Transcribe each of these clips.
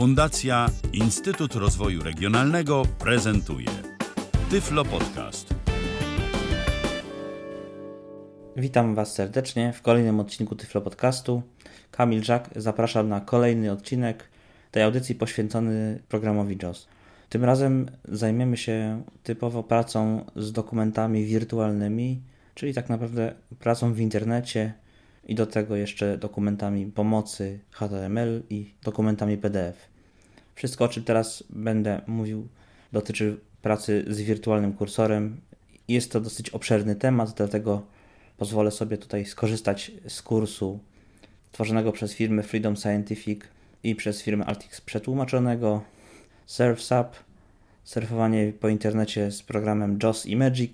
Fundacja Instytut Rozwoju Regionalnego prezentuje Tyflo Podcast. Witam Was serdecznie w kolejnym odcinku Tyflo Podcastu. Kamil Żak, zapraszam na kolejny odcinek tej audycji poświęcony programowi JOS. Tym razem zajmiemy się typowo pracą z dokumentami wirtualnymi, czyli tak naprawdę pracą w internecie i do tego jeszcze dokumentami pomocy HTML i dokumentami PDF. Wszystko, o czym teraz będę mówił, dotyczy pracy z wirtualnym kursorem. Jest to dosyć obszerny temat, dlatego pozwolę sobie tutaj skorzystać z kursu tworzonego przez firmę Freedom Scientific i przez firmę Altix przetłumaczonego SurfSap, surfowanie po internecie z programem JOS i Magic.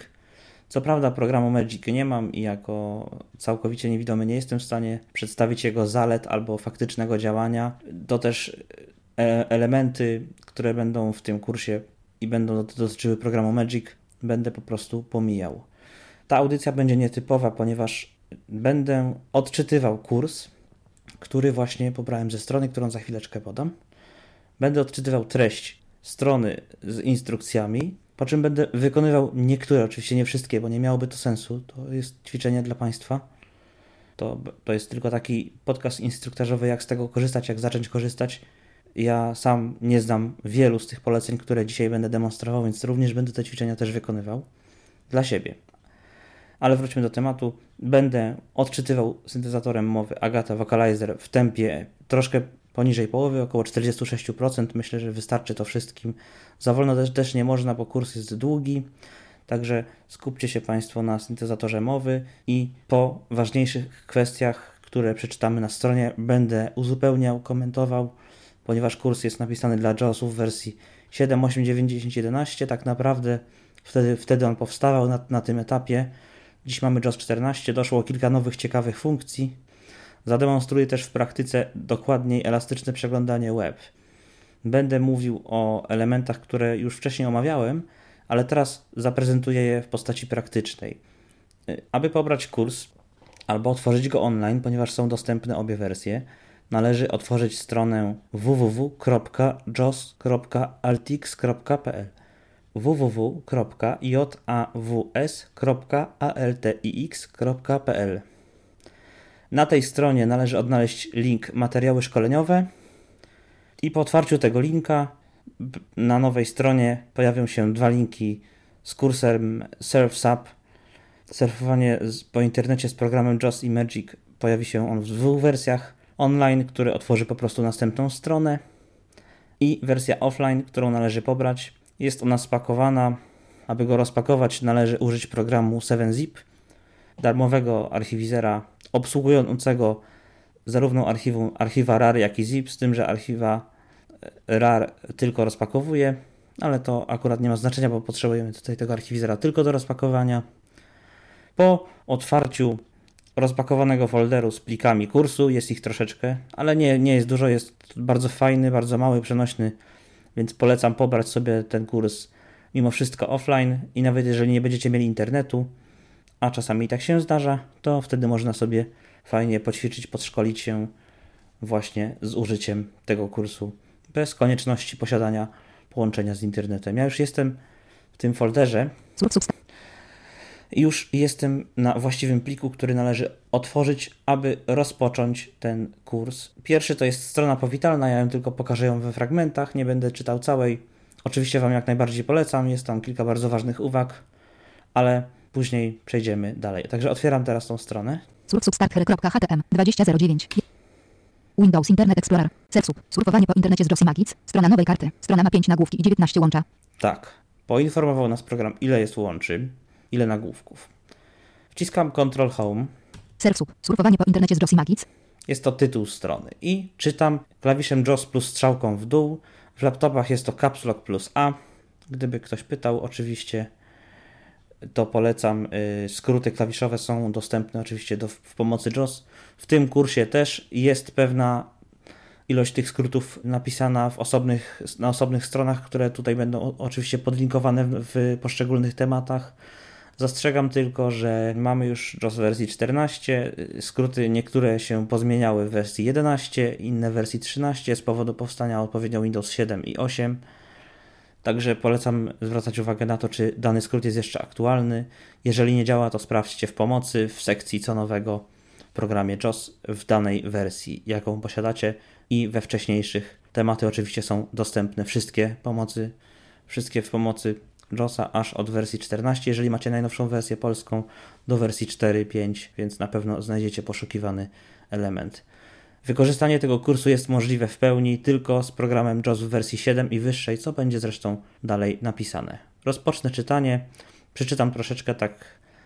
Co prawda programu Magic nie mam i jako całkowicie niewidomy nie jestem w stanie przedstawić jego zalet albo faktycznego działania. To też elementy, które będą w tym kursie i będą dotyczyły programu Magic, będę po prostu pomijał. Ta audycja będzie nietypowa, ponieważ będę odczytywał kurs, który właśnie pobrałem ze strony, którą za chwileczkę podam. Będę odczytywał treść strony z instrukcjami, po czym będę wykonywał niektóre, oczywiście nie wszystkie, bo nie miałoby to sensu. To jest ćwiczenie dla Państwa. To, to jest tylko taki podcast instruktażowy, jak z tego korzystać, jak zacząć korzystać. Ja sam nie znam wielu z tych poleceń, które dzisiaj będę demonstrował, więc również będę te ćwiczenia też wykonywał dla siebie. Ale wróćmy do tematu. Będę odczytywał syntezatorem mowy Agata Vocalizer w tempie troszkę poniżej połowy, około 46%. Myślę, że wystarczy to wszystkim. Za wolno też, też nie można, bo kurs jest długi. Także skupcie się Państwo na syntezatorze mowy i po ważniejszych kwestiach, które przeczytamy na stronie, będę uzupełniał, komentował, ponieważ kurs jest napisany dla JAWSów w wersji 7, 8, 9, 10, 11. Tak naprawdę wtedy, wtedy on powstawał na, na tym etapie. Dziś mamy JAWS 14, doszło kilka nowych ciekawych funkcji, Zademonstruję też w praktyce dokładniej elastyczne przeglądanie web. Będę mówił o elementach, które już wcześniej omawiałem, ale teraz zaprezentuję je w postaci praktycznej. Aby pobrać kurs albo otworzyć go online, ponieważ są dostępne obie wersje, należy otworzyć stronę www.jos.altix.pl www.javs.altix.pl na tej stronie należy odnaleźć link materiały szkoleniowe i po otwarciu tego linka na nowej stronie pojawią się dwa linki z kursem SurfSap. Surfowanie po internecie z programem JOS i Magic pojawi się on w dwóch wersjach. Online, który otworzy po prostu następną stronę i wersja offline, którą należy pobrać. Jest ona spakowana. Aby go rozpakować należy użyć programu 7zip, darmowego archiwizera obsługującego zarówno archiwum, archiwa RAR, jak i ZIP, z tym, że archiwa e, RAR tylko rozpakowuje, ale to akurat nie ma znaczenia, bo potrzebujemy tutaj tego archiwizera tylko do rozpakowania. Po otwarciu rozpakowanego folderu z plikami kursu, jest ich troszeczkę, ale nie, nie jest dużo, jest bardzo fajny, bardzo mały, przenośny, więc polecam pobrać sobie ten kurs mimo wszystko offline i nawet jeżeli nie będziecie mieli internetu, a czasami tak się zdarza, to wtedy można sobie fajnie poćwiczyć, podszkolić się właśnie z użyciem tego kursu bez konieczności posiadania połączenia z internetem. Ja już jestem w tym folderze. Już jestem na właściwym pliku, który należy otworzyć, aby rozpocząć ten kurs. Pierwszy to jest strona powitalna, ja ją tylko pokażę ją we fragmentach, nie będę czytał całej. Oczywiście Wam jak najbardziej polecam, jest tam kilka bardzo ważnych uwag, ale Później przejdziemy dalej. Także otwieram teraz tą stronę. Substarter.htm 2009 Windows Internet Explorer. Setup. Surfowanie po internecie z Josie Magic. Strona nowej karty. Strona ma 5 nagłówki i 19 łącza. Tak. Poinformował nas program, ile jest łączy, ile nagłówków. Wciskam Ctrl Home. Setup. Surfowanie po internecie z Josie Magic. Jest to tytuł strony. I czytam klawiszem JOS plus strzałką w dół. W laptopach jest to Caps Lock plus A. Gdyby ktoś pytał, oczywiście to polecam. Y, skróty klawiszowe są dostępne oczywiście do, w pomocy JOS. W tym kursie też jest pewna ilość tych skrótów napisana w osobnych, na osobnych stronach, które tutaj będą oczywiście podlinkowane w, w poszczególnych tematach. Zastrzegam tylko, że mamy już JOS wersji 14, skróty niektóre się pozmieniały w wersji 11, inne w wersji 13 z powodu powstania odpowiednio Windows 7 i 8. Także polecam zwracać uwagę na to, czy dany skrót jest jeszcze aktualny. Jeżeli nie działa, to sprawdźcie w pomocy w sekcji co nowego w programie JOS w danej wersji, jaką posiadacie i we wcześniejszych. Tematy oczywiście są dostępne, wszystkie pomocy, wszystkie w pomocy JOSa aż od wersji 14, jeżeli macie najnowszą wersję polską, do wersji 4.5, więc na pewno znajdziecie poszukiwany element. Wykorzystanie tego kursu jest możliwe w pełni tylko z programem JOS w wersji 7 i wyższej, co będzie zresztą dalej napisane. Rozpocznę czytanie, przeczytam troszeczkę tak,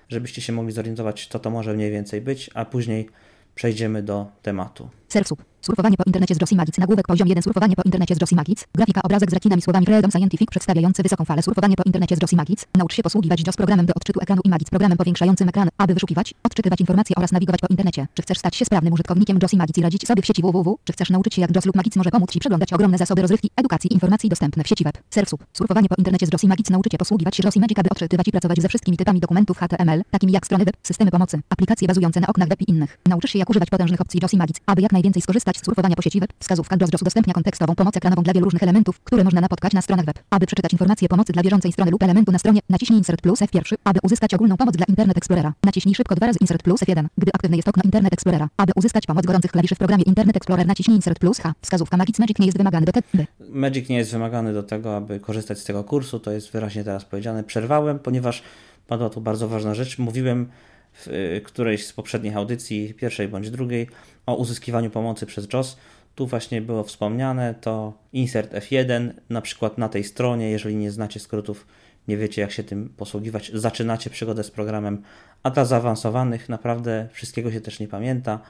żebyście się mogli zorientować, co to może mniej więcej być, a później przejdziemy do tematu. Self-sub. Surfowanie po internecie z Josie Magic. Nagłówek poziom 1. Surfowanie po internecie z Josie Magic. Grafika obrazek z rekinami słowami Freedom Scientific przedstawiający wysoką falę. Surfowanie po internecie z Josie Magic. Naucz się posługiwać JOS programem do odczytu ekranu i Magic. Programem powiększającym ekran, aby wyszukiwać, odczytywać informacje oraz nawigować po internecie. Czy chcesz stać się sprawnym użytkownikiem Josie Magic i radzić sobie w sieci www? Czy chcesz nauczyć się jak JOS lub Magic może pomóc Ci przeglądać ogromne zasoby rozrywki, edukacji i informacji dostępne w sieci web? Self-sub. Surfowanie po internecie z Josie Magic. Nauczycie posługiwać się Josie Magic, aby odczytywać i pracować ze wszystkimi typami dokumentów HTML, takimi jak strony web, systemy pomocy, aplikacje bazujące na oknach web i innych. Się jak używać potężnych opcji Magic, aby jak najwięcej skorzystać z surfowania po sieci web. Wskazówka JOS JOS udostępnia kontekstową pomoc ekranową dla wielu różnych elementów, które można napotkać na stronach web. Aby przeczytać informacje pomocy dla bieżącej strony lub elementu na stronie, naciśnij Insert plus F1. Aby uzyskać ogólną pomoc dla Internet Explorera, naciśnij szybko dwa razy Insert plus F1. Gdy aktywne jest okno Internet Explorera, aby uzyskać pomoc gorących klawiszy w programie Internet Explorer, naciśnij Insert plus H. Wskazówka Magic Magic nie jest wymagany do tego. Magic nie jest wymagany do tego, aby korzystać z tego kursu, to jest wyraźnie teraz powiedziane. Przerwałem, ponieważ padła tu bardzo ważna rzecz. Mówiłem w y, którejś z poprzednich audycji, pierwszej bądź drugiej, o uzyskiwaniu pomocy przez JOS. Tu właśnie było wspomniane to insert F1, na przykład na tej stronie, jeżeli nie znacie skrótów, nie wiecie jak się tym posługiwać, zaczynacie przygodę z programem, a dla zaawansowanych naprawdę wszystkiego się też nie pamięta.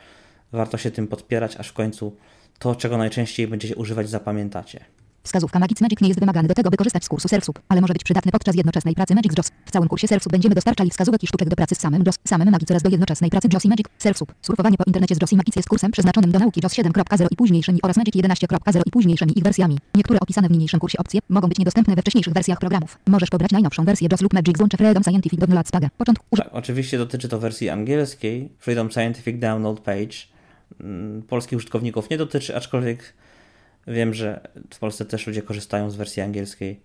Warto się tym podpierać, aż w końcu to, czego najczęściej będziecie używać, zapamiętacie. Wskazówka Magic Magic nie jest wymagany do tego, by korzystać z kursu Self-Sub, ale może być przydatny podczas jednoczesnej pracy Magic JOS. W całym kursie Self-Sub będziemy dostarczali wskazówek i sztuczek do pracy z samym JOS, samym Magic oraz do jednoczesnej pracy JOS i Magic. Self-Sub. Surfowanie po internecie z JOS i Magic jest kursem przeznaczonym do nauki JOS 7.0 i późniejszymi oraz Magic 11.0 i późniejszymi ich wersjami. Niektóre opisane w niniejszym kursie opcje mogą być niedostępne we wcześniejszych wersjach programów. Możesz pobrać najnowszą wersję JOS lub Magic z łącze Freedom Scientific Download Spaga. Początku. Uż- Tak, oczywiście dotyczy to wersji angielskiej, Freedom Scientific Download Page. Mm, Polskich użytkowników nie dotyczy, aczkolwiek wiem, że w Polsce też ludzie korzystają z wersji angielskiej,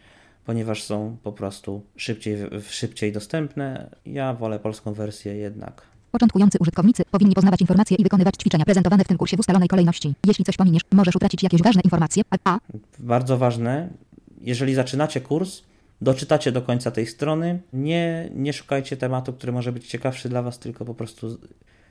ponieważ są po prostu szybciej, szybciej dostępne. Ja wolę polską wersję jednak. Początkujący użytkownicy powinni poznawać informacje i wykonywać ćwiczenia prezentowane w tym kursie w ustalonej kolejności. Jeśli coś pominiesz, możesz utracić jakieś ważne informacje. A, a Bardzo ważne, jeżeli zaczynacie kurs, doczytacie do końca tej strony, nie, nie szukajcie tematu, który może być ciekawszy dla Was, tylko po prostu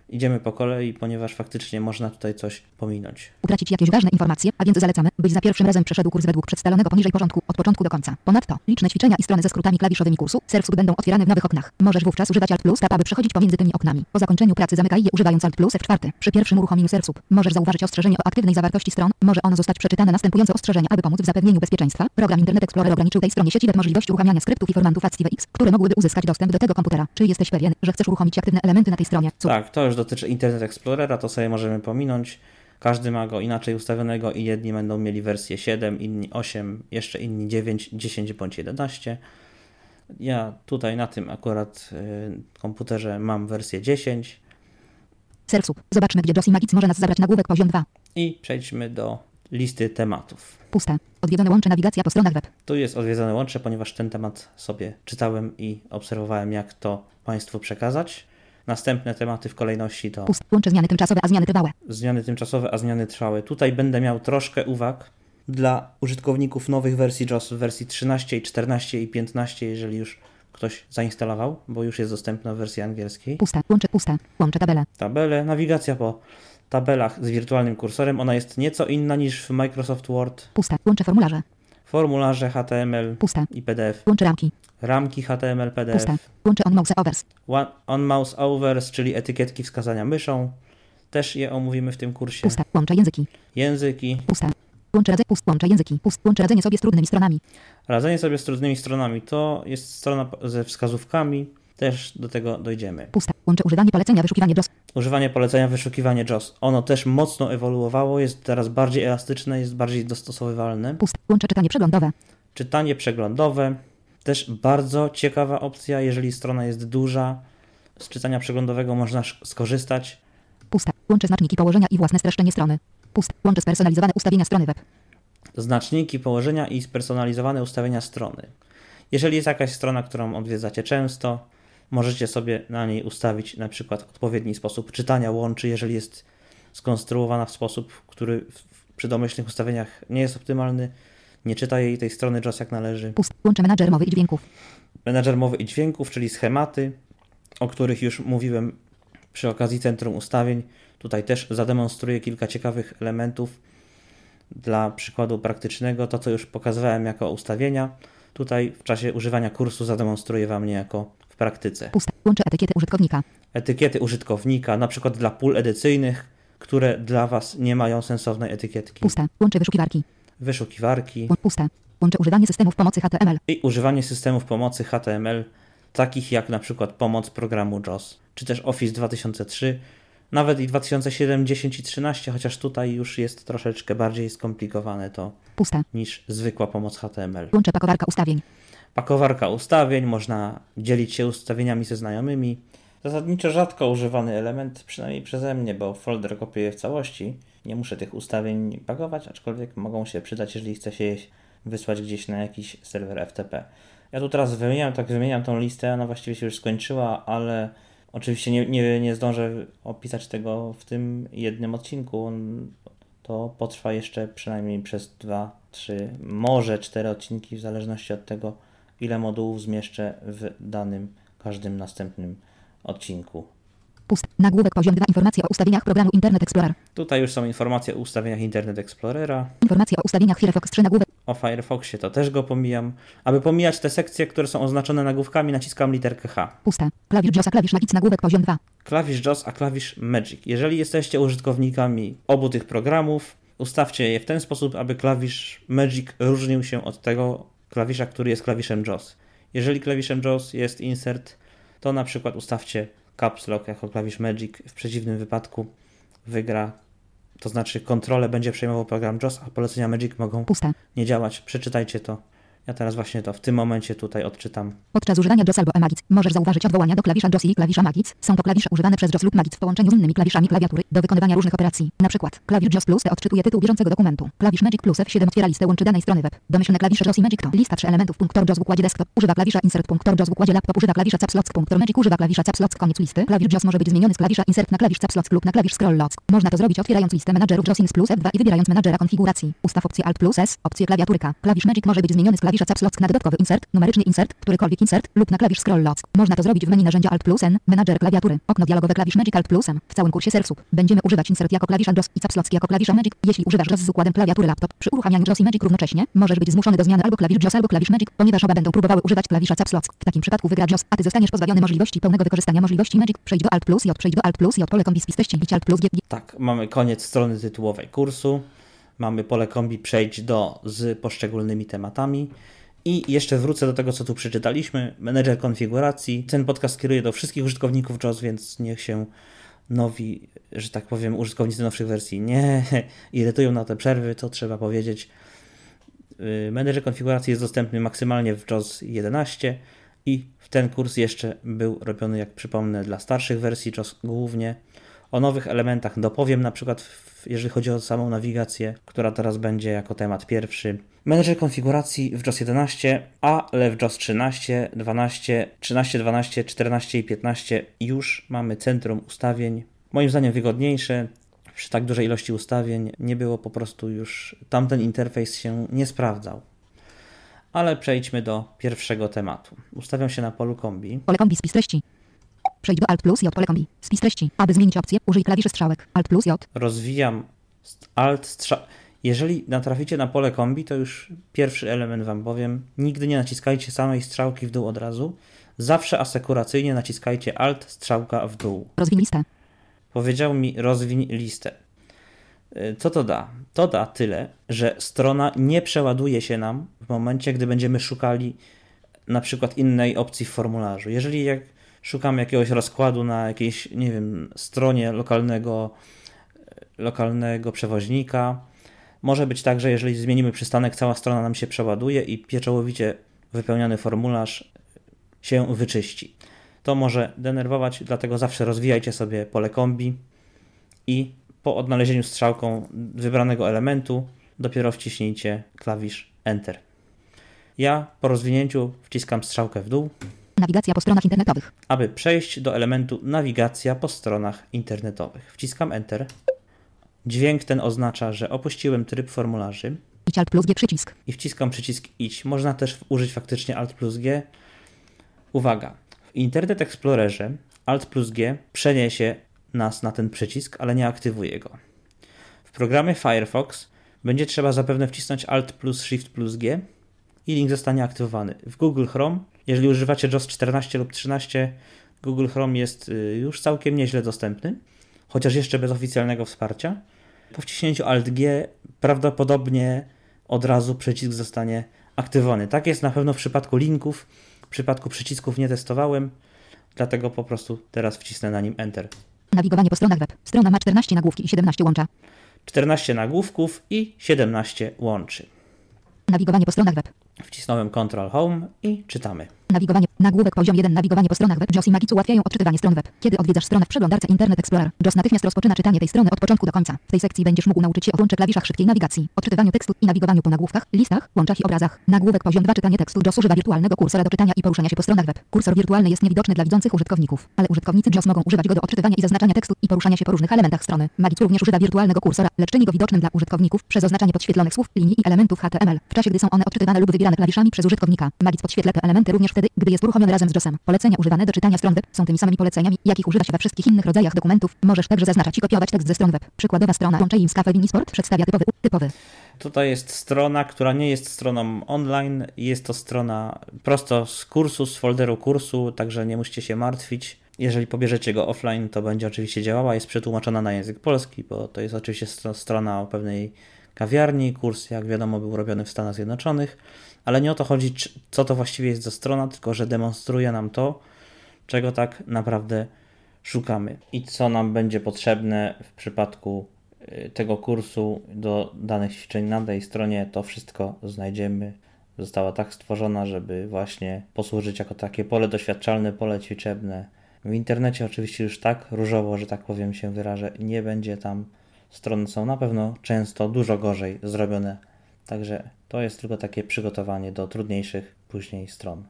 idziemy po kolei, ponieważ faktycznie można tutaj coś pominąć. utracić jakieś ważne informacje, a więc zalecamy, byś za pierwszym razem przeszedł kurs według przedstawionego poniżej porządku od początku do końca. Ponadto, liczne ćwiczenia i strony ze skrótami klawiszowymi kursu Self-Sub będą otwierane w nowych oknach. Możesz wówczas używać Alt plus Tab, aby przechodzić pomiędzy tymi oknami. Po zakończeniu pracy zamykaj je używając Alt plus F4. Przy pierwszym uruchomieniu Self-Sub możesz zauważyć ostrzeżenie o aktywnej zawartości stron. Może ono zostać przeczytane następujące ostrzeżenie, aby pomóc w zapewnieniu bezpieczeństwa. Program Internet Explorer ograniczył tej stronie sieci web możliwość uruchamiania skryptów i formatów ActiveX, które mogłyby uzyskać dostęp do tego komputera. Czy jesteś pewien, że chcesz uruchomić aktywne elementy na tej stronie? Co? Tak, to już dotyczy Internet Explorera, to sobie możemy pominąć. Każdy ma go inaczej ustawionego i jedni będą mieli wersję 7, inni 8, jeszcze inni 9, 10 bądź 11. Ja tutaj na tym akurat y, komputerze mam wersję 10 Self-Sub. Zobaczmy, gdzie Josie Magic może nas zabrać nagłówek poziom 2. i przejdźmy do listy tematów. Puste. Odwiedzone łącze nawigacja po stronach web. Tu jest odwiedzone łącze, ponieważ ten temat sobie czytałem i obserwowałem, jak to Państwu przekazać. Następne tematy w kolejności to. Łącze zmiany tymczasowe, a zmiany trwałe. zmiany tymczasowe, a zmiany trwałe. Tutaj będę miał troszkę uwag dla użytkowników nowych wersji JOS w wersji 13, 14 i 15, jeżeli już ktoś zainstalował, bo już jest dostępna w wersji angielskiej. Puste. Łącze puste. Łącze tabele. Tabele, nawigacja po tabelach z wirtualnym kursorem, ona jest nieco inna niż w Microsoft Word. Puste. Łącze formularze. Formularze HTML Puste. i PDF, Łącze ramki. ramki HTML, PDF, Puste. Łącze on mouse overs. One- on mouse overs, czyli etykietki wskazania myszą. Też je omówimy w tym kursie. Puste. Łącze języki. Języki, Puste. Łącze radzenie. Pust. Łącze języki. Pust. Łącze radzenie sobie z trudnymi stronami. Radzenie sobie z trudnymi stronami to jest strona ze wskazówkami, też do tego dojdziemy. Puste. Łącze używanie polecenia wyszukiwanie JOS. Używanie polecenia wyszukiwanie JOS. Ono też mocno ewoluowało, jest teraz bardziej elastyczne, jest bardziej dostosowywalne. Puste. Łącze czytanie przeglądowe. Czytanie przeglądowe. Też bardzo ciekawa opcja, jeżeli strona jest duża, z czytania przeglądowego można skorzystać. Puste. Łączy znaczniki położenia i własne streszczenie strony. Puste. Łączy spersonalizowane ustawienia strony web. znaczniki położenia i spersonalizowane ustawienia strony. Jeżeli jest jakaś strona, którą odwiedzacie często, możecie sobie na niej ustawić na przykład odpowiedni sposób czytania łączy, jeżeli jest skonstruowana w sposób, który przy domyślnych ustawieniach nie jest optymalny, nie czyta jej tej strony JOS jak należy. Łączy menadżer mowy i dźwięków. Menadżer mowy i dźwięków, czyli schematy, o których już mówiłem przy okazji centrum ustawień. Tutaj też zademonstruję kilka ciekawych elementów dla przykładu praktycznego. To, co już pokazywałem jako ustawienia, tutaj w czasie używania kursu zademonstruję Wam niejako w praktyce. Puste. Łączy etykiety użytkownika. Etykiety użytkownika, na przykład dla pól edycyjnych, które dla Was nie mają sensownej etykietki. Puste. Łączy wyszukiwarki. Wyszukiwarki Puste. Łączy używanie systemów pomocy HTML. i używanie systemów pomocy HTML, takich jak na przykład pomoc programu JOS, czy też Office 2003, nawet i 2007, 10 i 13, chociaż tutaj już jest troszeczkę bardziej skomplikowane to Puste. niż zwykła pomoc HTML. Łączy pakowarka ustawień. Pakowarka ustawień, można dzielić się ustawieniami ze znajomymi. Zasadniczo rzadko używany element, przynajmniej przeze mnie, bo folder kopiuję w całości. Nie muszę tych ustawień pakować, aczkolwiek mogą się przydać, jeżeli chce się je wysłać gdzieś na jakiś serwer FTP. Ja tu teraz wymieniam, tak wymieniam tą listę, ona właściwie się już skończyła, ale oczywiście nie, nie, nie zdążę opisać tego w tym jednym odcinku. To potrwa jeszcze przynajmniej przez 2, 3, może 4 odcinki, w zależności od tego, ile modułów zmieszczę w danym, każdym następnym odcinku. Puste. Nagłówek poziom 2. Informacje o ustawieniach programu Internet Explorer. Tutaj już są informacje o ustawieniach Internet Explorera. Informacje o ustawieniach Firefox 3. Nagłówek. O Firefoxie to też go pomijam. Aby pomijać te sekcje, które są oznaczone nagłówkami, naciskam literkę H. Puste. Klawisz JOSa. Klawisz Magic. Nagłówek poziom 2. Klawisz JOS, a klawisz Magic. Jeżeli jesteście użytkownikami obu tych programów, ustawcie je w ten sposób, aby klawisz Magic różnił się od tego klawisza, który jest klawiszem JOS. Jeżeli klawiszem JOS jest insert, to na przykład ustawcie Caps Lock jako klawisz Magic. W przeciwnym wypadku wygra, to znaczy kontrolę będzie przejmował program JOS, a polecenia Magic mogą Puste. nie działać. Przeczytajcie to. Ja teraz właśnie to w tym momencie tutaj odczytam. Podczas używania JOS albo Emagic możesz zauważyć odwołania do klawisza JOS i klawisza Magic. Są to klawisze używane przez JOS lub Magic w połączeniu z innymi klawiszami klawiatury do wykonywania różnych operacji. Na przykład klawisz JOS plus odczytuje tytuł bieżącego dokumentu. Klawisz Magic plus F7 otwiera listę łączy danej strony web. Domyślne klawisze JOS i Magic to lista 3 elementów. Punktor JOS w układzie desktop używa klawisza insert. Punktor JOS w układzie laptop używa klawisza caps lock. Punktor Magic używa klawisza caps lock. Koniec listy. Klawisz JOS może być zmieniony z klawisza insert na klawisz caps lock lub na klawisz scroll lock. Można to zrobić otwierając listę menadżerów JOS plus F2 i wybierając menadżera konfiguracji. Ustaw opcję Alt plus S, opcję klawiaturka. Klawisz Magic może być zmieniony z klawisza caps lock na dodatkowy insert, numeryczny insert, którykolwiek insert lub na klawisz scroll lock. Można to zrobić w menu narzędzia Alt plus N, menadżer klawiatury, okno dialogowe klawisz Magic Alt plus M. W całym kursie Serwsub będziemy używać insert jako klawisza JOS i caps lock jako klawisza Magic. Jeśli używasz JOS z układem klawiatury laptop, przy uruchamianiu JOS i Magic równocześnie, możesz być zmuszony do zmiany albo klawisz JOS albo klawisz Magic, ponieważ oba będą próbowały używać klawisza caps lock. W takim przypadku wygra JOS, a ty zostaniesz pozbawiony możliwości pełnego wykorzystania możliwości Magic. Przejdź do Alt plus J, przejdź do Alt plus J, pole kombi bić Alt plus G. Tak, mamy koniec strony tytułowej kursu. Mamy pole kombi przejść do z poszczególnymi tematami. I jeszcze wrócę do tego, co tu przeczytaliśmy. Menedżer konfiguracji. Ten podcast kieruje do wszystkich użytkowników JOS, więc niech się nowi, że tak powiem, użytkownicy nowszych wersji nie irytują na te przerwy, to trzeba powiedzieć. Yy, Menedżer konfiguracji jest dostępny maksymalnie w JOS 11 i ten kurs jeszcze był robiony, jak przypomnę, dla starszych wersji JOS głównie. O nowych elementach dopowiem, na przykład jeżeli chodzi o samą nawigację, która teraz będzie jako temat pierwszy. Menedżer konfiguracji w JOS 11, ale w JOS 13, 12, 13, 12, 14 i 15 już mamy centrum ustawień. Moim zdaniem wygodniejsze, przy tak dużej ilości ustawień nie było po prostu już, tamten interfejs się nie sprawdzał. Ale przejdźmy do pierwszego tematu. Ustawiam się na polu kombi. Pole kombi spis treści. Przejdź do Alt plus J, pole kombi. Spis treści. Aby zmienić opcję, użyj klawiszy strzałek. Alt plus J. rozwijam alt strzał. Jeżeli natraficie na pole kombi, to już pierwszy element wam powiem. Nigdy nie naciskajcie samej strzałki w dół od razu. Zawsze asekuracyjnie naciskajcie alt strzałka w dół. Rozwin listę. Powiedział mi rozwiń listę. Y, Co to da? To da tyle, że strona nie przeładuje się nam w momencie, gdy będziemy szukali na przykład innej opcji w formularzu. Jeżeli jak szukamy jakiegoś rozkładu na jakiejś, nie wiem, stronie lokalnego, lokalnego przewoźnika, może być tak, że jeżeli zmienimy przystanek, cała strona nam się przeładuje i pieczołowicie wypełniony formularz się wyczyści. To może denerwować, dlatego zawsze rozwijajcie sobie pole kombi i po odnalezieniu strzałką wybranego elementu dopiero wciśnijcie klawisz Enter. Ja po rozwinięciu wciskam strzałkę w dół, Nawigacja po stronach internetowych. aby przejść do elementu nawigacja po stronach internetowych. Wciskam Enter. Dźwięk ten oznacza, że opuściłem tryb formularzy Idź Alt plus G przycisk. i wciskam przycisk idź. Można też użyć faktycznie Alt plus G. Uwaga, w Internet Explorerze Alt plus G przeniesie nas na ten przycisk, ale nie aktywuje go. W programie Firefox będzie trzeba zapewne wcisnąć Alt plus Shift plus G i link zostanie aktywowany. W Google Chrome, jeżeli używacie JOS 14 lub 13, Google Chrome jest y, już całkiem nieźle dostępny, chociaż jeszcze bez oficjalnego wsparcia. Po wciśnięciu Alt G prawdopodobnie od razu przycisk zostanie aktywowany. Tak jest na pewno w przypadku linków. W przypadku przycisków nie testowałem, dlatego po prostu teraz wcisnę na nim Enter. Nawigowanie po stronach web. Strona ma 14 nagłówki i 17 łącza. 14 nagłówków i 17 łączy. Nawigowanie po stronach web. Wcisnąłem Ctrl Home i czytamy. Nawigowanie. Nagłówek poziom 1. Nawigowanie po stronach web. JOS i Magic ułatwiają odczytywanie stron web. Kiedy odwiedzasz stronę w przeglądarce Internet Explorer, JOS natychmiast rozpoczyna czytanie tej strony od początku do końca. W tej sekcji będziesz mógł nauczyć się o włącze klawiszach szybkiej nawigacji, odczytywaniu tekstu i nawigowaniu po nagłówkach, listach, łączach i obrazach. Nagłówek poziom 2. Czytanie tekstu. JOS używa wirtualnego kursora do czytania i poruszania się po stronach web. Kursor wirtualny jest niewidoczny dla widzących użytkowników, ale użytkownicy JOS mogą używać go do odczytywania i zaznaczania tekstu i poruszania się po różnych elementach strony. Magic również używa wirtualnego kursora, lecz czyni go widocznym dla użytkowników przez oznaczanie podświetlonych słów, linii i elementów HTML, w czasie gdy są one odczytywane lub wybierane klawiszami przez użytkownika. Magic podświetla te elementy również wtedy, gdy jest uruchomiony razem z JOSem. Polecenia używane do czytania stron web są tymi samymi poleceniami, jakich używa się we wszystkich innych rodzajach dokumentów. Możesz także zaznaczać i kopiować tekst ze stron web. Przykładowa strona Łączej Cafe Sport przedstawia typowy, typowy. Tutaj jest strona, która nie jest stroną online. Jest to strona prosto z kursu, z folderu kursu, także nie musicie się martwić. Jeżeli pobierzecie go offline, to będzie oczywiście działała. Jest przetłumaczona na język polski, bo to jest oczywiście stro- strona o pewnej kawiarni. Kurs, jak wiadomo, był robiony w Stanach Zjednoczonych, ale nie o to chodzi, co to właściwie jest za strona, tylko że demonstruje nam to, czego tak naprawdę szukamy i co nam będzie potrzebne w przypadku y, tego kursu do danych ćwiczeń na tej stronie. To wszystko znajdziemy. Została tak stworzona, żeby właśnie posłużyć jako takie pole doświadczalne, pole ćwiczebne. W internecie oczywiście już tak różowo, że tak powiem się wyrażę, nie będzie tam. Strony są na pewno często dużo gorzej zrobione. Także to jest tylko takie przygotowanie do trudniejszych później stron.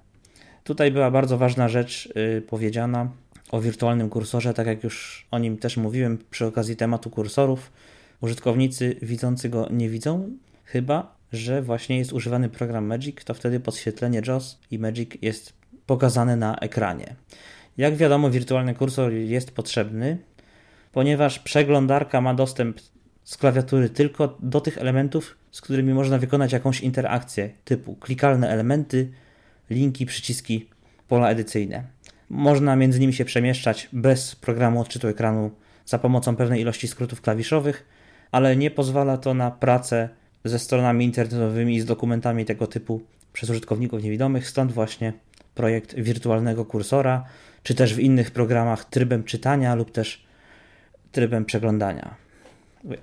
Tutaj była bardzo ważna rzecz y, powiedziana o wirtualnym kursorze, tak jak już o nim też mówiłem przy okazji tematu kursorów. Użytkownicy widzący go nie widzą, chyba że właśnie jest używany program Magic, to wtedy podświetlenie JOS i Magic jest pokazane na ekranie. Jak wiadomo, wirtualny kursor jest potrzebny, ponieważ przeglądarka ma dostęp z klawiatury tylko do tych elementów, z którymi można wykonać jakąś interakcję, typu klikalne elementy, linki, przyciski, pola edycyjne. Można między nimi się przemieszczać bez programu odczytu ekranu za pomocą pewnej ilości skrótów klawiszowych, ale nie pozwala to na pracę ze stronami internetowymi i z dokumentami tego typu przez użytkowników niewidomych, stąd właśnie projekt wirtualnego kursora, czy też w innych programach trybem czytania lub też trybem przeglądania.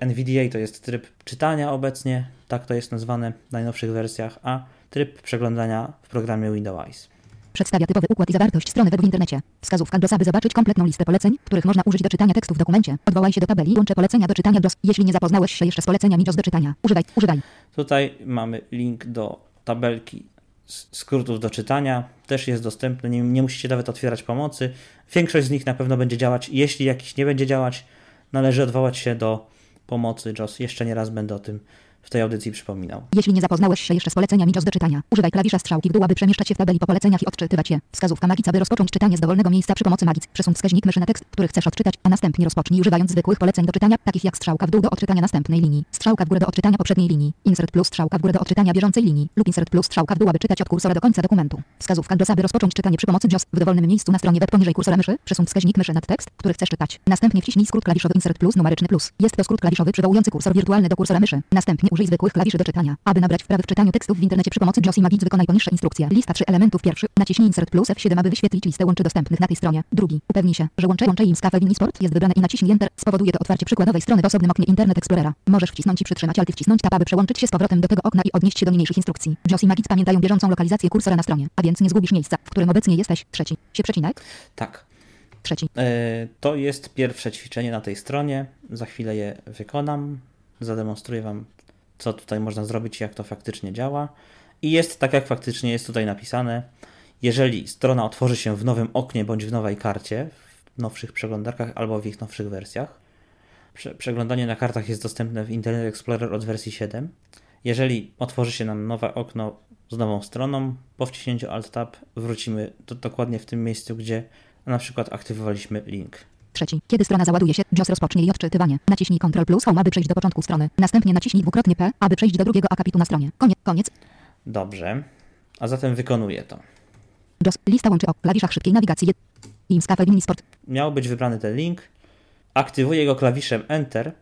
NVDA to jest tryb czytania obecnie, tak to jest nazwane w najnowszych wersjach, a tryb przeglądania w programie Windows. Przedstawia typowy układ i zawartość strony web w internecie. Wskazówka DOS, aby zobaczyć kompletną listę poleceń, których można użyć do czytania tekstu w dokumencie. Odwołaj się do tabeli i łączę polecenia do czytania DOS. Jeśli nie zapoznałeś się jeszcze z poleceniami DOS do czytania, używaj, używaj. Tutaj mamy link do tabelki skrótów do czytania. Też jest dostępny, nie, nie musicie nawet otwierać pomocy. Większość z nich na pewno będzie działać. Jeśli jakiś nie będzie działać, należy odwołać się do pomocy JOS. Jeszcze nie raz będę o tym w tej audycji przypominał. Jeśli nie zapoznałeś się jeszcze z poleceniami JOS do czytania, używaj klawisza strzałki w dół, aby przemieszczać się w tabeli po poleceniach i odczytywać je. Wskazówka Magic, aby rozpocząć czytanie z dowolnego miejsca przy pomocy Magic. Przesuń wskaźnik myszy na tekst, który chcesz odczytać, a następnie rozpocznij używając zwykłych poleceń do czytania, takich jak strzałka w dół do odczytania następnej linii, strzałka w górę do odczytania poprzedniej linii, insert plus strzałka w górę do odczytania bieżącej linii lub insert plus strzałka w dół, aby czytać od kursora do końca dokumentu. Wskazówka DOS, aby rozpocząć czytanie przy pomocy JOS w dowolnym miejscu na stronie web poniżej kursora myszy. Przesuń wskaźnik myszy nad tekst, który chcesz czytać. Następnie wciśnij skrót klawiszowy insert plus numeryczny plus. Jest to skrót klawiszowy przywołujący kursor wirtualny do kursora myszy. Następnie użyj zwykłych klawiszy do czytania. Aby nabrać wprawy w czytaniu tekstów w internecie przy pomocy JOS i Magic wykonaj poniższe instrukcje. Lista 3 elementów pierwszy. Naciśnij Insert plus F7 aby wyświetlić listę łączy dostępnych na tej stronie. Drugi. Upewnij się, że łącze łącze im z Sport jest wybrane i naciśnij Enter. Spowoduje to otwarcie przykładowej strony w osobnym oknie Internet Explorera. Możesz wcisnąć i przytrzymać Alt wcisnąć Tab aby przełączyć się z powrotem do tego okna i odnieść się do niniejszych instrukcji. JOS i Magic pamiętają bieżącą lokalizację kursora na stronie, a więc nie zgubisz miejsca, w którym obecnie jesteś. Trzeci. Się przecinek? Tak. Trzeci. E, To jest pierwsze ćwiczenie na tej stronie. Za chwilę je wykonam. Zademonstruję Wam, co tutaj można zrobić, jak to faktycznie działa. I jest tak, jak faktycznie jest tutaj napisane. Jeżeli strona otworzy się w nowym oknie bądź w nowej karcie, w nowszych przeglądarkach albo w ich nowszych wersjach, prze przeglądanie na kartach jest dostępne w Internet Explorer od wersji 7. Jeżeli otworzy się nam nowe okno z nową stroną, po wciśnięciu Alt-Tab wrócimy do, dokładnie w tym miejscu, gdzie na przykład aktywowaliśmy link. Trzeci. Kiedy strona załaduje się, JOS rozpocznie jej odczytywanie. Naciśnij Ctrl plus Home, aby przejść do początku strony. Następnie naciśnij dwukrotnie P, aby przejść do drugiego akapitu na stronie. Koniec. Koniec. Dobrze. A zatem wykonuję to. JOS. Lista łączy o klawiszach szybkiej nawigacji. Im z Cafe Mini Sport. Miał być wybrany ten link. Aktywuję go klawiszem Enter,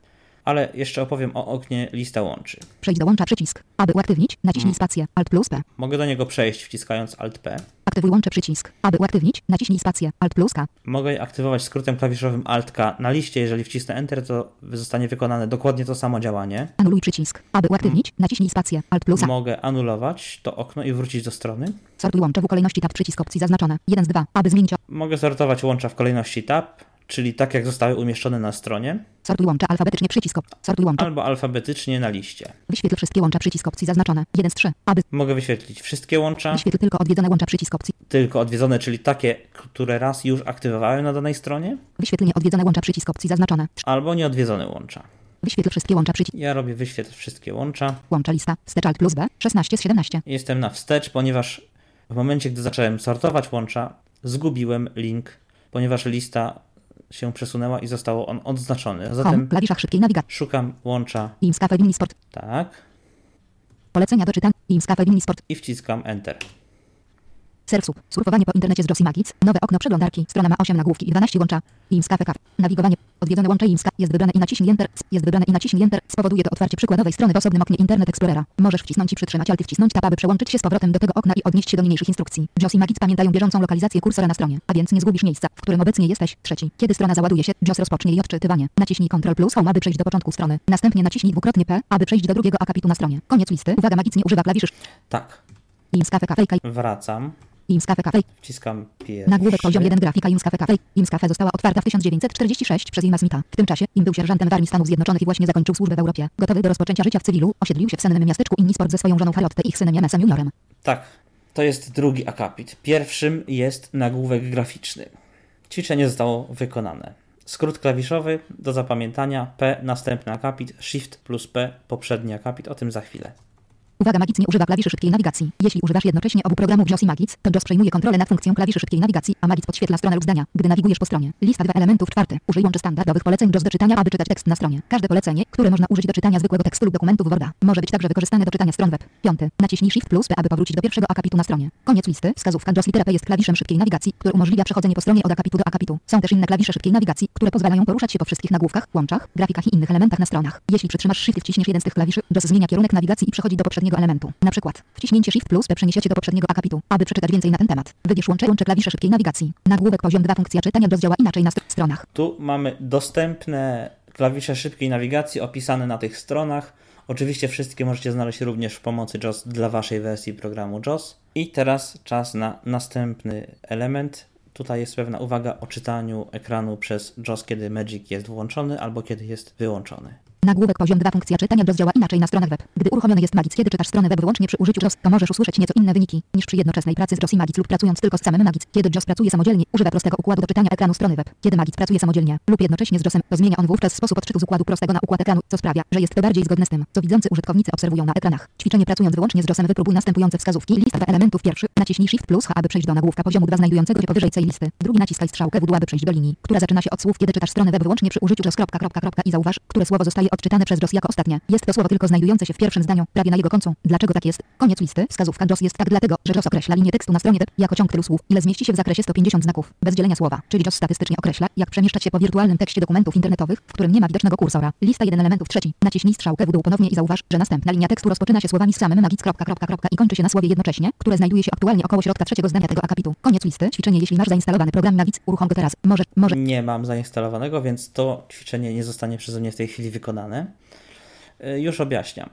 ale jeszcze opowiem o oknie lista łączy. Przejdź do łącza przycisk. Aby uaktywnić, naciśnij spację. Alt plus P. Mogę do niego przejść wciskając Alt-P. Aktywuj łącze przycisk. Aby uaktywnić, naciśnij spację. Alt plus K. Mogę je aktywować skrótem klawiszowym Alt-K na liście. Jeżeli wcisnę Enter, to zostanie wykonane dokładnie to samo działanie. Anuluj przycisk. Aby uaktywnić, naciśnij spację. Alt plus A. Mogę anulować to okno i wrócić do strony. Sortuj łącze w kolejności tab przycisk opcji zaznaczone. 1 z 2. Aby zmienić. Mogę sortować łącza w kolejności tab, czyli tak jak zostały umieszczone na stronie, Sortuj łącze alfabetycznie przycisk. Sortuj łącze. albo alfabetycznie na liście. Wyświetl wszystkie łącza przycisk opcji zaznaczone. 1 z 3. Aby Mogę wyświetlić wszystkie łącza, wyświetl tylko odwiedzone łącza przycisk opcji. tylko odwiedzone, czyli takie, które raz już aktywowałem na danej stronie, Wyświetl nieodwiedzone łącza przycisk opcji zaznaczone. albo nieodwiedzone łącza. Wyświetl wszystkie łącza przycisk... Ja robię wyświetl wszystkie łącza. Łącza lista. Wstecz alt plus B. 16 z 17. Jestem na wstecz, ponieważ w momencie, gdy zacząłem sortować łącza, zgubiłem link, ponieważ lista się przesunęła i został on odznaczony. Home. Zatem Klawiszach szybkiej nawigacji. szukam łącza Im z Cafe Mini Sport. tak Polecenia do czytania. Im z Cafe Mini Sport. i wciskam Enter. Surf sub. Surfowanie po internecie z Josie Magic. Nowe okno przeglądarki. Strona ma 8 nagłówki i 12 łącza. Im z Cafe Cafe. Nawigowanie. Odwiedzone łącze Imska. Jest wybrane i naciśnij Enter. Jest wybrane i naciśnij Enter. Spowoduje to otwarcie przykładowej strony w osobnym oknie Internet Explorera. Możesz wcisnąć i przytrzymać Alt i wcisnąć Tab, aby przełączyć się z powrotem do tego okna i odnieść się do niniejszych instrukcji. JOS i Magic pamiętają bieżącą lokalizację kursora na stronie, a więc nie zgubisz miejsca, w którym obecnie jesteś. Trzeci. Kiedy strona załaduje się, JOS rozpocznie jej odczytywanie. Naciśnij Ctrl plus Home, aby przejść do początku strony. Następnie naciśnij dwukrotnie P, aby przejść do drugiego akapitu na stronie. Koniec listy. Uwaga, Magic nie używa klawiszy. Tak, Imska wracam, Imska Cafe wciskam pierwszy. Nagłówek poziom 1 grafika Imscafe Cafe. Imscafe została otwarta w 1946 przez Ima Smitha. W tym czasie im był sierżantem w Armii Stanów Zjednoczonych i właśnie zakończył służbę w Europie. Gotowy do rozpoczęcia życia w cywilu, osiedlił się w sennym miasteczku Innisport ze swoją żoną Charlotte i ich synem Jamesem Juniorem. Tak, to jest drugi akapit. Pierwszym jest nagłówek graficzny. Ćwiczenie zostało wykonane. Skrót klawiszowy do zapamiętania P, następny akapit, Shift plus P, poprzedni akapit, o tym za chwilę. Uwaga, Magic nie używa klawiszy szybkiej nawigacji. Jeśli używasz jednocześnie obu programów JOS i Magic, to JOS przejmuje kontrolę nad funkcją klawiszy szybkiej nawigacji, a Magic podświetla stronę lub zdania, gdy nawigujesz po stronie. Lista dwa elementów czwarty. Użyj łączy standardowych poleceń JOS do czytania, aby czytać tekst na stronie. Każde polecenie, które można użyć do czytania zwykłego tekstu lub dokumentów Worda, może być także wykorzystane do czytania stron web. Piąty. Naciśnij Shift plus P, aby powrócić do pierwszego akapitu na stronie. Koniec listy. Wskazówka JOS litera P jest klawiszem szybkiej nawigacji, który umożliwia przechodzenie po stronie od akapitu do akapitu. Są też inne klawisze szybkiej nawigacji, które pozwalają poruszać się po wszystkich nagłówkach, łączach, grafikach i innych elementach na stronach. Jeśli przytrzymasz Shift wciśniesz jeden z tych klawiszy, JOS zmienia kierunek nawigacji i przechodzi do poprzedniego elementu. Na przykład wciśnięcie Shift plus P przeniesiecie do poprzedniego akapitu. Aby przeczytać więcej na ten temat, wybierz łącze łącze klawisze szybkiej nawigacji. Nagłówek poziom 2 funkcja czytania JOS działa inaczej na st- stronach. Tu mamy dostępne klawisze szybkiej nawigacji opisane na tych stronach. Oczywiście wszystkie możecie znaleźć również w pomocy JOS dla waszej wersji programu JOS. I teraz czas na następny element. Tutaj jest pewna uwaga o czytaniu ekranu przez JOS, kiedy Magic jest włączony albo kiedy jest wyłączony. Nagłówek poziom 2 funkcja czytania działa inaczej na stronach web. Gdy uruchomiony jest Magic, kiedy czytasz stronę web wyłącznie przy użyciu JOS, to możesz usłyszeć nieco inne wyniki niż przy jednoczesnej pracy z JOS i Magic lub pracując tylko z samym Magic. Kiedy JOS pracuje samodzielnie, używa prostego układu do czytania ekranu strony web. Kiedy Magic pracuje samodzielnie lub jednocześnie z JOSem, to zmienia on wówczas sposób odczytu z układu prostego na układ ekranu, co sprawia, że jest to bardziej zgodne z tym, co widzący użytkownicy obserwują na ekranach. Ćwiczenie pracując wyłącznie z JOSem wypróbuj następujące wskazówki. Lista elementów pierwszy. Naciśnij Shift plus H, aby przejść do nagłówka poziomu 2 znajdującego się powyżej tej listy. Drugi naciskaj strzałkę w dół, aby przejść do linii, która zaczyna się od słów, kiedy czytasz stronę web wyłącznie przy użyciu JOS. I zauważ, które słowo zostaje odczytane przez JOS jako ostatnie. Jest to słowo tylko znajdujące się w pierwszym zdaniu, prawie na jego końcu. Dlaczego tak jest? Koniec listy. Wskazówka JOS jest tak dlatego, że JOS określa linię tekstu na stronie web jako ciąg tylu słów, ile zmieści się w zakresie 150 znaków, bez dzielenia słowa. Czyli JOS statystycznie określa, jak przemieszczać się po wirtualnym tekście dokumentów internetowych, w którym nie ma widocznego kursora. Lista jeden elementów trzeci. Naciśnij strzałkę w dół ponownie i zauważ, że następna linia tekstu rozpoczyna się słowami z samym magic. Kropka, kropka, kropka i kończy się na słowie jednocześnie, które znajduje się aktualnie około środka trzeciego zdania tego akapitu. Koniec listy. Ćwiczenie jeśli masz zainstalowany program Magic, uruchom go teraz. Może, może. Nie mam zainstalowanego, więc to ćwiczenie nie zostanie przeze mnie w tej chwili wykonane. Y, Już objaśniam.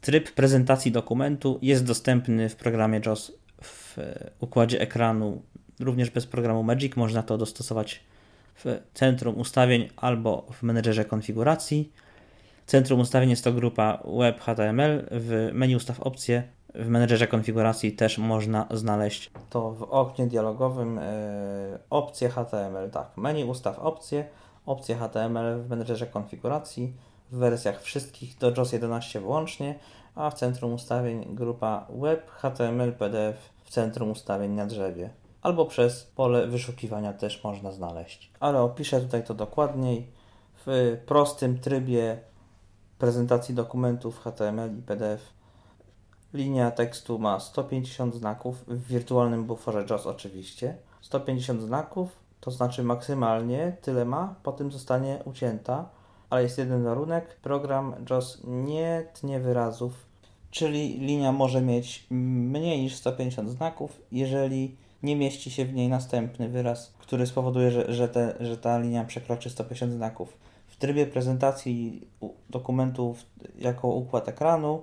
Tryb prezentacji dokumentu jest dostępny w programie JOS w y, układzie ekranu, również bez programu Magic. Można to dostosować w centrum ustawień albo w menedżerze konfiguracji. Centrum ustawień jest to grupa Web HTML. W menu ustaw opcje. W menedżerze konfiguracji też można znaleźć to w oknie dialogowym e, opcje HTML. Tak, menu ustaw opcje, opcje HTML w menedżerze konfiguracji w wersjach wszystkich do JOS 11 włącznie, a w centrum ustawień grupa Web HTML PDF w centrum ustawień na drzewie. Albo przez pole wyszukiwania też można znaleźć. Ale opiszę tutaj to dokładniej. W prostym trybie prezentacji dokumentów HTML i PDF linia tekstu ma 150 znaków, w wirtualnym buforze JOS oczywiście. 150 znaków, to znaczy maksymalnie tyle ma, potem zostanie ucięta, ale jest jeden warunek, program JOS nie tnie wyrazów, czyli linia może mieć mniej niż 150 znaków, jeżeli nie mieści się w niej następny wyraz, który spowoduje, że, że, te, że ta linia przekroczy 150 znaków. W trybie prezentacji dokumentów jako układ ekranu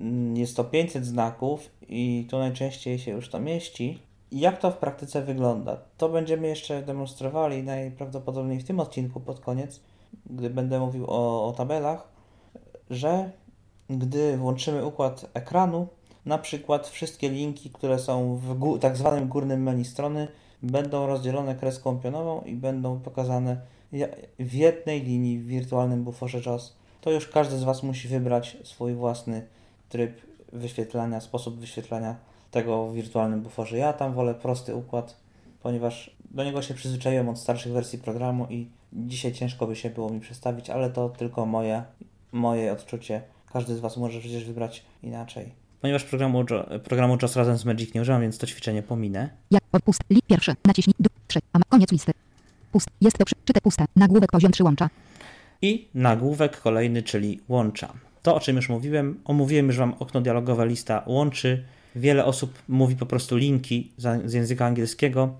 mm, jest to 500 znaków i tu najczęściej się już to mieści. Jak to w praktyce wygląda? To będziemy jeszcze demonstrowali najprawdopodobniej w tym odcinku pod koniec, gdy będę mówił o, o tabelach, że gdy włączymy układ ekranu, na przykład wszystkie linki, które są w tak zwanym górnym menu strony, będą rozdzielone kreską pionową i będą pokazane w jednej linii w wirtualnym buforze JOS. To już każdy z Was musi wybrać swój własny tryb wyświetlania, sposób wyświetlania tego w wirtualnym buforze. Ja tam wolę prosty układ, ponieważ do niego się przyzwyczaiłem od starszych wersji programu i dzisiaj ciężko by się było mi przestawić, ale to tylko moje, moje odczucie. Każdy z Was może przecież wybrać inaczej. Ponieważ programu, programu JOS razem z Magic nie używam, więc to ćwiczenie pominę. Jak odpust. Li pierwszy. Naciśnij. Du. Trzy. A ma koniec listy. Pust. Jest to przy, czyte puste. Nagłówek poziom 3 łącza. I nagłówek kolejny, czyli łącza. To, o czym już mówiłem, omówiłem już Wam okno dialogowe lista łączy. Wiele osób mówi po prostu linki z języka angielskiego.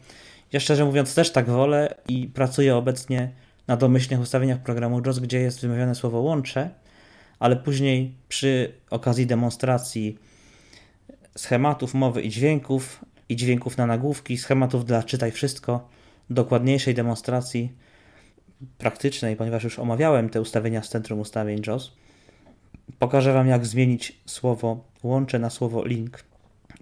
Ja szczerze mówiąc też tak wolę i pracuję obecnie na domyślnych ustawieniach programu JOS, gdzie jest wymawiane słowo łącze, ale później przy okazji demonstracji schematów mowy i dźwięków, i dźwięków na nagłówki, schematów dla czytaj wszystko, dokładniejszej demonstracji praktycznej, ponieważ już omawiałem te ustawienia z centrum ustawień JOS, pokażę Wam, jak zmienić słowo łącze na słowo link.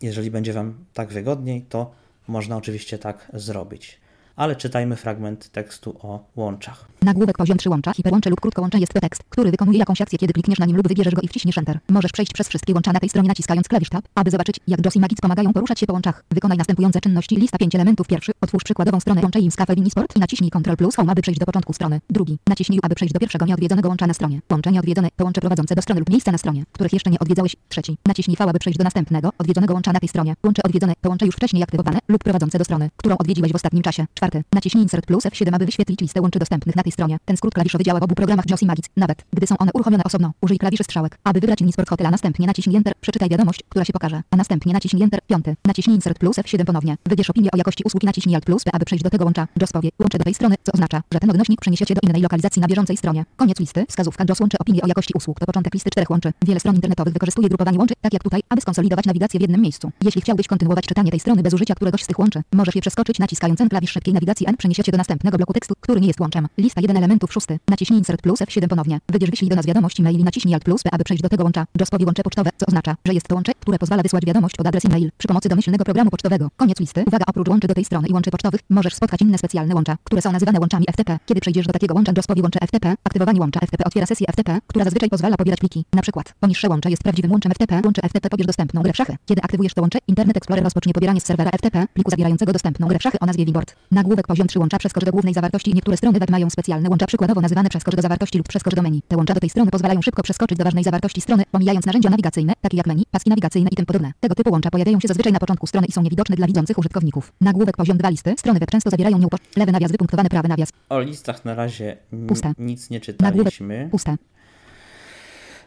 Jeżeli będzie Wam tak wygodniej, to można oczywiście tak zrobić. Ale czytajmy fragment tekstu o łączach. Nagłówek poziom 3 łącza, hiperłącze lub krótkołącze jest tekst, który wykonuje jakąś akcję, kiedy klikniesz na nim lub wybierzesz go i wciśniesz Enter. Możesz przejść przez wszystkie łącza na tej stronie naciskając klawisz Tab, aby zobaczyć, jak JOS i Magic pomagają poruszać się po łączach. Wykonaj następujące czynności. Lista 5 elementów. Pierwszy. Otwórz przykładową stronę łącza Imscape Sport i naciśnij Ctrl plus Home, aby przejść do początku strony. Drugi. Naciśnij, aby przejść do pierwszego nieodwiedzonego łącza na stronie. Łącze nieodwiedzone to łącze prowadzące do strony lub miejsca na stronie, których jeszcze nie odwiedzałeś. Trzeci. Naciśnij V, aby przejść do następnego, odwiedzonego łącza na tej stronie. Łącze odwiedzone to łącze już wcześniej aktywowane lub prowadzące do strony, którą odwiedziłeś w ostatnim czasie. Czwarty. Naciśnij Insert plus F7, aby wyświetlić listę łączy dostępnych na tej stronie. Ten skrót klawiszowy działa w obu programach JOS i Magic, nawet gdy są one uruchomione osobno. Użyj klawiszy strzałek, aby wybrać Sport Hotel, a następnie naciśnij Enter, przeczytaj wiadomość, która się pokaże, a następnie naciśnij Enter. Piąty. Naciśnij Insert plus F7 ponownie. Wybierz opinię o jakości usługi, naciśnij Alt plus P, aby przejść do tego łącza. JOS powie, łącze do tej strony, co oznacza, że ten odnośnik przeniesie cię do innej lokalizacji na bieżącej stronie. Koniec listy. Wskazówka JOS łączy opinię o jakości usług. To początek listy czterech łączy. Wiele stron internetowych wykorzystuje grupowanie łączy, tak jak tutaj, aby skonsolidować nawigację w jednym miejscu. Jeśli chciałbyś kontynuować czytanie tej strony bez użycia któregoś z tych łączy, możesz je przeskoczyć naciskając N klawisz szybkiej nawigacji N przeniesie cię do następnego bloku tekstu, który nie jest łączem. Lista 1 elementów szósty. Naciśnij Insert plus F7 ponownie. Wybierz wyślij do nas wiadomość e-mail i naciśnij Alt plus P, aby przejść do tego łącza. JOS powie łącze pocztowe, co oznacza, że jest to łącze, które pozwala wysłać wiadomość pod adres e-mail przy pomocy domyślnego programu pocztowego. Koniec listy. Uwaga, oprócz łączy do tej strony i łączy pocztowych, możesz spotkać inne specjalne łącza, które są nazywane łączami FTP. Kiedy przejdziesz do takiego łącza, JOS powie łącze FTP. Aktywowanie łącza FTP otwiera sesję FTP, która zazwyczaj pozwala pobierać pliki. Na przykład, poniższe łącze jest prawdziwym łączem FTP. Łącze FTP pobierz dostępną grę w szachy. Kiedy aktywujesz to łącze, Internet Explorer rozpocznie pobieranie z serwera FTP pliku zawierającego dostępną grę w szachy o nazwie Wibord. Nagłówek poziom 3 łącza przeskocz do głównej zawartości. Niektóre strony web mają specjalne łącza przykładowo nazywane przeskocz do zawartości lub przeskocz do menu. Te łącza do tej strony pozwalają szybko przeskoczyć do ważnej zawartości strony, pomijając narzędzia nawigacyjne, takie jak menu, paski nawigacyjne i tym podobne. Tego typu łącza pojawiają się zazwyczaj na początku strony i są niewidoczne dla widzących użytkowników. Nagłówek poziom 2 listy. Strony web często zawierają nieupo... lewy nawias wypunktowany prawy nawias. O listach na razie Puste. nic nie czytaliśmy. puste.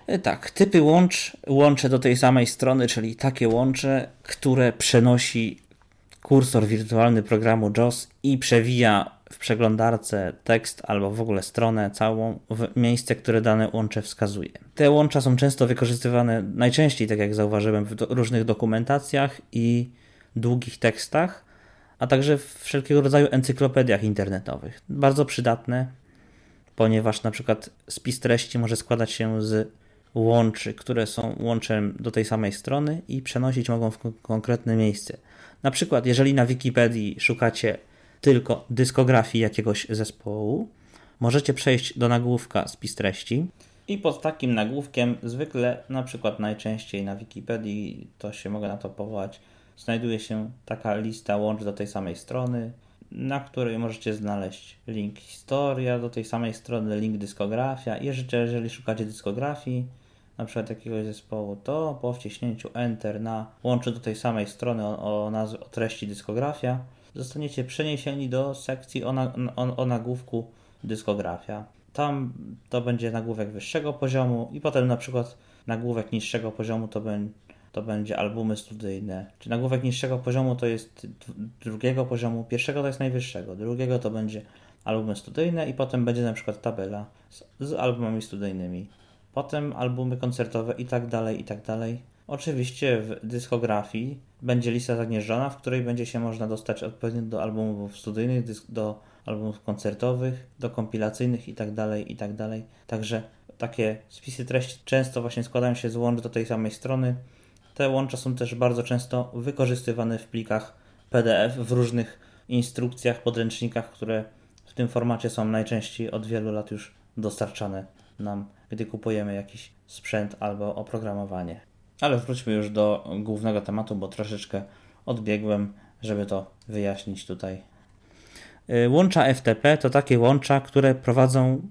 E, Tak, typy łącz łączę do tej samej strony, czyli takie łącze, które przenosi kursor wirtualny programu JOS i przewija w przeglądarce tekst albo w ogóle stronę całą w miejsce, które dane łącze wskazuje. Te łącza są często wykorzystywane, najczęściej, tak jak zauważyłem, w do, różnych dokumentacjach i długich tekstach, a także w wszelkiego rodzaju encyklopediach internetowych. Bardzo przydatne, ponieważ na przykład spis treści może składać się z łączy, które są łączem do tej samej strony i przenosić mogą w kon- konkretne miejsce. Na przykład, jeżeli na Wikipedii szukacie tylko dyskografii jakiegoś zespołu, możecie przejść do nagłówka spis treści i pod takim nagłówkiem zwykle, na przykład najczęściej na Wikipedii, to się mogę na to powołać, znajduje się taka lista łącz do tej samej strony, na której możecie znaleźć link historia do tej samej strony, link dyskografia. Jeżeli, jeżeli szukacie dyskografii, na przykład jakiegoś zespołu, to po wciśnięciu Enter na łączy do tej samej strony o, o, nazw- o treści dyskografia, zostaniecie przeniesieni do sekcji o, na, o, o nagłówku dyskografia. Tam to będzie nagłówek wyższego poziomu i potem na przykład nagłówek niższego poziomu to, ben, to będzie albumy studyjne. Czy nagłówek niższego poziomu to jest drugiego poziomu, pierwszego to jest najwyższego, drugiego to będzie albumy studyjne i potem będzie na przykład tabela z, z albumami studyjnymi. Potem albumy koncertowe i tak dalej, i tak dalej. Oczywiście w dyskografii będzie lista zagnieżdżona, w której będzie się można dostać odpowiednio do albumów studyjnych, do albumów koncertowych, do kompilacyjnych i tak dalej, i tak dalej. Także takie spisy treści często właśnie składają się z łącz do tej samej strony. Te łącza są też bardzo często wykorzystywane w plikach PDF w różnych instrukcjach, podręcznikach, które w tym formacie są najczęściej od wielu lat już dostarczane nam, gdy kupujemy jakiś sprzęt albo oprogramowanie. Ale wróćmy już do głównego tematu, bo troszeczkę odbiegłem, żeby to wyjaśnić tutaj. Y, Łącza FTP to takie łącza, które prowadzą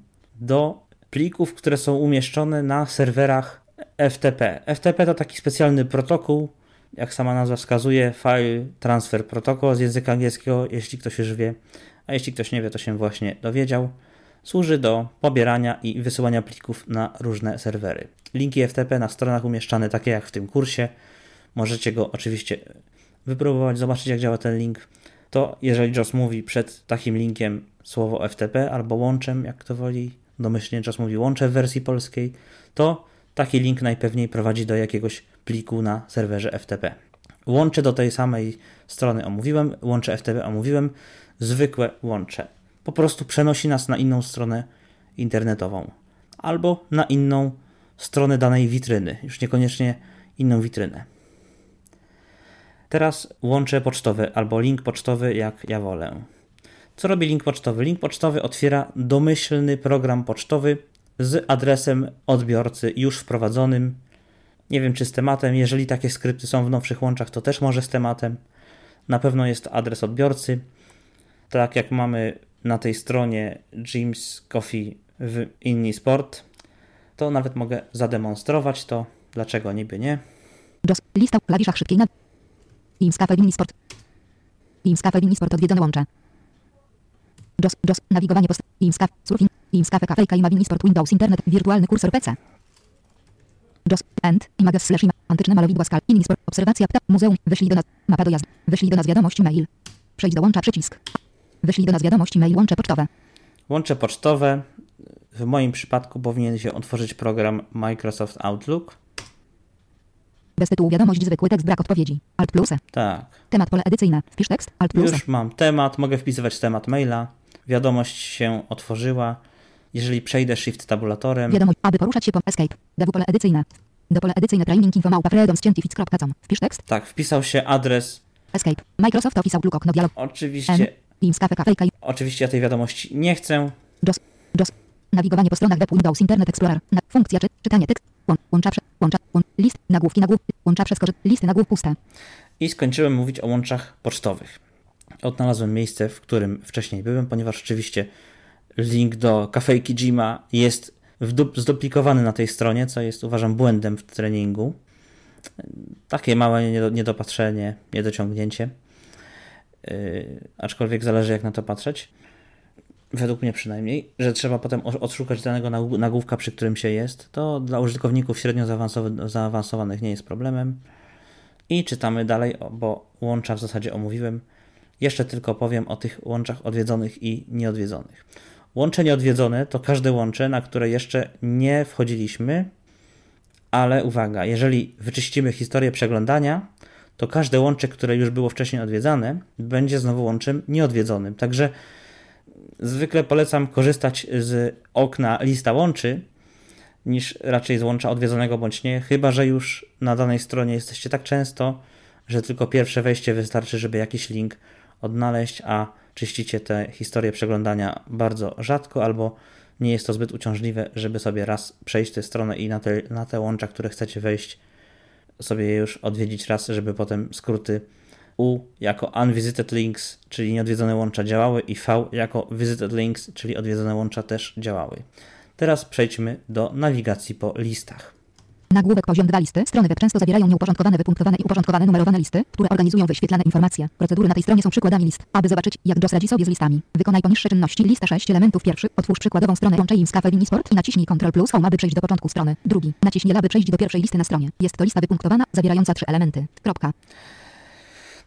do plików, które są umieszczone na serwerach FTP. FTP to taki specjalny protokół, jak sama nazwa wskazuje, File Transfer Protocol z języka angielskiego, jeśli ktoś już wie, a jeśli ktoś nie wie, to się właśnie dowiedział. Służy do pobierania i wysyłania plików na różne serwery. Linki FTP na stronach umieszczane, takie jak w tym kursie, możecie go oczywiście wypróbować, zobaczyć jak działa ten link. To jeżeli JOS mówi przed takim linkiem słowo FTP albo łączem, jak to woli, domyślnie JOS mówi łącze w wersji polskiej, to taki link najpewniej prowadzi do jakiegoś pliku na serwerze FTP. Łącze do tej samej strony omówiłem, łącze FTP omówiłem, zwykłe łącze. Po prostu przenosi nas na inną stronę internetową albo na inną stronę danej witryny, już niekoniecznie inną witrynę. Teraz łącze pocztowe albo link pocztowy, jak ja wolę. Co robi link pocztowy? Link pocztowy otwiera domyślny program pocztowy z adresem odbiorcy już wprowadzonym. Nie wiem czy z tematem, jeżeli takie skrypty są w nowszych łączach, to też może z tematem. Na pewno jest adres odbiorcy. Tak jak mamy na tej stronie James Coffee w Inni Sport, to nawet mogę zademonstrować to. Dlaczego niby nie? JOS. Lista w klawiszach szybkiej na... Cafe Mini Sport. Cafe Mini Sport odwiedzone łącze. JOS. JOS. Nawigowanie post... Teams Cafe. Surfing. Teams Cafe Cafe Ima Mini Sport Windows Internet. Wirtualny kursor PC. JOS. End. Images slash ima. Antyczne malowidła skal. Mini Sport. Obserwacja. Pta. Muzeum. Wyślij do nas. Mapa dojazdu. Wyślij do nas wiadomość mail. Przejdź do łącza przycisk. Wyślij do nas wiadomość mail. Łącze pocztowe. Łącze pocztowe. W moim przypadku powinien się otworzyć program Microsoft Outlook. Bez tytułu wiadomość zwykły tekst brak odpowiedzi. Alt plus. Tak, Temat pole edycyjne. Wpisz tekst. Alt plus. Już mam temat, mogę wpisywać temat maila. Wiadomość się otworzyła. Jeżeli przejdę Shift tabulatorem, Wiadomość, aby poruszać się po Escape. DW pole edycyjne. Do pole edycyjne training info małpa. Wpisz tekst. tak, wpisał się adres. Escape. Microsoft Office Outlook okno dialog. Oczywiście, Oczywiście ja tej wiadomości nie chcę. JOS. JOS. Nawigowanie po stronach web Windows Internet Explorer. Na, funkcja czy, czytanie tekst. Łą, łącza, prze, łącza, łą, list, nagłówki, nagłów, łącza przeskocz, listy nagłów puste. I skończyłem mówić o łączach pocztowych. odnalazłem miejsce, w którym wcześniej byłem, ponieważ rzeczywiście link do kafejki Jima jest zduplikowany na tej stronie, co jest uważam błędem w treningu. Takie małe niedopatrzenie, niedociągnięcie. Yy, aczkolwiek zależy jak na to patrzeć. Według mnie przynajmniej, że trzeba potem odszukać danego nagłówka, przy którym się jest. To dla użytkowników średnio zaawansowanych nie jest problemem. I czytamy dalej, bo łącza w zasadzie omówiłem. Jeszcze tylko powiem o tych łączach odwiedzonych i nieodwiedzonych. Łącze nieodwiedzone to każde łącze, na które jeszcze nie wchodziliśmy, ale uwaga, jeżeli wyczyścimy historię przeglądania, to każde łącze, które już było wcześniej odwiedzane, będzie znowu łączem nieodwiedzonym. Także zwykle polecam korzystać z okna lista łączy, niż raczej z łącza odwiedzonego bądź nie, chyba że już na danej stronie jesteście tak często, że tylko pierwsze wejście wystarczy, żeby jakiś link odnaleźć, a czyścicie te historie przeglądania bardzo rzadko albo nie jest to zbyt uciążliwe, żeby sobie raz przejść tę stronę i na te, na te łącza, które chcecie wejść, sobie je już odwiedzić raz, żeby potem skróty U jako unvisited links, czyli nieodwiedzone łącza działały i V jako visited links, czyli odwiedzone łącza też działały. Teraz przejdźmy do nawigacji po listach. Nagłówek poziom 2 listy. Strony web często zawierają nieuporządkowane, wypunktowane i uporządkowane numerowane listy, które organizują wyświetlane informacje. Procedury na tej stronie są przykładami list. Aby zobaczyć, jak JOS radzi sobie z listami, wykonaj poniższe czynności. Lista 6 elementów pierwszy. Otwórz przykładową stronę Łączej Cafe Sport i naciśnij Ctrl plus Home, aby przejść do początku strony. Drugi. Naciśnij aby przejść do pierwszej listy na stronie. Jest to lista wypunktowana, zawierająca trzy elementy. Kropka.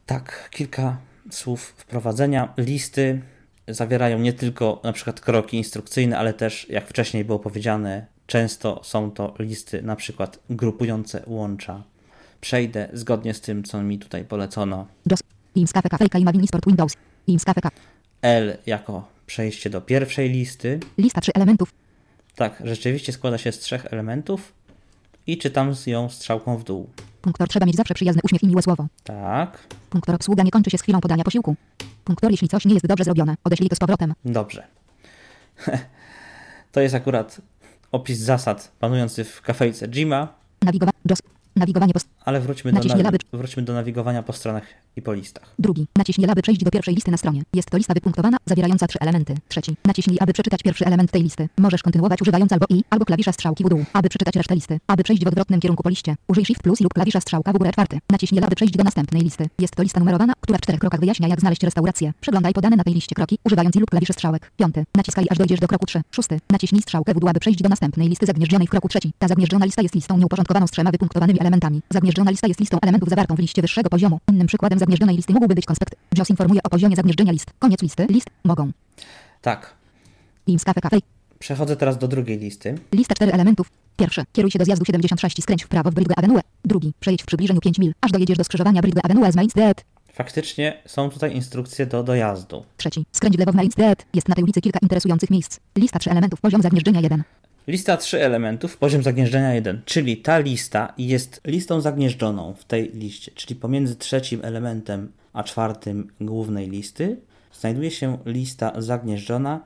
Tak, kilka słów wprowadzenia. Listy zawierają nie tylko na przykład kroki instrukcyjne, ale też, jak wcześniej było powiedziane, często są to listy na przykład grupujące łącza. Przejdę zgodnie z tym, co mi tutaj polecono. Windows. L jako przejście do pierwszej listy. Lista trzech elementów. Tak, rzeczywiście składa się z trzech elementów i czytam ją strzałką w dół. Punktor trzeba mieć zawsze przyjazny uśmiech i miłe słowo. Tak. Punktor obsługa nie kończy się z chwilą podania posiłku. Punktor jeśli coś nie jest dobrze zrobione, odeślij to z powrotem. Dobrze. to jest akurat opis zasad panujący w kafejce Jima. Nawigowa Nawigowanie po... Ale wróćmy do, nawi wróćmy do nawigowania po stronach i po listach. Drugi. Naciśnij, aby przejść do pierwszej listy na stronie. Jest to lista wypunktowana, zawierająca trzy elementy. Trzeci. Naciśnij, aby przeczytać pierwszy element tej listy. Możesz kontynuować używając albo i, albo klawisza strzałki w dół, aby przeczytać resztę listy. Aby przejść w odwrotnym kierunku po liście, użyj Shift plus lub klawisza strzałka w górę czwarty. Naciśnij, aby przejść do następnej listy. Jest to lista numerowana, która w czterech krokach wyjaśnia, jak znaleźć restaurację. Przeglądaj podane na tej liście kroki, używając i lub klawiszy strzałek. Piąty. Naciskaj, aż dojdziesz do kroku 3. Szósty. Naciśnij strzałkę w dół, aby przejść do następnej listy zagnieżdżonej w kroku trzeci. Ta zagnieżdżona lista jest listą nieuporządkowaną z trzema wypunktowanymi elementami. Zagnieżdżona lista jest listą elementów zawartą w liście wyższego poziomu. Innym przykładem zagnieżdżonej listy mógłby być konspekt. JOS informuje o poziomie zagnieżdżenia list. Koniec listy. List. Mogą. Tak. Teams Cafe Cafe. Przechodzę teraz do drugiej listy. Lista cztery elementów. Pierwszy. Kieruj się do zjazdu 76 i skręć w prawo w Brygge Avenue. Drugi. Przejedź w przybliżeniu 5 mil, aż dojedziesz do skrzyżowania Brygge Avenue z Mainstead. Faktycznie są tutaj instrukcje do dojazdu. Trzeci. Skręć w lewo w Mainstead. Jest na tej ulicy kilka interesujących miejsc. Lista 3 elementów. Poziom zagnieżdżenia 1. Lista 3 elementów, poziom zagnieżdżenia 1, czyli ta lista jest listą zagnieżdżoną w tej liście, czyli pomiędzy trzecim elementem a czwartym głównej listy znajduje się lista zagnieżdżona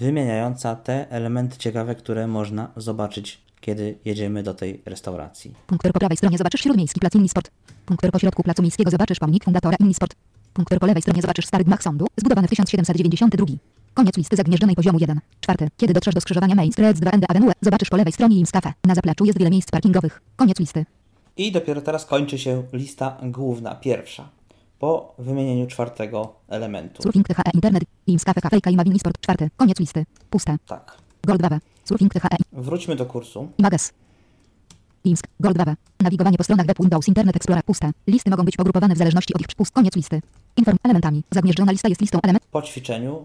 wymieniająca te elementy ciekawe, które można zobaczyć, kiedy jedziemy do tej restauracji. Punkter po prawej stronie zobaczysz śródmiejski plac Sport. Punkter po środku placu miejskiego zobaczysz pomnik fundatora Sport. Punkter po lewej stronie zobaczysz stary gmach sądu, zbudowany w 1792. Koniec listy zagnieżdżonej poziomu 1. Czwarty. Kiedy dotrzesz do skrzyżowania Main Street 2 Ende Avenue, zobaczysz po lewej stronie Ims Cafe. Na zapleczu jest wiele miejsc parkingowych. Koniec listy. I dopiero teraz kończy się lista główna, pierwsza. Po wymienieniu czwartego elementu. Surfing THE Internet, Ims Cafe Kafejka i Mavini Sport czwarty. Koniec listy. Puste. Tak. Gold 2. Surfing THE. Wróćmy do kursu. Mages. IMSK. Gold 2. Nawigowanie po stronach web Windows Internet Explorer. Puste. Listy mogą być pogrupowane w zależności od ich pust. Koniec listy. Inform elementami. Zagnieżdżona lista jest listą element. Po ćwiczeniu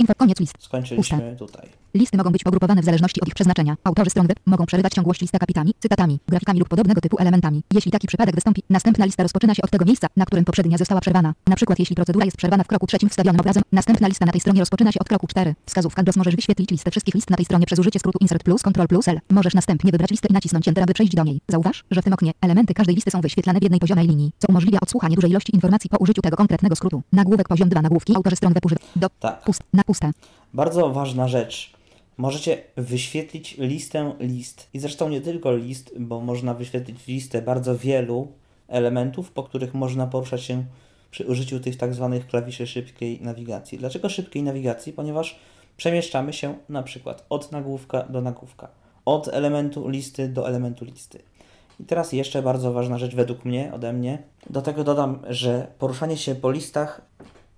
Info, koniec list. Skończyliśmy Puste. tutaj. Listy mogą być pogrupowane w zależności od ich przeznaczenia. Autorzy stron web mogą przerywać ciągłość lista kapitami, cytatami, grafikami lub podobnego typu elementami. Jeśli taki przypadek wystąpi, następna lista rozpoczyna się od tego miejsca, na którym poprzednia została przerwana. Na przykład jeśli procedura jest przerwana w kroku trzecim wstawionym obrazem, następna lista na tej stronie rozpoczyna się od kroku 4. Wskazówka DOS możesz wyświetlić listę wszystkich list na tej stronie przez użycie skrótu Insert plus Ctrl plus L. Możesz następnie wybrać listę i nacisnąć Enter, aby przejść do niej. Zauważ, że w tym oknie elementy każdej listy są wyświetlane w jednej poziomej linii, co umożliwia odsłuchanie dużej ilości informacji po użyciu tego konkretnego skrótu. Nagłówek poziom 2 nagłówki autorzy stron web używa do tak. pust, na puste. Bardzo ważna rzecz. Możecie wyświetlić listę list. I zresztą nie tylko list, bo można wyświetlić listę bardzo wielu elementów, po których można poruszać się przy użyciu tych tak zwanych klawiszy szybkiej nawigacji. Dlaczego szybkiej nawigacji? Ponieważ przemieszczamy się na przykład od nagłówka do nagłówka, od elementu listy do elementu listy. I teraz jeszcze bardzo ważna rzecz według mnie, ode mnie. Do tego dodam, że poruszanie się po listach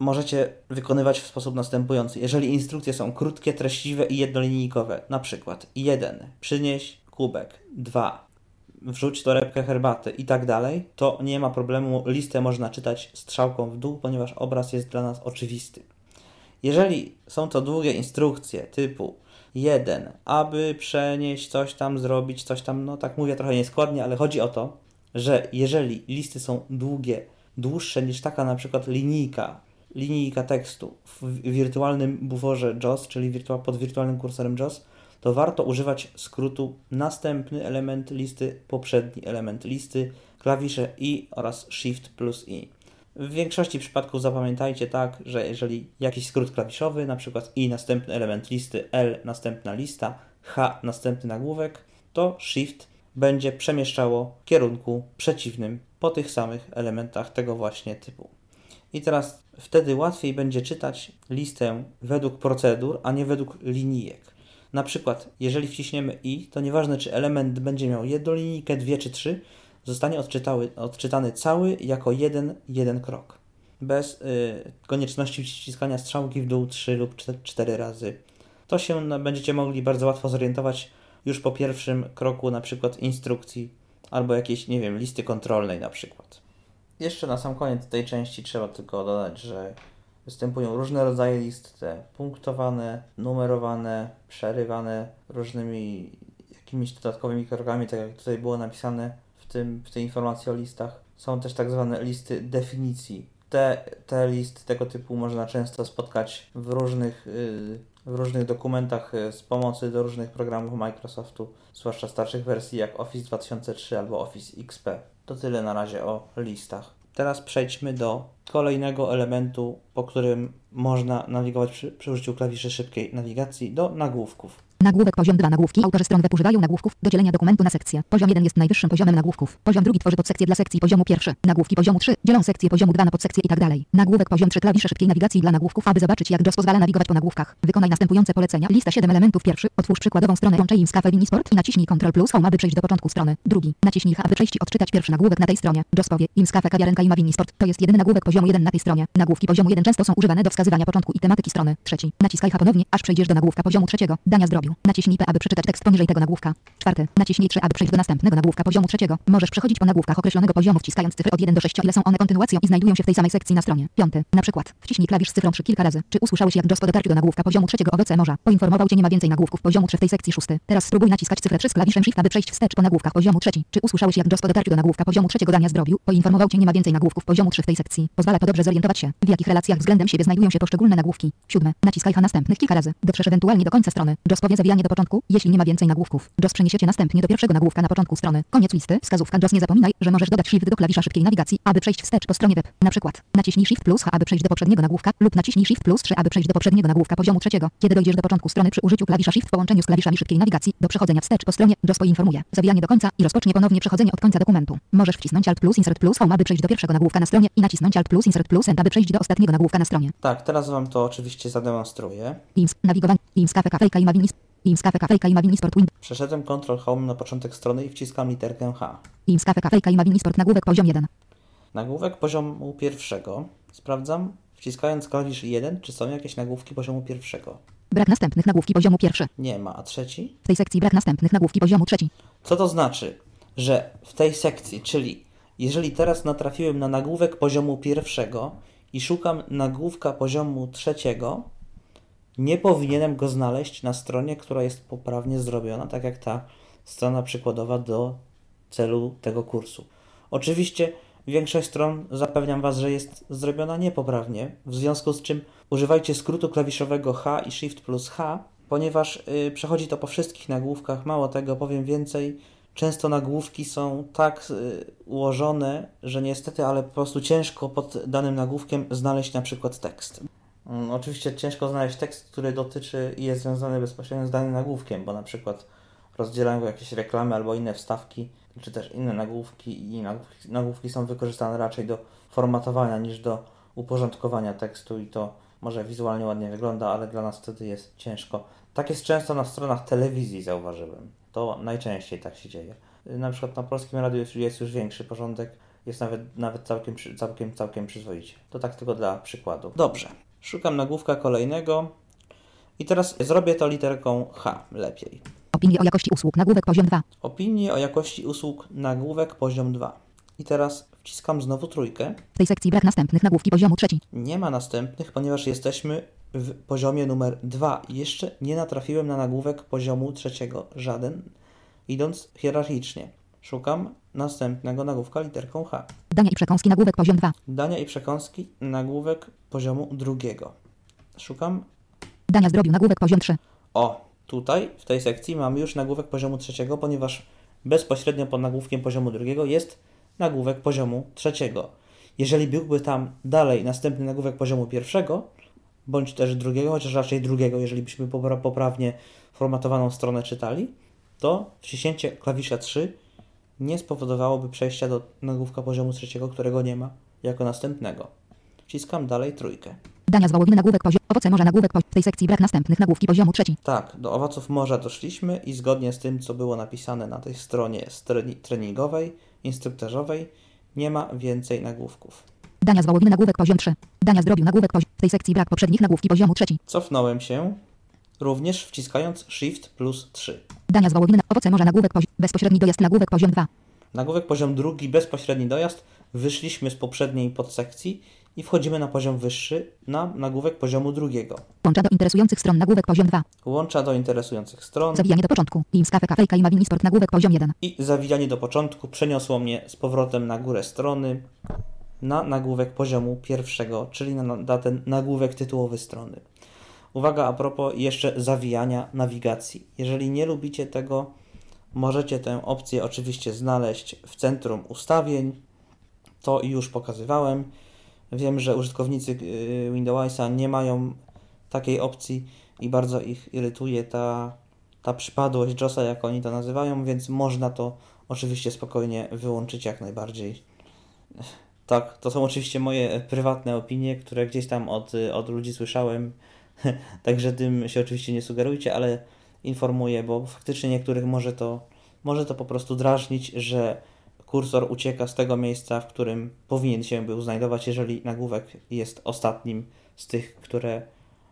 możecie wykonywać w sposób następujący. Jeżeli instrukcje są krótkie, treściwe i jednolinijkowe, na przykład 1. Przynieś kubek, 2. Wrzuć torebkę herbaty i tak dalej, to nie ma problemu. Listę można czytać strzałką w dół, ponieważ obraz jest dla nas oczywisty. Jeżeli są to długie instrukcje typu 1, aby przenieść coś tam, zrobić coś tam, no tak mówię trochę nieskładnie, ale chodzi o to, że jeżeli listy są długie, dłuższe niż taka na przykład linijka, linijka tekstu w wirtualnym buforze JOS, czyli pod wirtualnym kursorem JOS, to warto używać skrótu następny element listy, poprzedni element listy, klawisze I oraz Shift plus I. W większości przypadków zapamiętajcie tak, że jeżeli jakiś skrót klawiszowy, na przykład I następny element listy, L następna lista, H następny nagłówek, to Shift będzie przemieszczało w kierunku przeciwnym po tych samych elementach tego właśnie typu. I teraz wtedy łatwiej będzie czytać listę według procedur, a nie według linijek. Na przykład, jeżeli wciśniemy i, to nieważne czy element będzie miał jedną linijkę, dwie czy trzy, zostanie odczytały, odczytany cały jako jeden, jeden krok. Bez y, konieczności wciskania strzałki w dół 3 lub 4 razy. To się będziecie mogli bardzo łatwo zorientować już po pierwszym kroku, na przykład instrukcji albo jakiejś, nie wiem, listy kontrolnej na przykład. Jeszcze na sam koniec tej części trzeba tylko dodać, że występują różne rodzaje list, te punktowane, numerowane, przerywane różnymi jakimiś dodatkowymi krokami, tak jak tutaj było napisane w, tym, w tej informacji o listach. Są też tak zwane listy definicji. Te, te listy tego typu można często spotkać w różnych, yy, w różnych dokumentach yy, z pomocy do różnych programów Microsoftu, zwłaszcza starszych wersji jak Office 2003 albo Office XP. To tyle na razie o listach. Teraz przejdźmy do kolejnego elementu, po którym można nawigować przy, przy użyciu klawiszy szybkiej nawigacji do nagłówków. Nagłówek poziom 2 nagłówki. Autorzy stron web używają nagłówków do dzielenia dokumentu na sekcje. Poziom 1 jest najwyższym poziomem nagłówków. Poziom drugi tworzy podsekcje dla sekcji poziomu pierwszy. Nagłówki poziomu 3 dzielą sekcje poziomu 2 na podsekcje i tak dalej. Nagłówek poziom 3 klawisze szybkiej nawigacji dla nagłówków. Aby zobaczyć jak JOS pozwala nawigować po nagłówkach. Wykonaj następujące polecenia. Lista 7 elementów pierwszy. Otwórz przykładową stronę im Cafe Minisport i naciśnij Ctrl plus Home aby przejść do początku strony. Drugi. Naciśnij H aby przejść i odczytać pierwszy nagłówek na tej stronie. JOS powie im Cafe kawiarenka i ma Minisport. To jest jedyny nagłówek poziomu 1 na tej stronie. Nagłówki poziomu 1 często są używane do wskazywania początku i tematyki strony. Trzeci. Naciskaj H ponownie aż przejdziesz do nagłówka poziomu trzeciego. Dania zdrowiu. Naciśnij P aby przeczytać tekst poniżej tego nagłówka. Czwarty. Naciśnij 3, aby przejść do następnego nagłówka poziomu trzeciego. Możesz przechodzić po nagłówkach określonego poziomu wciskając cyfry od 1 do 6, ile są one kontynuacją i znajdują się w tej samej sekcji na stronie. Piąty. Na przykład. Wciśnij klawisz z cyfrą 3 kilka razy. Czy usłyszałeś jak JOS po dotarciu do nagłówka poziomu trzeciego owoce morza poinformował cię nie ma więcej nagłówków poziomu 3 w tej sekcji szósty. Teraz spróbuj naciskać cyfrę 3 z klawiszem Shift, aby przejść wstecz po nagłówkach poziomu trzeci. Czy usłyszałeś jak JOS po dotarciu do nagłówka poziomu trzeciego dania zdrowiu poinformował cię nie ma więcej nagłówków poziomu 3 w tej sekcji. Pozwala to dobrze zorientować się, w jakich relacjach względem siebie znajdują się poszczególne nagłówki. Naciskaj H następnych kilka razy. Dotrzesz ewentualnie do końca strony. JOS powie zawijanie do początku, jeśli nie ma więcej nagłówków. JOS przeniesiecie następnie do pierwszego nagłówka na początku strony. Koniec listy. Wskazówka JOS nie zapominaj, że możesz dodać Shift do klawisza szybkiej nawigacji, aby przejść wstecz po stronie web. Na przykład naciśnij Shift plus H, aby przejść do poprzedniego nagłówka lub naciśnij Shift plus 3, aby przejść do poprzedniego nagłówka poziomu trzeciego. Kiedy dojdziesz do początku strony przy użyciu klawisza Shift w połączeniu z klawiszami szybkiej nawigacji do przechodzenia wstecz po stronie, JOS poinformuje. Zawijanie do końca i rozpocznie ponownie przechodzenie od końca dokumentu. Możesz wcisnąć Alt plus Insert plus Home, aby przejść do pierwszego nagłówka na stronie i nacisnąć Alt plus Insert plus End, aby przejść do ostatniego nagłówka na stronie. Tak, teraz Wam to oczywiście zademonstruję. Teams, nawigowanie, Teams, kafe, kafejka i mawinis, Kafejka i sport, win, Przeszedłem Ctrl Home na początek strony i wciskam literkę H. Teams, kafe, kafejka i mawinis, sport, nagłówek poziom 1. Nagłówek poziomu pierwszego. Sprawdzam, wciskając klawisz 1, czy są jakieś nagłówki poziomu pierwszego. Brak następnych nagłówki poziomu pierwszy. Nie ma. A trzeci? W tej sekcji brak następnych nagłówki poziomu trzeci. Co to znaczy? Że w tej sekcji, czyli jeżeli teraz natrafiłem na nagłówek poziomu pierwszego i szukam nagłówka poziomu trzeciego, nie powinienem go znaleźć na stronie, która jest poprawnie zrobiona, tak jak ta strona przykładowa do celu tego kursu. Oczywiście większość stron zapewniam Was, że jest zrobiona niepoprawnie, w związku z czym używajcie skrótu klawiszowego H i Shift plus H, ponieważ y, przechodzi to po wszystkich nagłówkach. Mało tego, powiem więcej, często nagłówki są tak y, ułożone, że niestety, ale po prostu ciężko pod danym nagłówkiem znaleźć na przykład tekst. Mm, Oczywiście ciężko znaleźć tekst, który dotyczy i jest związany bezpośrednio z danym nagłówkiem, bo na przykład rozdzielają go jakieś reklamy albo inne wstawki czy też inne nagłówki i nagłówki, nagłówki są wykorzystane raczej do formatowania niż do uporządkowania tekstu i to może wizualnie ładnie wygląda, ale dla nas wtedy jest ciężko. Tak jest często na stronach telewizji, zauważyłem. To najczęściej tak się dzieje. Na przykład na polskim radiu jest, jest już większy porządek, jest nawet, nawet całkiem, całkiem, całkiem przyzwoicie. To tak tylko dla przykładu. Dobrze. Szukam nagłówka kolejnego i teraz zrobię to literką H lepiej. Opinie o jakości usług. Nagłówek poziom 2. Opinie o jakości usług, nagłówek poziom 2. I teraz wciskam znowu trójkę. W tej sekcji brak następnych nagłówki poziomu 3. Nie ma następnych, ponieważ jesteśmy w poziomie numer 2. Jeszcze nie natrafiłem na nagłówek poziomu trzeciego. Żaden. Idąc hierarchicznie. Szukam następnego nagłówka literką H. Dania i przekąski. Nagłówek poziom 2. Dania i przekąski, nagłówek poziomu drugiego. Szukam. Dania zdrobiu. Nagłówek poziom 3. O, tutaj w tej sekcji mamy już nagłówek poziomu trzeciego, ponieważ bezpośrednio pod nagłówkiem poziomu drugiego jest nagłówek poziomu trzeciego. Jeżeli byłby tam dalej następny nagłówek poziomu pierwszego, bądź też drugiego, chociaż raczej drugiego, jeżeli byśmy popra- poprawnie formatowaną stronę czytali, to wciśnięcie klawisza 3 nie spowodowałoby przejścia do nagłówka poziomu trzeciego, którego nie ma, jako następnego. Wciskam dalej trójkę. Dania z wołowiny. Nagłówek poziom. Owoce morza. Nagłówek poziom. W tej sekcji brak następnych nagłówki poziomu 3. Tak, do owoców morza doszliśmy i zgodnie z tym, co było napisane na tej stronie treningowej, instruktażowej, nie ma więcej nagłówków. Dania z wołowiny. Nagłówek poziom 3. Dania zdrobiu. Nagłówek poziom. W tej sekcji brak poprzednich nagłówki poziomu 3. Cofnąłem się, również wciskając Shift plus 3. Dania z wołowiny. Owoce morza. Nagłówek poziom. Bezpośredni dojazd. Nagłówek poziom 2. Nagłówek poziom drugi, bezpośredni dojazd. Wyszliśmy z poprzedniej podsekcji i wchodzimy na poziom wyższy, na nagłówek poziomu drugiego. Łącza do interesujących stron. Nagłówek poziom 2. Łącza do interesujących stron Zawijanie do początku. Teams Cafe Kafejka i Mawini Sport. Nagłówek poziom 1. i zawijanie do początku przeniosło mnie z powrotem na górę strony na nagłówek poziomu pierwszego, czyli na, na ten nagłówek tytułowy strony. Uwaga a propos jeszcze zawijania nawigacji. Jeżeli nie lubicie tego, możecie tę opcję oczywiście znaleźć w centrum ustawień. To już pokazywałem. Wiem, że użytkownicy yy, Windowsa nie mają takiej opcji i bardzo ich irytuje ta, ta przypadłość JOSa, jak oni to nazywają, więc można to oczywiście spokojnie wyłączyć jak najbardziej. Tak, to są oczywiście moje prywatne opinie, które gdzieś tam od, od ludzi słyszałem, także tym się oczywiście nie sugerujcie, ale informuję, bo faktycznie niektórych może to, może to po prostu drażnić, że kursor ucieka z tego miejsca, w którym powinien się był znajdować, jeżeli nagłówek jest ostatnim z tych, które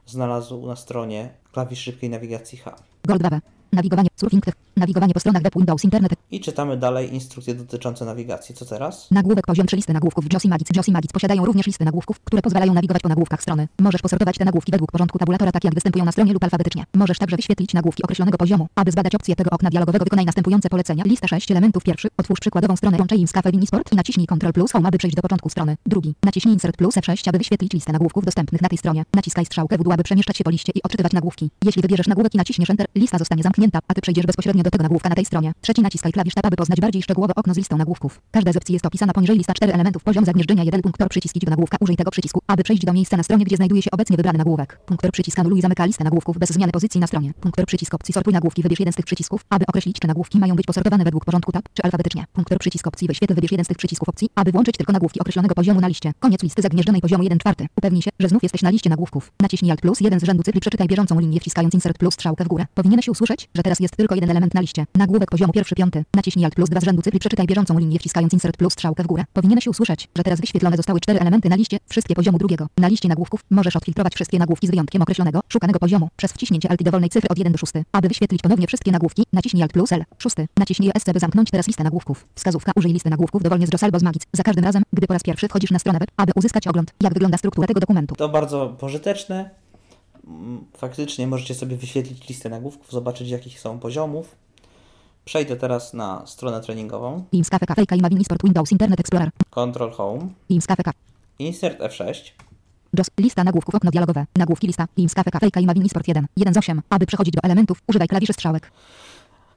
znalazł na stronie klawisz szybkiej nawigacji H. Gold 2. Nawigowanie. Surfing. Nawigowanie po stronach web Windows Internet. I czytamy dalej instrukcje dotyczące nawigacji. Co teraz? Nagłówek poziom 3 listy nagłówków. Josi Magic. Josi Magic posiadają również listy nagłówków, które pozwalają nawigować po nagłówkach strony. Możesz posortować te nagłówki według porządku tabulatora, tak jak występują na stronie lub alfabetycznie. Możesz także wyświetlić nagłówki określonego poziomu. Aby zbadać opcję tego okna dialogowego, wykonaj następujące polecenia. Lista 6 elementów. Pierwszy. Otwórz przykładową stronę Łączej z Cafe Sport i naciśnij Ctrl plus Home, aby przejść do początku strony. Drugi. Naciśnij Insert plus F6, aby wyświetlić listę nagłówków dostępnych na tej stronie. Naciskaj strzałkę w dół, aby przemieszczać się po liście i odczytywać nagłówki. Jeśli wybierzesz nagłówek i naciśniesz Enter, lista zostanie zamknięta, a ty przejdziesz bezpośrednio do tego nagłówka na tej stronie. Trzeci naciskaj klawisz Tab, aby poznać bardziej szczegółowo okno z listą nagłówków. Każda z opcji jest opisana poniżej lista 4 elementów. Poziom zagnieżdżenia 1. Punktor przycisk idź do nagłówka. Użyj tego przycisku, aby przejść do miejsca na stronie, gdzie znajduje się obecnie wybrany nagłówek. Punktor przycisk anuluj i zamyka listę nagłówków bez zmiany pozycji na stronie. Punktor przycisk opcji sortuj nagłówki. Wybierz jeden z tych przycisków, aby określić, czy nagłówki mają być posortowane według porządku tab, czy alfabetycznie. Punktor przycisk opcji wyświetl. Wybierz jeden z tych przycisków opcji, aby włączyć tylko nagłówki określonego poziomu na liście. Koniec listy zagnieżdżonej poziomu 1 czwarty. Upewnij się, że znów jesteś na liście nagłówków. Naciśnij Alt plus 1 z rzędu cyfr i przeczytaj bieżącą linię wciskając Insert plus strzałkę w górę. Powinieneś usłyszeć, że teraz jest tylko jeden element na liście. Nagłówek poziomu pierwszy piąty. Naciśnij Alt plus 2 z rzędu przeczytaj bieżącą linię wciskając Insert plus strzałkę w górę. Powinieneś usłyszeć, że teraz wyświetlone zostały cztery elementy na liście, wszystkie poziomu drugiego. Na liście nagłówków możesz odfiltrować wszystkie nagłówki z wyjątkiem określonego, szukanego poziomu przez wciśnięcie Alt i dowolnej cyfry od 1 do 6. Aby wyświetlić ponownie wszystkie nagłówki, naciśnij Alt plus L. 6. Naciśnij ESC, by zamknąć teraz listę nagłówków. Wskazówka użyj listy nagłówków dowolnie z JOS albo z Magic. Za każdym razem, gdy po raz pierwszy wchodzisz na stronę web, aby uzyskać ogląd, jak wygląda struktura tego dokumentu. To bardzo pożyteczne. Mm, Faktycznie możecie sobie wyświetlić listę nagłówków, zobaczyć jakich są poziomów. Przejdę teraz na stronę treningową. Teams Sport Windows Internet Explorer. Ctrl Home. Teams. Insert F6. JOS. Lista nagłówków. Okno dialogowe. Nagłówki lista. Teams Cafe Kafejka i Mawini Sport 1. 1 z 8. Aby przechodzić do elementów, używaj klawiszy strzałek.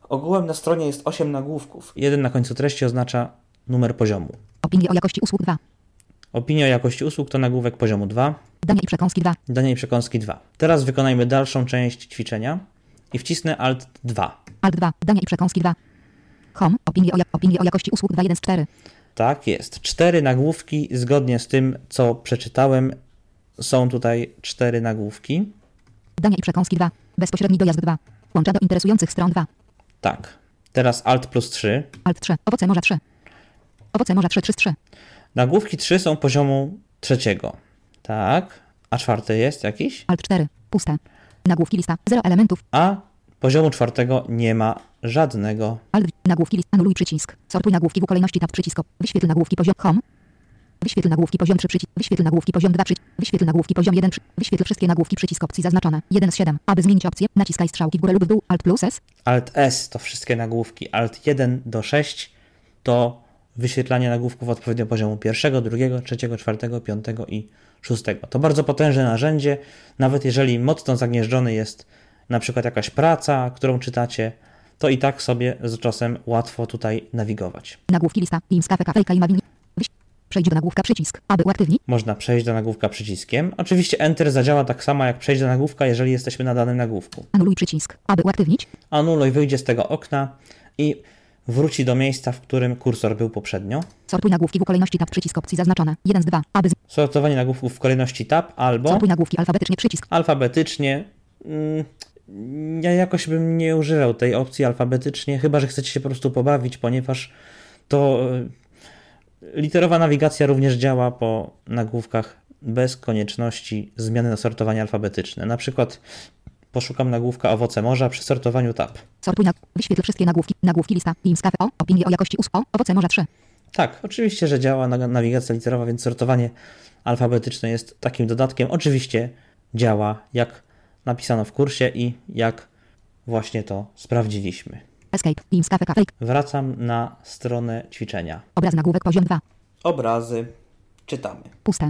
Ogółem na stronie jest 8 nagłówków. Jeden na końcu treści oznacza numer poziomu. Opinie o jakości usług 2. Opinia o jakości usług to nagłówek poziomu 2. Dania i przekąski 2. Dania i przekąski 2. Teraz wykonajmy dalszą część ćwiczenia i wcisnę Alt 2. Alt 2. Dania i przekąski 2. Home. Opinie o, jak- opinie o jakości usług 2.1 z 4. Tak jest. Cztery nagłówki, zgodnie z tym, co przeczytałem. Są tutaj cztery nagłówki. Dania i przekąski 2. Bezpośredni dojazd 2. Łącza do interesujących stron 2. Tak. Teraz Alt plus 3. Alt 3. Owoce morza 3. Owoce morza 3 3 z 3. Nagłówki 3 są poziomu trzeciego. Tak. A czwarty jest jakiś? Alt 4. Puste. Nagłówki lista. 0 elementów. A poziomu czwartego nie ma żadnego. Alt. Nagłówki list. Anuluj przycisk. Sortuj nagłówki w kolejności tab przycisk. Wyświetl nagłówki poziom home. Wyświetl nagłówki poziom 3 przycisk. Wyświetl nagłówki poziom 2 przycisk. Wyświetl nagłówki poziom 1 przy... Wyświetl wszystkie nagłówki przycisk opcji zaznaczone. 1 z 7. Aby zmienić opcję, naciskaj strzałki w górę lub w dół. Alt plus S. Alt S to wszystkie nagłówki. Alt 1 do 6 to wyświetlanie nagłówków odpowiednio poziomu pierwszego, drugiego, trzeciego, czwartego, piątego i szóstego. To bardzo potężne narzędzie, nawet jeżeli mocno zagnieżdżony jest na przykład jakaś praca, którą czytacie, to i tak sobie z czasem łatwo tutaj nawigować. Nagłówki lista. Kafejka i mawini. Przejdź do nagłówka przycisk. Aby uaktywnić. Można przejść do nagłówka przyciskiem. Oczywiście Enter zadziała tak samo jak przejść do nagłówka, jeżeli jesteśmy na danym nagłówku. Anuluj przycisk. Aby uaktywnić. Anuluj wyjdzie z tego okna i wróci do miejsca, w którym kursor był poprzednio. Sortuj nagłówki w kolejności tab przycisk opcji zaznaczone. 1 z 2. Aby z... Sortowanie nagłówków w kolejności tab albo Sortuj nagłówki alfabetycznie przycisk. alfabetycznie. Mm, Ja jakoś bym nie używał tej opcji alfabetycznie, chyba że chcecie się po prostu pobawić, ponieważ to e, literowa nawigacja również działa po nagłówkach bez konieczności zmiany na sortowanie alfabetyczne. Na przykład poszukam nagłówka owoce morza przy sortowaniu tab. Sortuj nag... Wyświetl wszystkie nagłówki. Nagłówki lista. Teamscafe o. Opinie o jakości usług. O. Owoce morza 3. Tak, oczywiście, że działa na- nawigacja literowa, więc sortowanie alfabetyczne jest takim dodatkiem. Oczywiście działa, jak napisano w kursie i jak właśnie to sprawdziliśmy. Escape. Kafejka. Wracam na stronę ćwiczenia. Obraz nagłówek poziom 2. Obrazy czytamy. Puste.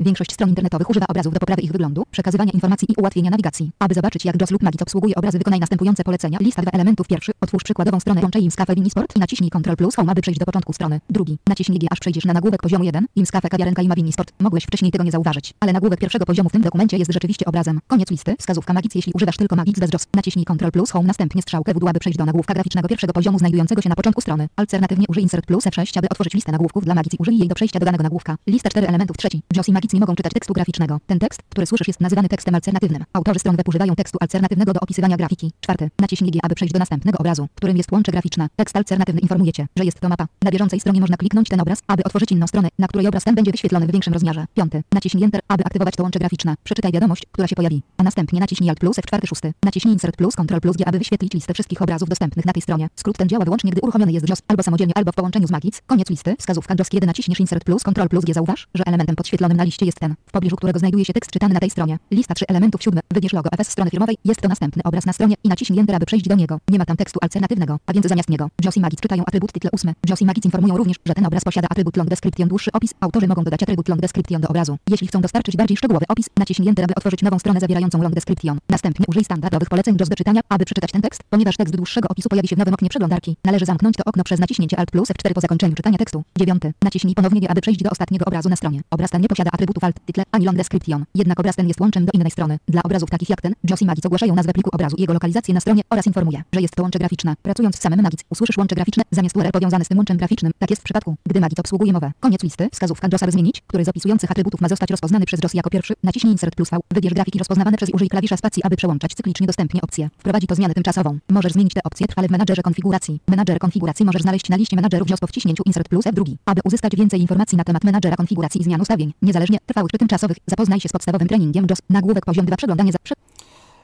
Większość stron internetowych używa obrazów do poprawy ich wyglądu, przekazywania informacji i ułatwienia nawigacji. Aby zobaczyć, jak JOS lub Magit obsługuje obrazy, wykonaj następujące polecenia. Lista dwa elementów. Pierwszy. Otwórz przykładową stronę łączę Imscafe Winisport i naciśnij Ctrl plus Home, aby przejść do początku strony. Drugi. Naciśnij G, aż przejdziesz na nagłówek poziomu 1. Imscafe kawiarenka i ma Winisport. Mogłeś wcześniej tego nie zauważyć, ale nagłówek pierwszego poziomu w tym dokumencie jest rzeczywiście obrazem. Koniec listy. Wskazówka Magic, jeśli używasz tylko Magic bez JOS. Naciśnij Ctrl plus Home, następnie strzałkę w dół, aby przejść do nagłówka graficznego pierwszego poziomu znajdującego się na początku strony. Alternatywnie użyj Insert plus F6, aby otworzyć listę nagłówków dla Magic. Użyj jej do przejścia do danego nagłówka. Lista cztery elementów trzeci. JOS i Magic nie mogą czytać tekstu graficznego. Ten tekst, który słyszysz jest nazywany tekstem alternatywnym. Autorzy stron web używają tekstu alternatywnego do opisywania grafiki. Czwarty. Naciśnij G, aby przejść do następnego obrazu, którym jest łącze graficzne. Tekst alternatywny informuje cię, że jest to mapa. Na bieżącej stronie można kliknąć ten obraz, aby otworzyć inną stronę, na której obraz ten będzie wyświetlony w większym rozmiarze. Piąty. Naciśnij Enter, aby aktywować to łącze graficzne. Przeczytaj wiadomość, która się pojawi. A następnie naciśnij Alt plus F4 szósty. Naciśnij Insert plus Ctrl plus G, aby wyświetlić listę wszystkich obrazów dostępnych na tej stronie. Skrót ten działa wyłącznie, gdy uruchomiony jest JOS albo samodzielnie, albo w połączeniu z Magic. Koniec listy. Wskazówka JOS, kiedy naciśniesz Insert plus Ctrl plus G, zauważ, że elementem podświetlonym na liście jest ten, w pobliżu którego znajduje się tekst czytany na tej stronie. Lista trzy elementów siódme. Wybierz logo FS strony firmowej. Jest to następny obraz na stronie i naciśnij Enter, aby przejść do niego. Nie ma tam tekstu alternatywnego, a więc zamiast niego JOS i Magic czytają atrybut tytle ósmy. JOS i Magic informują również, że ten obraz posiada atrybut long description dłuższy opis. Autorzy mogą dodać atrybut long description do obrazu. Jeśli chcą dostarczyć bardziej szczegółowy opis, naciśnij Enter, aby otworzyć nową stronę zawierającą long description. Następnie użyj standardowych poleceń do czytania, aby przeczytać ten tekst, ponieważ tekst dłuższego opisu pojawi się w nowym oknie przeglądarki. Należy zamknąć to okno przez naciśnięcie Alt plus F4 po zakończeniu czytania tekstu. Dziewiąty. Naciśnij ponownie aby przejść do ostatniego obrazu na stronie. Obraz ten nie posiada atrybutów alt, tytle ani long description. Jednak obraz ten jest łączem do innej strony. Dla obrazów takich jak ten, JOS i Magic ogłaszają nazwę pliku obrazu i jego lokalizację na stronie oraz informuje, że jest to łącze graficzne. Pracując z samym Magic, usłyszysz łącze graficzne zamiast URL powiązane z tym łączem graficznym. Tak jest w przypadku, gdy Magic obsługuje mowę. Koniec listy. Wskazówka JOS, aby zmienić, który z opisujących atrybutów ma zostać rozpoznany przez JOS jako pierwszy. Naciśnij Insert plus V. Wybierz grafiki rozpoznawane przez użyj klawisza spacji, aby przełączać cyklicznie dostępnie opcje. Wprowadzi to zmianę tymczasową. Możesz zmienić te opcje trwale w menadżerze konfiguracji. Menadżer konfiguracji możesz znaleźć na liście menadżerów wciśnięciu Insert plus F2. Aby uzyskać więcej informacji na temat menadżera konfiguracji i zmian ustawień, niezależnie trwałych czy tymczasowych, zapoznaj się z podstawowym treningiem JOS. Nagłówek poziom 2 przeglądanie za prze...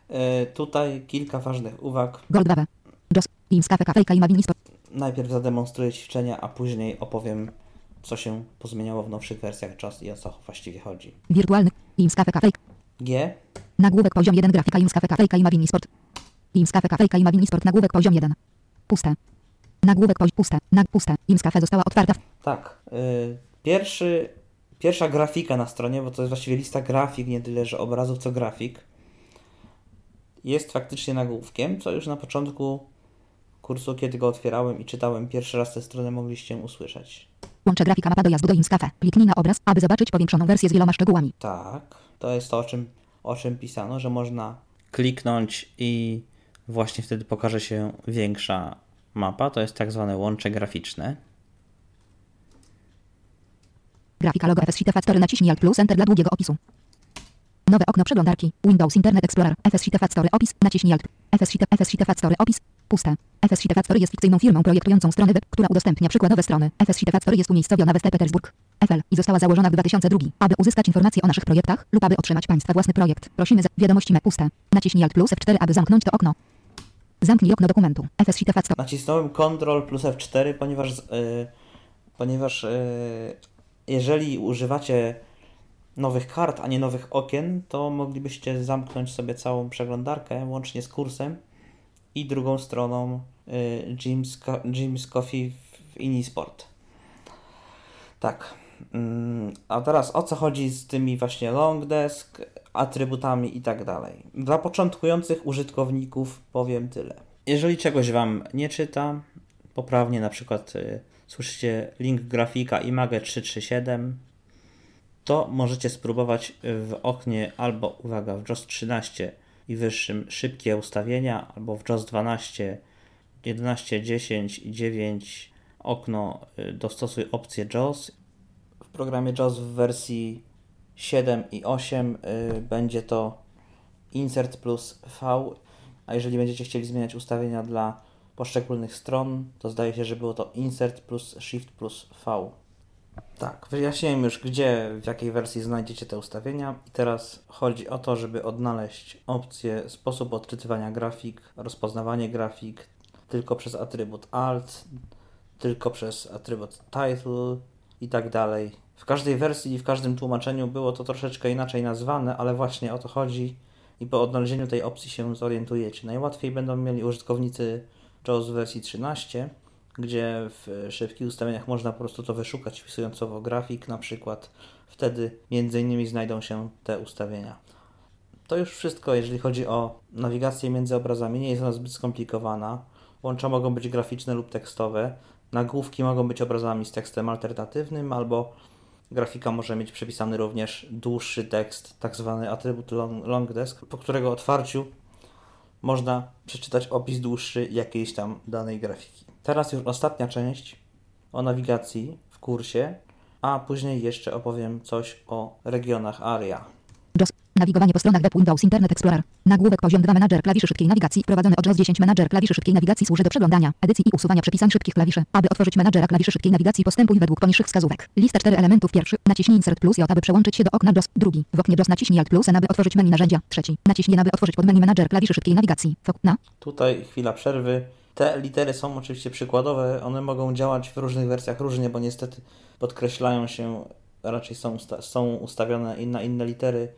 E, tutaj kilka ważnych uwag. Gold 2 JOS. Teamscafe kafejka i Mavin Sport. Najpierw zademonstruję ćwiczenia, a później opowiem, co się pozmieniało w nowszych wersjach JOS i o co właściwie chodzi. Wirtualny. Teamscafe kafejka. G. Nagłówek poziom 1 grafika Teamscafe kafejka i Mavin Sport. Teamscafe kafejka i Mavin Sport. Nagłówek poziom 1. Puste. Nagłówek poziom puste. Nag puste. Teamscafe została otwarta. Tak. y, pierwszy, pierwsza grafika na stronie, bo to jest właściwie lista grafik, nie tyle, że obrazów, co grafik, jest faktycznie nagłówkiem, co już na początku kursu, kiedy go otwierałem i czytałem pierwszy raz tę stronę, mogliście usłyszeć. Łączę grafika mapa dojazdu do Teamscafe. Kliknij na obraz, aby zobaczyć powiększoną wersję z wieloma szczegółami. Tak, to jest to, o czym, o czym pisano, że można kliknąć i właśnie wtedy pokaże się większa mapa to jest tak zwane łącze graficzne. Grafika logo FS Sheet Factory naciśnij Alt plus Enter dla długiego opisu. Nowe okno przeglądarki. Windows Internet Explorer. FS Sheet Factory opis. Naciśnij Alt. FS Sheet, Factory opis. Puste. FS Sheet Factory jest fikcyjną firmą projektującą strony web, która udostępnia przykładowe strony. FS Sheet Factory jest umiejscowiona we St. Petersburg. FL i została założona w 2002. Aby uzyskać informacje o naszych projektach lub aby otrzymać Państwa własny projekt, prosimy za wiadomości me puste. Naciśnij Alt plus F4, aby zamknąć to okno. Zamknij okno dokumentu. FS Sheet Factory. Nacisnąłem Ctrl plus F4, ponieważ, yy, ponieważ yy, jeżeli używacie nowych kart, a nie nowych okien, to moglibyście zamknąć sobie całą przeglądarkę, łącznie z kursem i drugą stroną y, Jim's, Co- Jim's Coffee w Inisport. Tak. Mm, A teraz o co chodzi z tymi właśnie long desk, atrybutami i tak dalej. Dla początkujących użytkowników powiem tyle. Jeżeli czegoś Wam nie czyta, poprawnie na przykład y, słyszycie link grafika Image 337, to możecie spróbować w oknie albo, uwaga, w JOS 13 i wyższym szybkie ustawienia, albo w JOS 12, 11, 10 i 9 okno y, dostosuj opcję JOS. W programie JOS w wersji 7 i 8 y, będzie to Insert plus V, a jeżeli będziecie chcieli zmieniać ustawienia dla poszczególnych stron, to zdaje się, że było to Insert plus Shift plus V. Tak, wyjaśniłem już, gdzie, w jakiej wersji znajdziecie te ustawienia. I teraz chodzi o to, żeby odnaleźć opcję sposób odczytywania grafik, rozpoznawanie grafik tylko przez atrybut Alt, tylko przez atrybut Title i tak dalej. W każdej wersji i w każdym tłumaczeniu było to troszeczkę inaczej nazwane, ale właśnie o to chodzi i po odnalezieniu tej opcji się zorientujecie. Najłatwiej będą mieli użytkownicy JAWS w wersji 13, gdzie w szybkich ustawieniach można po prostu to wyszukać, wpisując słowo grafik na przykład. Wtedy między innymi znajdą się te ustawienia. To już wszystko, jeżeli chodzi o nawigację między obrazami. Nie jest ona zbyt skomplikowana. Łącza mogą być graficzne lub tekstowe. Nagłówki mogą być obrazami z tekstem alternatywnym, albo grafika może mieć przypisany również dłuższy tekst, tak zwany atrybut long, long desk, po którego otwarciu można przeczytać opis dłuższy jakiejś tam danej grafiki. Teraz już ostatnia część o nawigacji w kursie, a później jeszcze opowiem coś o regionach ARIA. Nawigowanie po stronach web Windows Internet Explorer. Nagłówek poziom 2 Manager klawiszy szybkiej nawigacji. Wprowadzony od JOS 10 Manager klawiszy szybkiej nawigacji służy do przeglądania, edycji i usuwania przypisań szybkich klawiszy. Aby otworzyć menadżera klawiszy szybkiej nawigacji postępuj według poniższych wskazówek. Lista 4 elementów pierwszy. Naciśnij Insert plus J, aby przełączyć się do okna JOS. Drugi. W oknie JOS naciśnij Alt plus N, aby otworzyć menu narzędzia. Trzeci. Naciśnij N, aby otworzyć podmenu Manager klawiszy szybkiej nawigacji. Fok na. Tutaj chwila przerwy. Te litery są oczywiście przykładowe, one mogą działać w różnych wersjach różnie, bo niestety podkreślają się, raczej są, usta- są ustawione na inne litery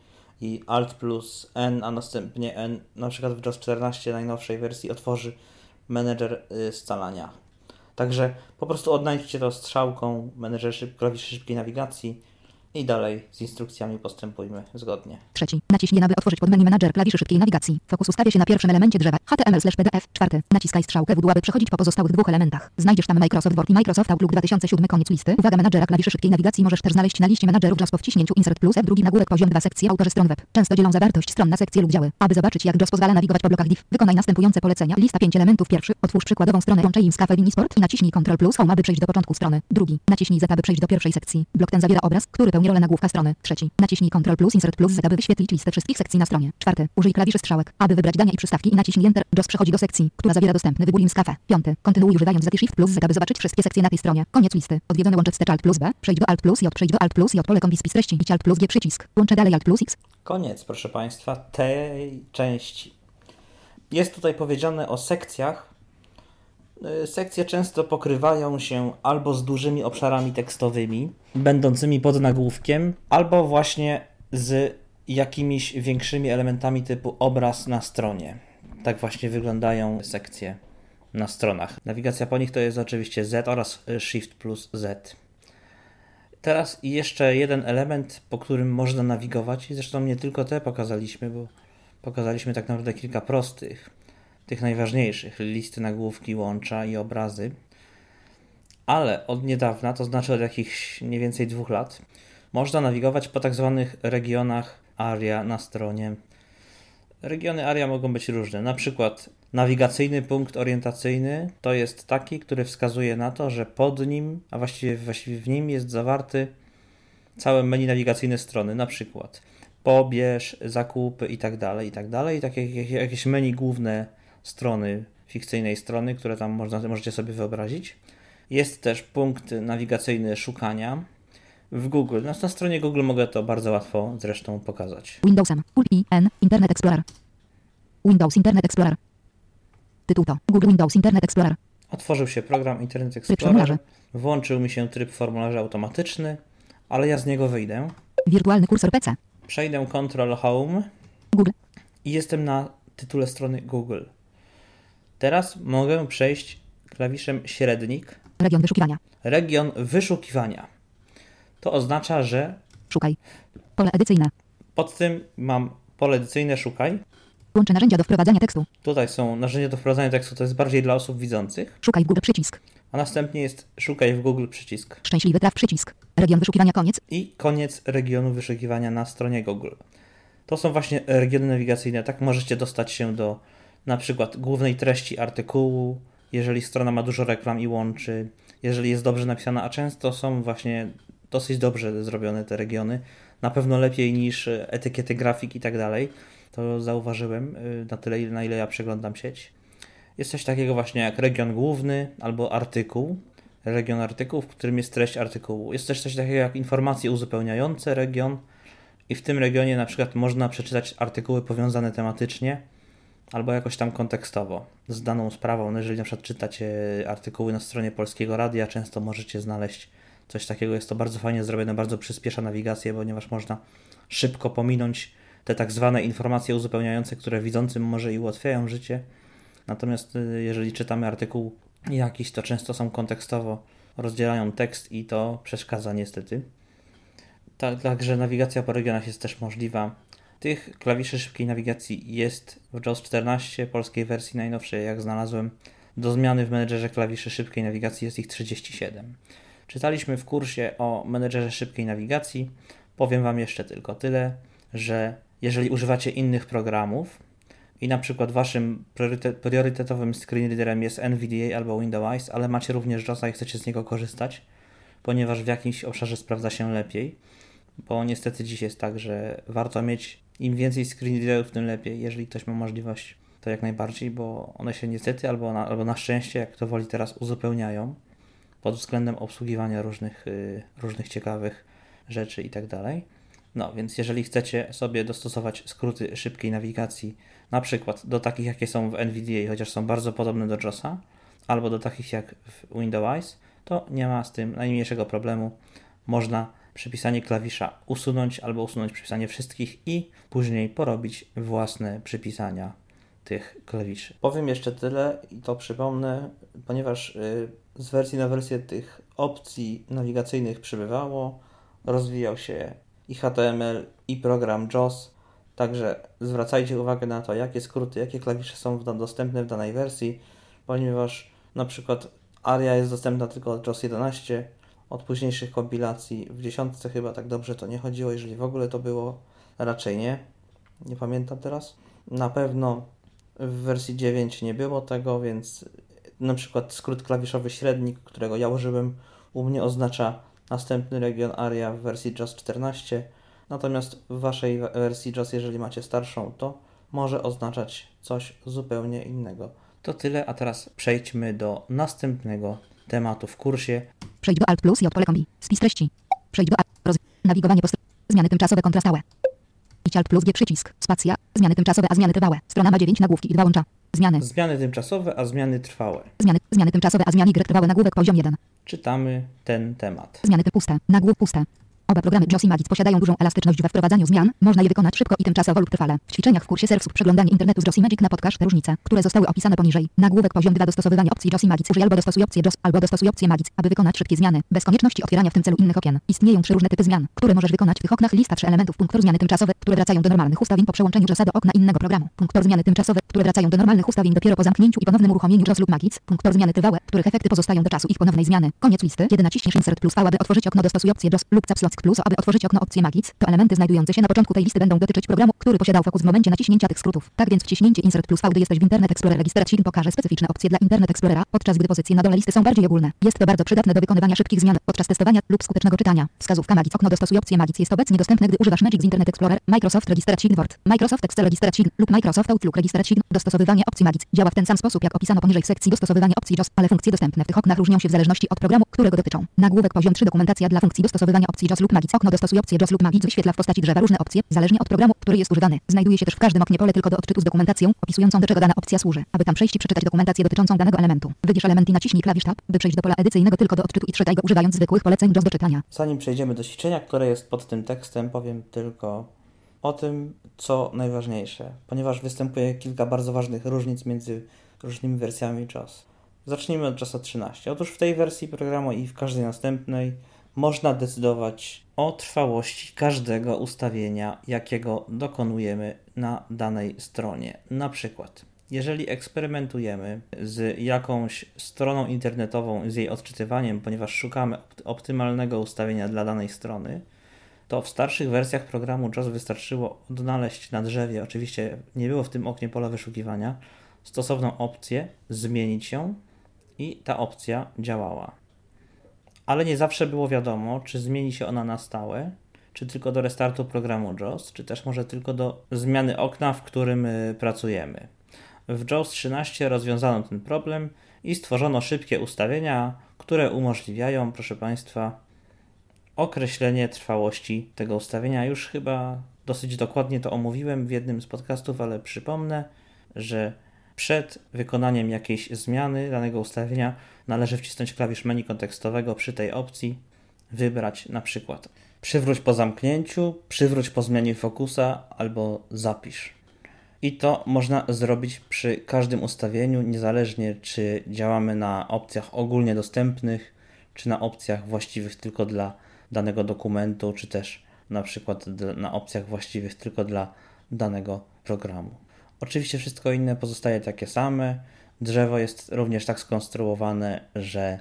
i Alt plus N, a następnie N, na przykład w JAWS 14 najnowszej wersji otworzy menedżer y, scalania. Także po prostu odnajdźcie to strzałką menedżer szyb- klawiszy szybkiej nawigacji i dalej z instrukcjami postępujmy zgodnie. Trzeci. Naciśnij aby otworzyć podmenu Manager klawiszy szybkiej nawigacji. Fokus ustawia się na pierwszym elemencie drzewa. HTML/PDF. Czwarty. Naciskaj strzałkę w dół, aby przechodzić po pozostałych dwóch elementach. Znajdziesz tam Microsoft Word i Microsoft Outlook 2007 koniec listy. Uwaga menadżera klawiszy szybkiej nawigacji możesz też znaleźć na liście menadżerów JOS po wciśnięciu Insert plus F drugi nagłówek poziom 2 sekcji autorzy stron web. Często dzielą zawartość stron na sekcje lub działy. Aby zobaczyć jak JOS pozwala nawigować po blokach div, wykonaj następujące polecenia. Lista 5 elementów pierwszy. Otwórz przykładową stronę z Cafe Sport i naciśnij Ctrl plus Home, aby przejść do początku strony. Drugi. Naciśnij Z, aby przejść do pierwszej sekcji. Blok ten zawiera obraz, który pełni rolę nagłówka strony. Trzeci. Naciśnij Ctrl plus Insert plus Z, aby wyświetlić listę wszystkich sekcji na stronie. Czwarty. Użyj klawiszy strzałek, aby wybrać dania i przystawki i naciśnij Enter. JOS przechodzi do sekcji, która zawiera dostępny wybór z Cafe. Piąty. Kontynuuj używając Z i Shift plus Z, aby zobaczyć wszystkie sekcje na tej stronie. Koniec listy. Odwiedzone łącze wstecz Alt plus B. Przejdź do Alt plus J. Przejdź do Alt plus J. Pole kombi spis treści. Idź Alt plus G przycisk. Łączę dalej Alt plus X. Koniec, proszę Państwa, tej części. Jest tutaj powiedziane o sekcjach. Y, Sekcje często pokrywają się albo z dużymi obszarami tekstowymi, będącymi pod nagłówkiem, albo właśnie z jakimiś większymi elementami typu obraz na stronie. Tak właśnie wyglądają sekcje na stronach. Nawigacja po nich to jest oczywiście Z oraz Shift plus Z. Teraz jeszcze jeden element, po którym można nawigować, zresztą nie tylko te pokazaliśmy, bo pokazaliśmy tak naprawdę kilka prostych, tych najważniejszych, listy nagłówki, łącza i obrazy. Ale od niedawna, to znaczy od jakichś mniej więcej dwóch lat, można nawigować po tak zwanych regionach ARIA na stronie. Regiony ARIA mogą być różne, na przykład Nawigacyjny punkt orientacyjny to jest taki, który wskazuje na to, że pod nim, a właściwie, właściwie w nim jest zawarty całe menu nawigacyjne strony, na przykład pobierz, zakupy i tak dalej, i tak dalej. Takie jakieś menu główne strony, fikcyjnej strony, które tam można, możecie sobie wyobrazić. Jest też punkt nawigacyjny szukania w Google. Na, na stronie Google mogę to bardzo łatwo zresztą pokazać. Windowsem. Alt I N Internet Explorer. Windows Internet Explorer. Tytuł to Google Windows Internet Explorer. Otworzył się program Internet Explorer. Włączył mi się tryb formularza automatyczny, ale ja z niego wyjdę. Wirtualny kursor PC. Przejdę Control Home Google. i jestem na tytule strony Google. Teraz mogę przejść klawiszem średnik Region wyszukiwania. region wyszukiwania. To oznacza, że Szukaj. Pole edycyjne. pod tym mam pole edycyjne szukaj. Łącze narzędzia do wprowadzania tekstu. Tutaj są narzędzia do wprowadzania tekstu, to jest bardziej dla osób widzących. Szukaj w Google przycisk. A następnie jest szukaj w Google przycisk. Szczęśliwy traf przycisk. Region wyszukiwania koniec. I koniec regionu wyszukiwania na stronie Google. To są właśnie regiony nawigacyjne. Tak możecie dostać się do na przykład głównej treści artykułu, jeżeli strona ma dużo reklam i łączy, jeżeli jest dobrze napisana, a często są właśnie dosyć dobrze zrobione te regiony. Na pewno lepiej niż etykiety grafik i tak dalej. To zauważyłem y, na tyle, na ile ja przeglądam sieć. Jest coś takiego właśnie jak region główny albo artykuł. Region artykułu, w którym jest treść artykułu. Jest też coś takiego jak informacje uzupełniające region i w tym regionie na przykład można przeczytać artykuły powiązane tematycznie albo jakoś tam kontekstowo z daną sprawą. No jeżeli na przykład czytacie artykuły na stronie Polskiego Radia, często możecie znaleźć coś takiego. Jest to bardzo fajnie zrobione, bardzo przyspiesza nawigację, ponieważ można szybko pominąć te tak zwane informacje uzupełniające, które widzącym może i ułatwiają życie. Natomiast y, jeżeli czytamy artykuł jakiś, to często są kontekstowo, rozdzielają tekst i to przeszkadza niestety. Tak, także nawigacja po regionach jest też możliwa. Tych klawiszy szybkiej nawigacji jest w JAWS 14, polskiej wersji najnowszej, jak znalazłem. Do zmiany w menedżerze klawiszy szybkiej nawigacji jest ich 37. Czytaliśmy w kursie o menedżerze szybkiej nawigacji. Powiem Wam jeszcze tylko tyle, że jeżeli używacie innych programów i na przykład Waszym priorytet, priorytetowym screen readerem jest NVDA albo Windows, ale macie również JAWSa i chcecie z niego korzystać, ponieważ w jakimś obszarze sprawdza się lepiej, bo niestety dziś jest tak, że warto mieć im więcej screen readerów, tym lepiej. Jeżeli ktoś ma możliwość, to jak najbardziej, bo one się niestety albo na, albo na szczęście, jak to woli teraz, uzupełniają pod względem obsługiwania różnych, y, różnych ciekawych rzeczy i tak dalej. No, więc jeżeli chcecie sobie dostosować skróty szybkiej nawigacji, na przykład do takich, jakie są w NVDA, chociaż są bardzo podobne do JOSa, albo do takich jak w Windows, to nie ma z tym najmniejszego problemu. Można przypisanie klawisza usunąć albo usunąć przypisanie wszystkich i później porobić własne przypisania tych klawiszy. Powiem jeszcze tyle i to przypomnę, ponieważ y, z wersji na wersję tych opcji nawigacyjnych przybywało, rozwijał się i HTML, i program JOS, także zwracajcie uwagę na to, jakie skróty, jakie klawisze są dostępne w danej wersji, ponieważ na przykład ARIA jest dostępna tylko od JOS 11, od późniejszych kompilacji w dziesiątce chyba tak dobrze to nie chodziło, jeżeli w ogóle to było, raczej nie, nie pamiętam teraz. Na pewno w wersji 9 nie było tego, więc na przykład skrót klawiszowy średnik, którego ja użyłem, u mnie oznacza następny region ARIA w wersji JAWS 14, natomiast w waszej we- wersji JAWS, jeżeli macie starszą, to może oznaczać coś zupełnie innego. To tyle, a teraz przejdźmy do następnego tematu w kursie. Przejdź do Alt plus i od pole kombi. Spis treści. Przejdź do Alt. Roz... Nawigowanie po. Zmiany tymczasowe kontrastałe. Idź Alt plus G przycisk. Spacja. Zmiany tymczasowe, a zmiany trwałe. Strona ma 9 nagłówki i 2 łącza. Zmiany. Zmiany tymczasowe, a zmiany trwałe. Zmiany. Zmiany tymczasowe, a zmiany Y trwałe. Nagłówek poziom 1. Czytamy ten temat. Zmiany typ puste. Nagłówek puste. Oba programy JOS i Magic posiadają dużą elastyczność we wprowadzaniu zmian. Można je wykonać szybko i tymczasowo lub trwale. W ćwiczeniach w kursie Serwsów przeglądanie internetu z JOS i Magic na podkaż te różnice, które zostały opisane poniżej. Nagłówek poziom 2 dostosowywanie opcji JOS i Magic. Użyj albo dostosuj opcję JOS, albo dostosuj opcję Magic, aby wykonać szybkie zmiany. Bez konieczności otwierania w tym celu innych okien. Istnieją trzy różne typy zmian, które możesz wykonać w tych oknach. Lista trzy elementów. Punktor zmiany tymczasowe, które wracają do normalnych ustawień po przełączeniu JOSa do okna innego programu. Punktor zmiany tymczasowe, które wracają do normalnych ustawień dopiero po zamknięciu i ponownym uruchomieniu JOS lub Magic. Punktor zmiany trwałe, których efekty pozostają do czasu ich ponownej zmiany. Koniec listy. Kiedy naciśniesz Insert plus aby otworzyć okno dostosuj opcję JOS lub Caps Plus, aby otworzyć okno opcji Magic, to elementy znajdujące się na początku tej listy będą dotyczyć programu, który posiadał fokus w momencie naciśnięcia tych skrótów. Tak więc wciśnięcie Insert plus V, gdy jesteś w Internet Explorer Registracji pokaże specyficzne opcje dla Internet Explorera, podczas gdy pozycje na dole listy są bardziej ogólne. Jest to bardzo przydatne do wykonywania szybkich zmian podczas testowania lub skutecznego czytania. Wskazówka Magic. Okno dostosuj opcję Magic jest obecnie dostępne, gdy używasz Magic z Internet Explorer, Microsoft Registracji Word, Microsoft Excel Registracji lub Microsoft Outlook Registracji. Dostosowywanie opcji Magic działa w ten sam sposób, jak opisano poniżej w sekcji dostosowywania opcji JOS, ale funkcje dostępne w tych oknach różnią się w zależności od programu, którego dotyczą. Nagłówek poziom 3 dokumentacja dla funkcji dostosowywania opcji JOS lub Magic. Okno dostosuj opcję JOS lub Magic wyświetla w postaci drzewa różne opcje, zależnie od programu, który jest używany. Znajduje się też w każdym oknie pole tylko do odczytu z dokumentacją, opisującą do czego dana opcja służy. Aby tam przejść i przeczytać dokumentację dotyczącą danego elementu. Wybierz element i naciśnij klawisz Tab, by przejść do pola edycyjnego tylko do odczytu i czytaj go używając zwykłych poleceń JOS do czytania. Zanim przejdziemy do ćwiczenia, które jest pod tym tekstem, powiem tylko o tym, co najważniejsze, ponieważ występuje kilka bardzo ważnych różnic między różnymi wersjami JOS. Zacznijmy od JOSa 13. Otóż w tej wersji programu i w każdej następnej można decydować o trwałości każdego ustawienia, jakiego dokonujemy na danej stronie. Na przykład, jeżeli eksperymentujemy z jakąś stroną internetową, z jej odczytywaniem, ponieważ szukamy optymalnego ustawienia dla danej strony, to w starszych wersjach programu JOS wystarczyło odnaleźć na drzewie, oczywiście nie było w tym oknie pola wyszukiwania, stosowną opcję, zmienić ją i ta opcja działała. Ale nie zawsze było wiadomo, czy zmieni się ona na stałe, czy tylko do restartu programu JOS, czy też może tylko do zmiany okna, w którym y, pracujemy. W JOS 13 rozwiązano ten problem i stworzono szybkie ustawienia, które umożliwiają, proszę Państwa, określenie trwałości tego ustawienia. Już chyba dosyć dokładnie to omówiłem w jednym z podcastów, ale przypomnę, że przed wykonaniem jakiejś zmiany danego ustawienia należy wcisnąć klawisz menu kontekstowego przy tej opcji, wybrać na przykład przywróć po zamknięciu, przywróć po zmianie fokusa albo zapisz. I to można zrobić przy każdym ustawieniu, niezależnie czy działamy na opcjach ogólnie dostępnych, czy na opcjach właściwych tylko dla danego dokumentu, czy też na przykład na opcjach właściwych tylko dla danego programu. Oczywiście wszystko inne pozostaje takie same. Drzewo jest również tak skonstruowane, że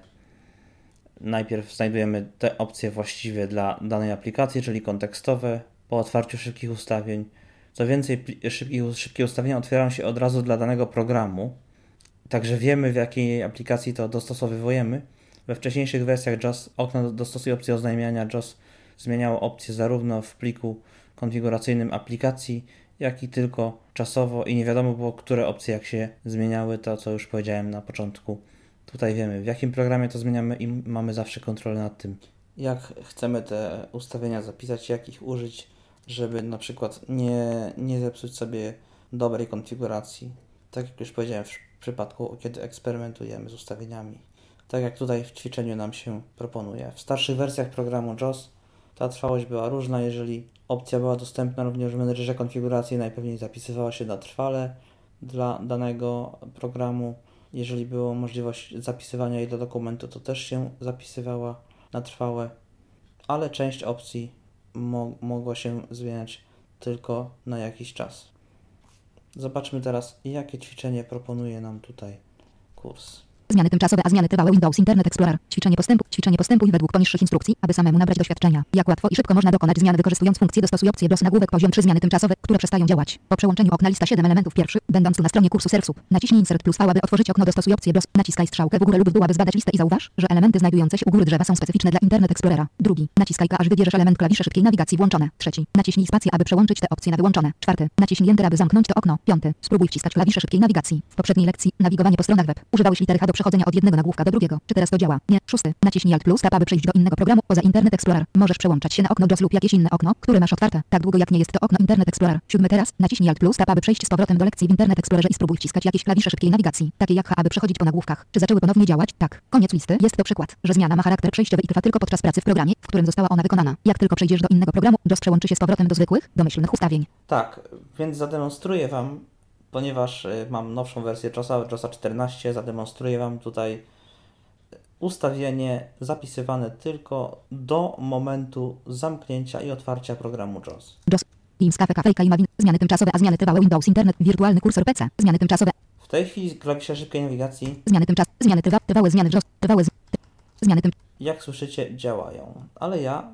najpierw znajdujemy te opcje właściwe dla danej aplikacji, czyli kontekstowe po otwarciu szybkich ustawień. Co więcej, szybkie ustawienia otwierają się od razu dla danego programu, także wiemy w jakiej aplikacji to dostosowujemy. We wcześniejszych wersjach JOS okno dostosuje opcję oznajmiania JOS zmieniało opcje zarówno w pliku konfiguracyjnym aplikacji, jak i tylko czasowo i nie wiadomo było, które opcje jak się zmieniały, to co już powiedziałem na początku. Tutaj wiemy, w jakim programie to zmieniamy i mamy zawsze kontrolę nad tym, jak chcemy te ustawienia zapisać, jak ich użyć, żeby na przykład nie, nie zepsuć sobie dobrej konfiguracji. Tak jak już powiedziałem w przypadku, kiedy eksperymentujemy z ustawieniami. Tak jak tutaj w ćwiczeniu nam się proponuje. W starszych wersjach programu JOS ta trwałość była różna, jeżeli opcja była dostępna również w menedżerze konfiguracji, najpewniej zapisywała się na trwale dla danego programu. Jeżeli była możliwość zapisywania jej do dokumentu, to też się zapisywała na trwałe, ale część opcji mo mogła się zmieniać tylko na jakiś czas. Zobaczmy teraz, jakie ćwiczenie proponuje nam tutaj kurs. Zmiany tymczasowe, a zmiany trwałe Windows Internet Explorer. Ćwiczenie postępu. Ćwiczenie postępuj według poniższych instrukcji, aby samemu nabrać doświadczenia. Jak łatwo i szybko można dokonać zmian wykorzystując funkcję dostosuj opcję DOS nagłówek poziom 3 zmiany tymczasowe, które przestają działać. Po przełączeniu okna lista 7 elementów pierwszy, będąc tu na stronie kursu serwsów. Naciśnij Insert plus V, aby otworzyć okno dostosuj opcję DOS. Naciskaj strzałkę w górę lub w dół, aby zbadać listę i zauważ, że elementy znajdujące się u góry drzewa są specyficzne dla Internet Explorera. Drugi. Naciskaj K, aż wybierzesz element klawisze szybkiej nawigacji włączone. Trzeci. Naciśnij spację, aby przełączyć te opcje na wyłączone. Czwarty. Naciśnij Enter, aby zamknąć to okno. Piąty. Spróbuj wciskać klawisze szybkiej nawigacji. W poprzedniej lekcji nawigowanie po stronach web. Używałeś litery H do przechodzenia od jednego nagłówka do drugiego. Czy teraz to działa? Nie. Szósty. Naciśnij Alt plus tab, aby przejść do innego programu poza Internet Explorer. Możesz przełączać się na okno JOS lub jakieś inne okno, które masz otwarte, tak długo jak nie jest to okno Internet Explorer. Siódmy teraz. Naciśnij Alt plus tab, aby przejść z powrotem do lekcji w Internet Explorerze i spróbuj wciskać jakieś klawisze szybkiej nawigacji, takie jak H, aby przechodzić po nagłówkach. Czy zaczęły ponownie działać? Tak. Koniec listy. Jest to przykład, że zmiana ma charakter przejściowy i trwa tylko podczas pracy w programie, w którym została ona wykonana. Jak tylko przejdziesz do innego programu, JOS przełączy się z powrotem do zwykłych, domyślnych ustawień. Tak, więc zademonstruję Wam, ponieważ y, mam nowszą wersję JOSa, JOSa 14, zademonstruję Wam tutaj ustawienie zapisywane tylko do momentu zamknięcia i otwarcia programu JOS. JOS. Teamscape, kafejka i mawin. Zmiany tymczasowe, a zmiany trwałe Windows Internet, wirtualny kursor PC. Zmiany tymczasowe. W tej chwili klawisze szybkiej nawigacji, Zmiany tymczas. Zmiany trwa, trwałe zmiany JOS. Trwałe z... Zmiany tym. jak słyszycie, działają, ale ja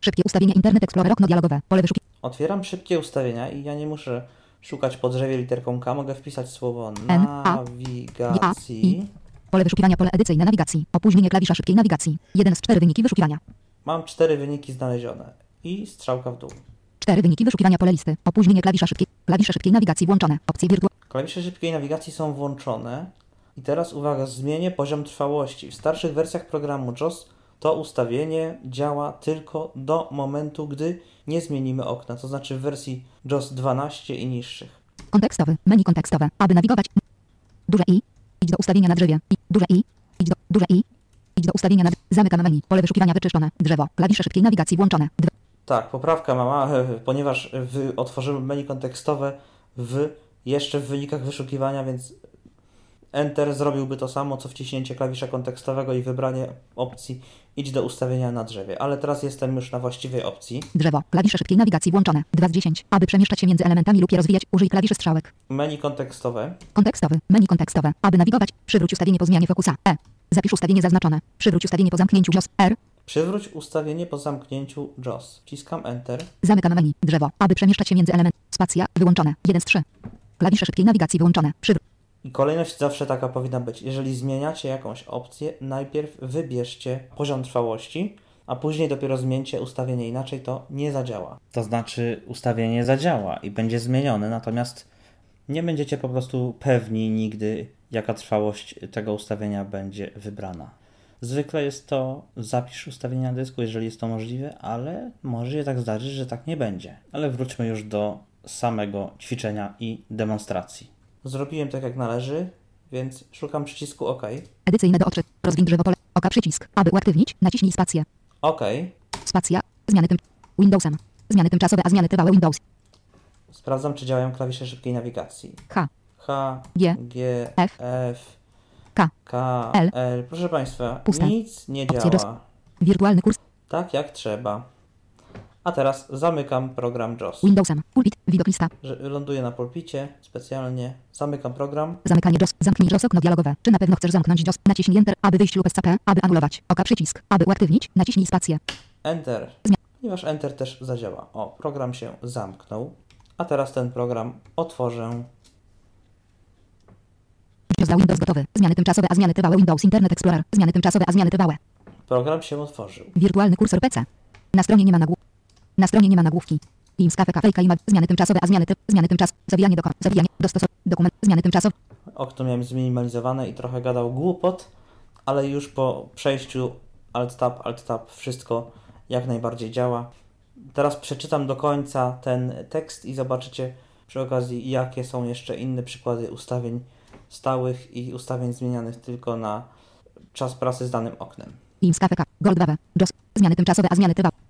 Szybkie ustawienia Internet Explorer okno dialogowe. Pole wyszukiwania. Otwieram szybkie ustawienia i ja nie muszę szukać po drzewie literką K. Mogę wpisać słowo nawigacji. Pole wyszukiwania pole edycyjne nawigacji. Opóźnienie klawisza szybkiej nawigacji. Jeden z cztery wyniki wyszukiwania. Mam cztery wyniki znalezione i strzałka w dół. Cztery wyniki wyszukiwania pole listy. Opóźnienie klawisza szybkiej. Klawisze szybkiej nawigacji włączone. Opcje wirtu. Klawisze szybkiej nawigacji są włączone. I teraz uwaga, zmienię poziom trwałości. W starszych wersjach programu JOS to ustawienie działa tylko do momentu, gdy nie zmienimy okna, to znaczy w wersji JOS 12 i niższych. Kontekstowy. Menu kontekstowe. Aby nawigować. Duże I. Idź do ustawienia na drzewie. I. Duże I. Idź do. Duże I. Idź do ustawienia na. Zamykam menu. Pole wyszukiwania wyczyszczone. Drzewo. Klawisze szybkiej nawigacji włączone. Dwa. Tak, poprawka mama, ponieważ w, otworzyłem menu kontekstowe w, jeszcze w wynikach wyszukiwania, więc Enter zrobiłby to samo, co wciśnięcie klawisza kontekstowego i wybranie opcji idź do ustawienia na drzewie. Ale teraz jestem już na właściwej opcji. Drzewo. Klawisze szybkiej nawigacji włączone. 2 z 10. Aby przemieszczać się między elementami lub je rozwijać, użyj klawiszy strzałek. Menu kontekstowe. Kontekstowy. Menu kontekstowe. Aby nawigować, przywróć ustawienie po zmianie fokusa. E. Zapisz ustawienie zaznaczone. Przywróć ustawienie po zamknięciu JOS. R. Przywróć ustawienie po zamknięciu JOS. Wciskam Enter. Zamykam menu. Drzewo. Aby przemieszczać się między elementami. Spacja. Wyłączone. 1 z 3. Klawisze szybkiej nawigacji wyłączone. Przywróć. I kolejność zawsze taka powinna być. Jeżeli zmieniacie jakąś opcję, najpierw wybierzcie poziom trwałości, a później dopiero zmieńcie ustawienie, inaczej to nie zadziała. To znaczy ustawienie zadziała i będzie zmienione, natomiast nie będziecie po prostu pewni nigdy, jaka trwałość tego ustawienia będzie wybrana. Zwykle jest to zapisz ustawienia dysku, jeżeli jest to możliwe, ale może się tak zdarzyć, że tak nie będzie. Ale wróćmy już do samego ćwiczenia i demonstracji. Zrobiłem tak jak należy, więc szukam przycisku OK. Edycyjne do odczyt. Rozwiń drzewo pole. Oka przycisk. Aby uaktywnić, naciśnij spację. OK. Spacja. Zmiany tym. Windowsem. Zmiany tymczasowe, a zmiany trwałe Windows. Sprawdzam, czy działają klawisze szybkiej nawigacji. H. H, G, G, F, F, K. K, L. L. Proszę Państwa, Puste. nic nie działa Wirtualny kurs. tak jak trzeba. A teraz zamykam program JOS. Windowsem. Pulpit. Widok lista. Że ląduję na pulpicie specjalnie, zamykam program. Zamykanie JOS. Zamknij JOS okno dialogowe. Czy na pewno chcesz zamknąć JOS? Naciśnij Enter, aby wyjść lub SCP, aby anulować. Oka przycisk. Aby uaktywnić, naciśnij spację. Enter. Ponieważ Enter też zadziała. O, program się zamknął. A teraz ten program otworzę. JOS dla Windows gotowy. Zmiany tymczasowe, a zmiany trwałe Windows Internet Explorer. Zmiany tymczasowe, a zmiany trwałe. Program się otworzył. Wirtualny kursor PC. Na stronie nie ma nagłówki. Na stronie nie ma nagłówki. Teams Cafe Cafe Klima. Zmiany tymczasowe, a zmiany ty. Zmiany tymczas. Zawijanie do Zawijanie. Dostosow. Dokument. Zmiany tymczasowe. Okno miałem zminimalizowane i trochę gadał głupot, ale już po przejściu Alt-Tab, Alt-Tab wszystko jak najbardziej działa. Teraz przeczytam do końca ten tekst i zobaczycie przy okazji, jakie są jeszcze inne przykłady ustawień stałych i ustawień zmienianych tylko na czas pracy z danym oknem. Teams Cafe. Gold. JOS. Zmiany tymczasowe, a zmiany trwałe.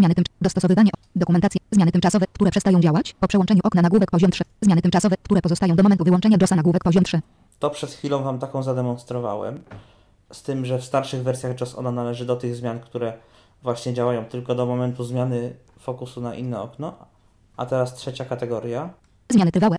Zmiany. Tym. Dostosowywanie. Dokumentacja. Zmiany tymczasowe, które przestają działać. Po przełączeniu okna nagłówek poziom 3. Zmiany tymczasowe, które pozostają do momentu wyłączenia JOSa nagłówek poziom 3. To przed chwilą Wam taką zademonstrowałem, z tym, że w starszych wersjach JOS ona należy do tych zmian, które właśnie działają tylko do momentu zmiany fokusu na inne okno. A teraz trzecia kategoria. Zmiany trwałe.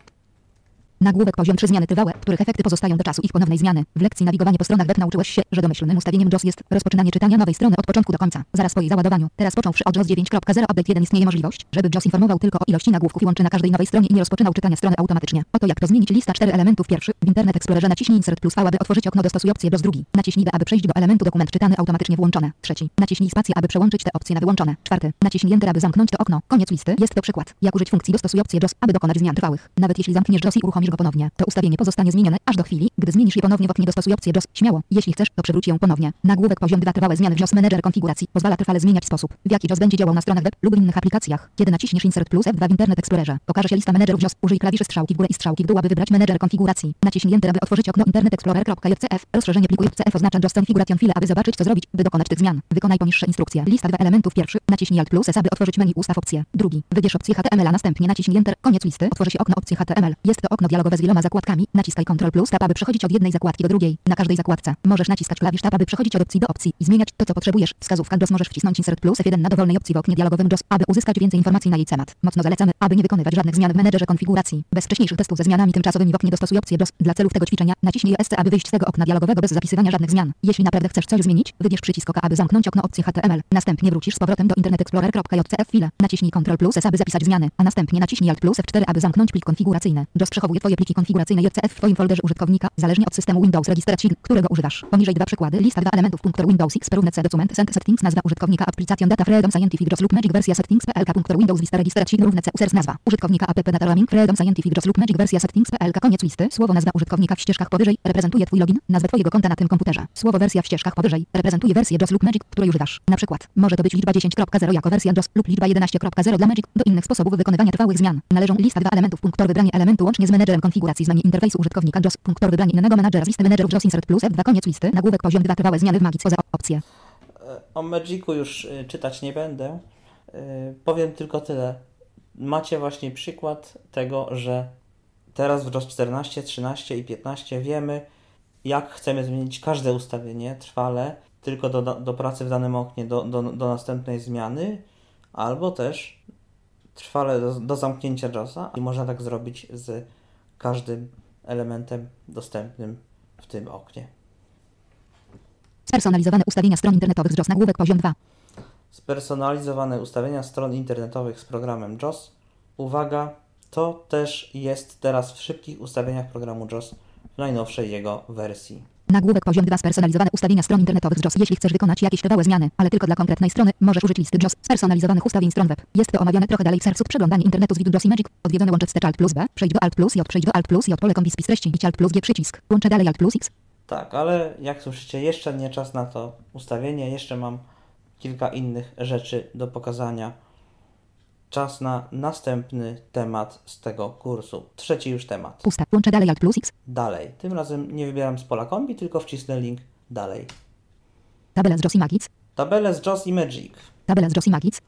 Nagłówek poziom 3 zmiany trwałe, których efekty pozostają do czasu ich ponownej zmiany. W lekcji nawigowanie po stronach web nauczyłeś się, że domyślnym ustawieniem JOS jest rozpoczynanie czytania nowej strony od początku do końca, zaraz po jej załadowaniu. Teraz począwszy od JOS 9.0 update 1 istnieje możliwość, żeby JOS informował tylko o ilości nagłówków i łączy na każdej nowej stronie i nie rozpoczynał czytania strony automatycznie. Oto jak to zmienić lista 4 elementów pierwszy. W Internet Explorerze naciśnij Insert plus V, aby otworzyć okno dostosuj opcję JOS drugi. Naciśnij B, aby przejść do elementu dokument czytany automatycznie włączone. Trzeci. Naciśnij spację, aby przełączyć te opcje na wyłączone. Czwarty. Naciśnij Enter, aby zamknąć to okno. Koniec listy. Jest to przykład. Jak użyć funkcji dostosuj opcję JOS, aby dokonać zmian trwałych. Nawet jeśli zamkniesz JOS i uruchomisz go ponownie, to ustawienie pozostanie zmienione aż do chwili, gdy zmienisz je ponownie w oknie dostosuj opcję JOS. Śmiało. Jeśli chcesz, to przywróć ją ponownie. Nagłówek poziom 2 trwałe zmiany w JOS Manager konfiguracji pozwala trwale zmieniać sposób, w jaki JOS będzie działał na stronach web lub innych aplikacjach. Kiedy naciśniesz Insert plus F2 w Internet Explorerze, pokaże się lista menedżerów JOS. Użyj klawiszy strzałki w górę i strzałki w dół, aby wybrać menedżer konfiguracji. Naciśnij Enter, aby otworzyć okno Internet Explorer.jcf. Rozszerzenie pliku JCF oznacza JOS Configuration File, aby zobaczyć, co zrobić, by dokonać tych zmian. Wykonaj poniższe instrukcje. Lista dwa elementów pierwszy. Naciśnij Alt plus S, aby otworzyć menu ustaw opcję. Drugi. Wybierz opcję HTML, a następnie naciśnij Enter. Koniec listy. Otworzy się okno opcji HTML. Jest to okno dialogowe. Dialogowe z wieloma zakładkami. Naciskaj Ctrl plus Tab, aby przechodzić od jednej zakładki do drugiej. Na każdej zakładce możesz naciskać klawisz Tab, aby przechodzić od opcji do opcji i zmieniać to, co potrzebujesz. Wskazówka JOS możesz wcisnąć Insert plus F1 na dowolnej opcji w oknie dialogowym JOS, aby uzyskać więcej informacji na jej temat. Mocno zalecamy, aby nie wykonywać żadnych zmian w menedżerze konfiguracji. Bez wcześniejszych testów ze zmianami tymczasowymi w oknie dostosuj opcję JOS. Dla celów tego ćwiczenia naciśnij ESC, aby wyjść z tego okna dialogowego bez zapisywania żadnych zmian. Jeśli naprawdę chcesz coś zmienić, wybierz przycisk OK, aby zamknąć okno opcji HTML. Następnie wrócisz z powrotem do Internet Explorer.jcf file. Naciśnij Ctrl plus S, aby zapisać zmiany, a następnie naciśnij Alt plus F4, aby zamknąć plik konfiguracyjny. JOS przechowuje pliki konfiguracyjne JCF w Twoim folderze użytkownika, zależnie od systemu Windows Registration, którego używasz. Poniżej dwa przykłady. Lista dwa elementów. Punktor Windows X. Równe C. Document. Send Settings. Nazwa użytkownika. Application Data Freedom Scientific JOS lub Magic wersja Settings. PLK. Punktor Windows Vista Registration. Równe C. Users. Nazwa użytkownika. App Data Roaming. Freedom Scientific JOS lub Magic wersja Settings. PLK. Koniec listy. Słowo nazwa użytkownika w ścieżkach powyżej reprezentuje Twój login, nazwę Twojego konta na tym komputerze. Słowo wersja w ścieżkach powyżej reprezentuje wersję JOS lub Magic, której używasz. Na przykład może to być liczba 10.0 jako wersja JOS lub liczba 11.0 dla Magic. Do innych sposobów wykonywania trwałych zmian należą lista dwa elementów. Punktor wybranie elementu łącznie z menedżerem konfiguracji z menu interfejsu użytkownika JOS. Punktor wybranie innego menadżera z listy menedżerów JOS Insert plus F2 koniec listy. Nagłówek poziom 2 trwałe zmiany w Magic poza opcje. E, O Magicu już y, czytać nie będę. Y, Powiem tylko tyle. Macie właśnie przykład tego, że teraz w JOS 14, 13 i 15 wiemy, jak chcemy zmienić każde ustawienie trwale, tylko do, do pracy w danym oknie, do, do, do następnej zmiany, albo też trwale do, do zamknięcia JOSa. I można tak zrobić z każdym elementem dostępnym w tym oknie. Spersonalizowane ustawienia stron internetowych z JOS. Nagłówek poziom 2. Spersonalizowane ustawienia stron internetowych z programem JOS. Uwaga, to też jest teraz w szybkich ustawieniach programu JOS w najnowszej jego wersji. Nagłówek poziom 2 spersonalizowane ustawienia stron internetowych z JOS. Jeśli chcesz wykonać jakieś trwałe zmiany, ale tylko dla konkretnej strony, możesz użyć listy JOS spersonalizowanych ustawień stron web. Jest to omawiane trochę dalej w sercu przeglądanie internetu z widu JOS i Magic. Odwiedzone łącze wstecz Alt plus B, przejdź do Alt plus J, przejdź do Alt plus J, pole kombi spis treści, idź Alt plus G przycisk. Łączę dalej Alt plus X. Tak, ale jak słyszycie, jeszcze nie czas na to ustawienie, jeszcze mam kilka innych rzeczy do pokazania. Czas na następny temat z tego kursu. Trzeci już temat. Pusta. Łączę dalej Alt plus X. Dalej. Tym razem nie wybieram z pola kombi, tylko wcisnę link dalej. Tabela z JOS i Magic. Tabele z JOS i Magic. Tabela z JOS i Magic.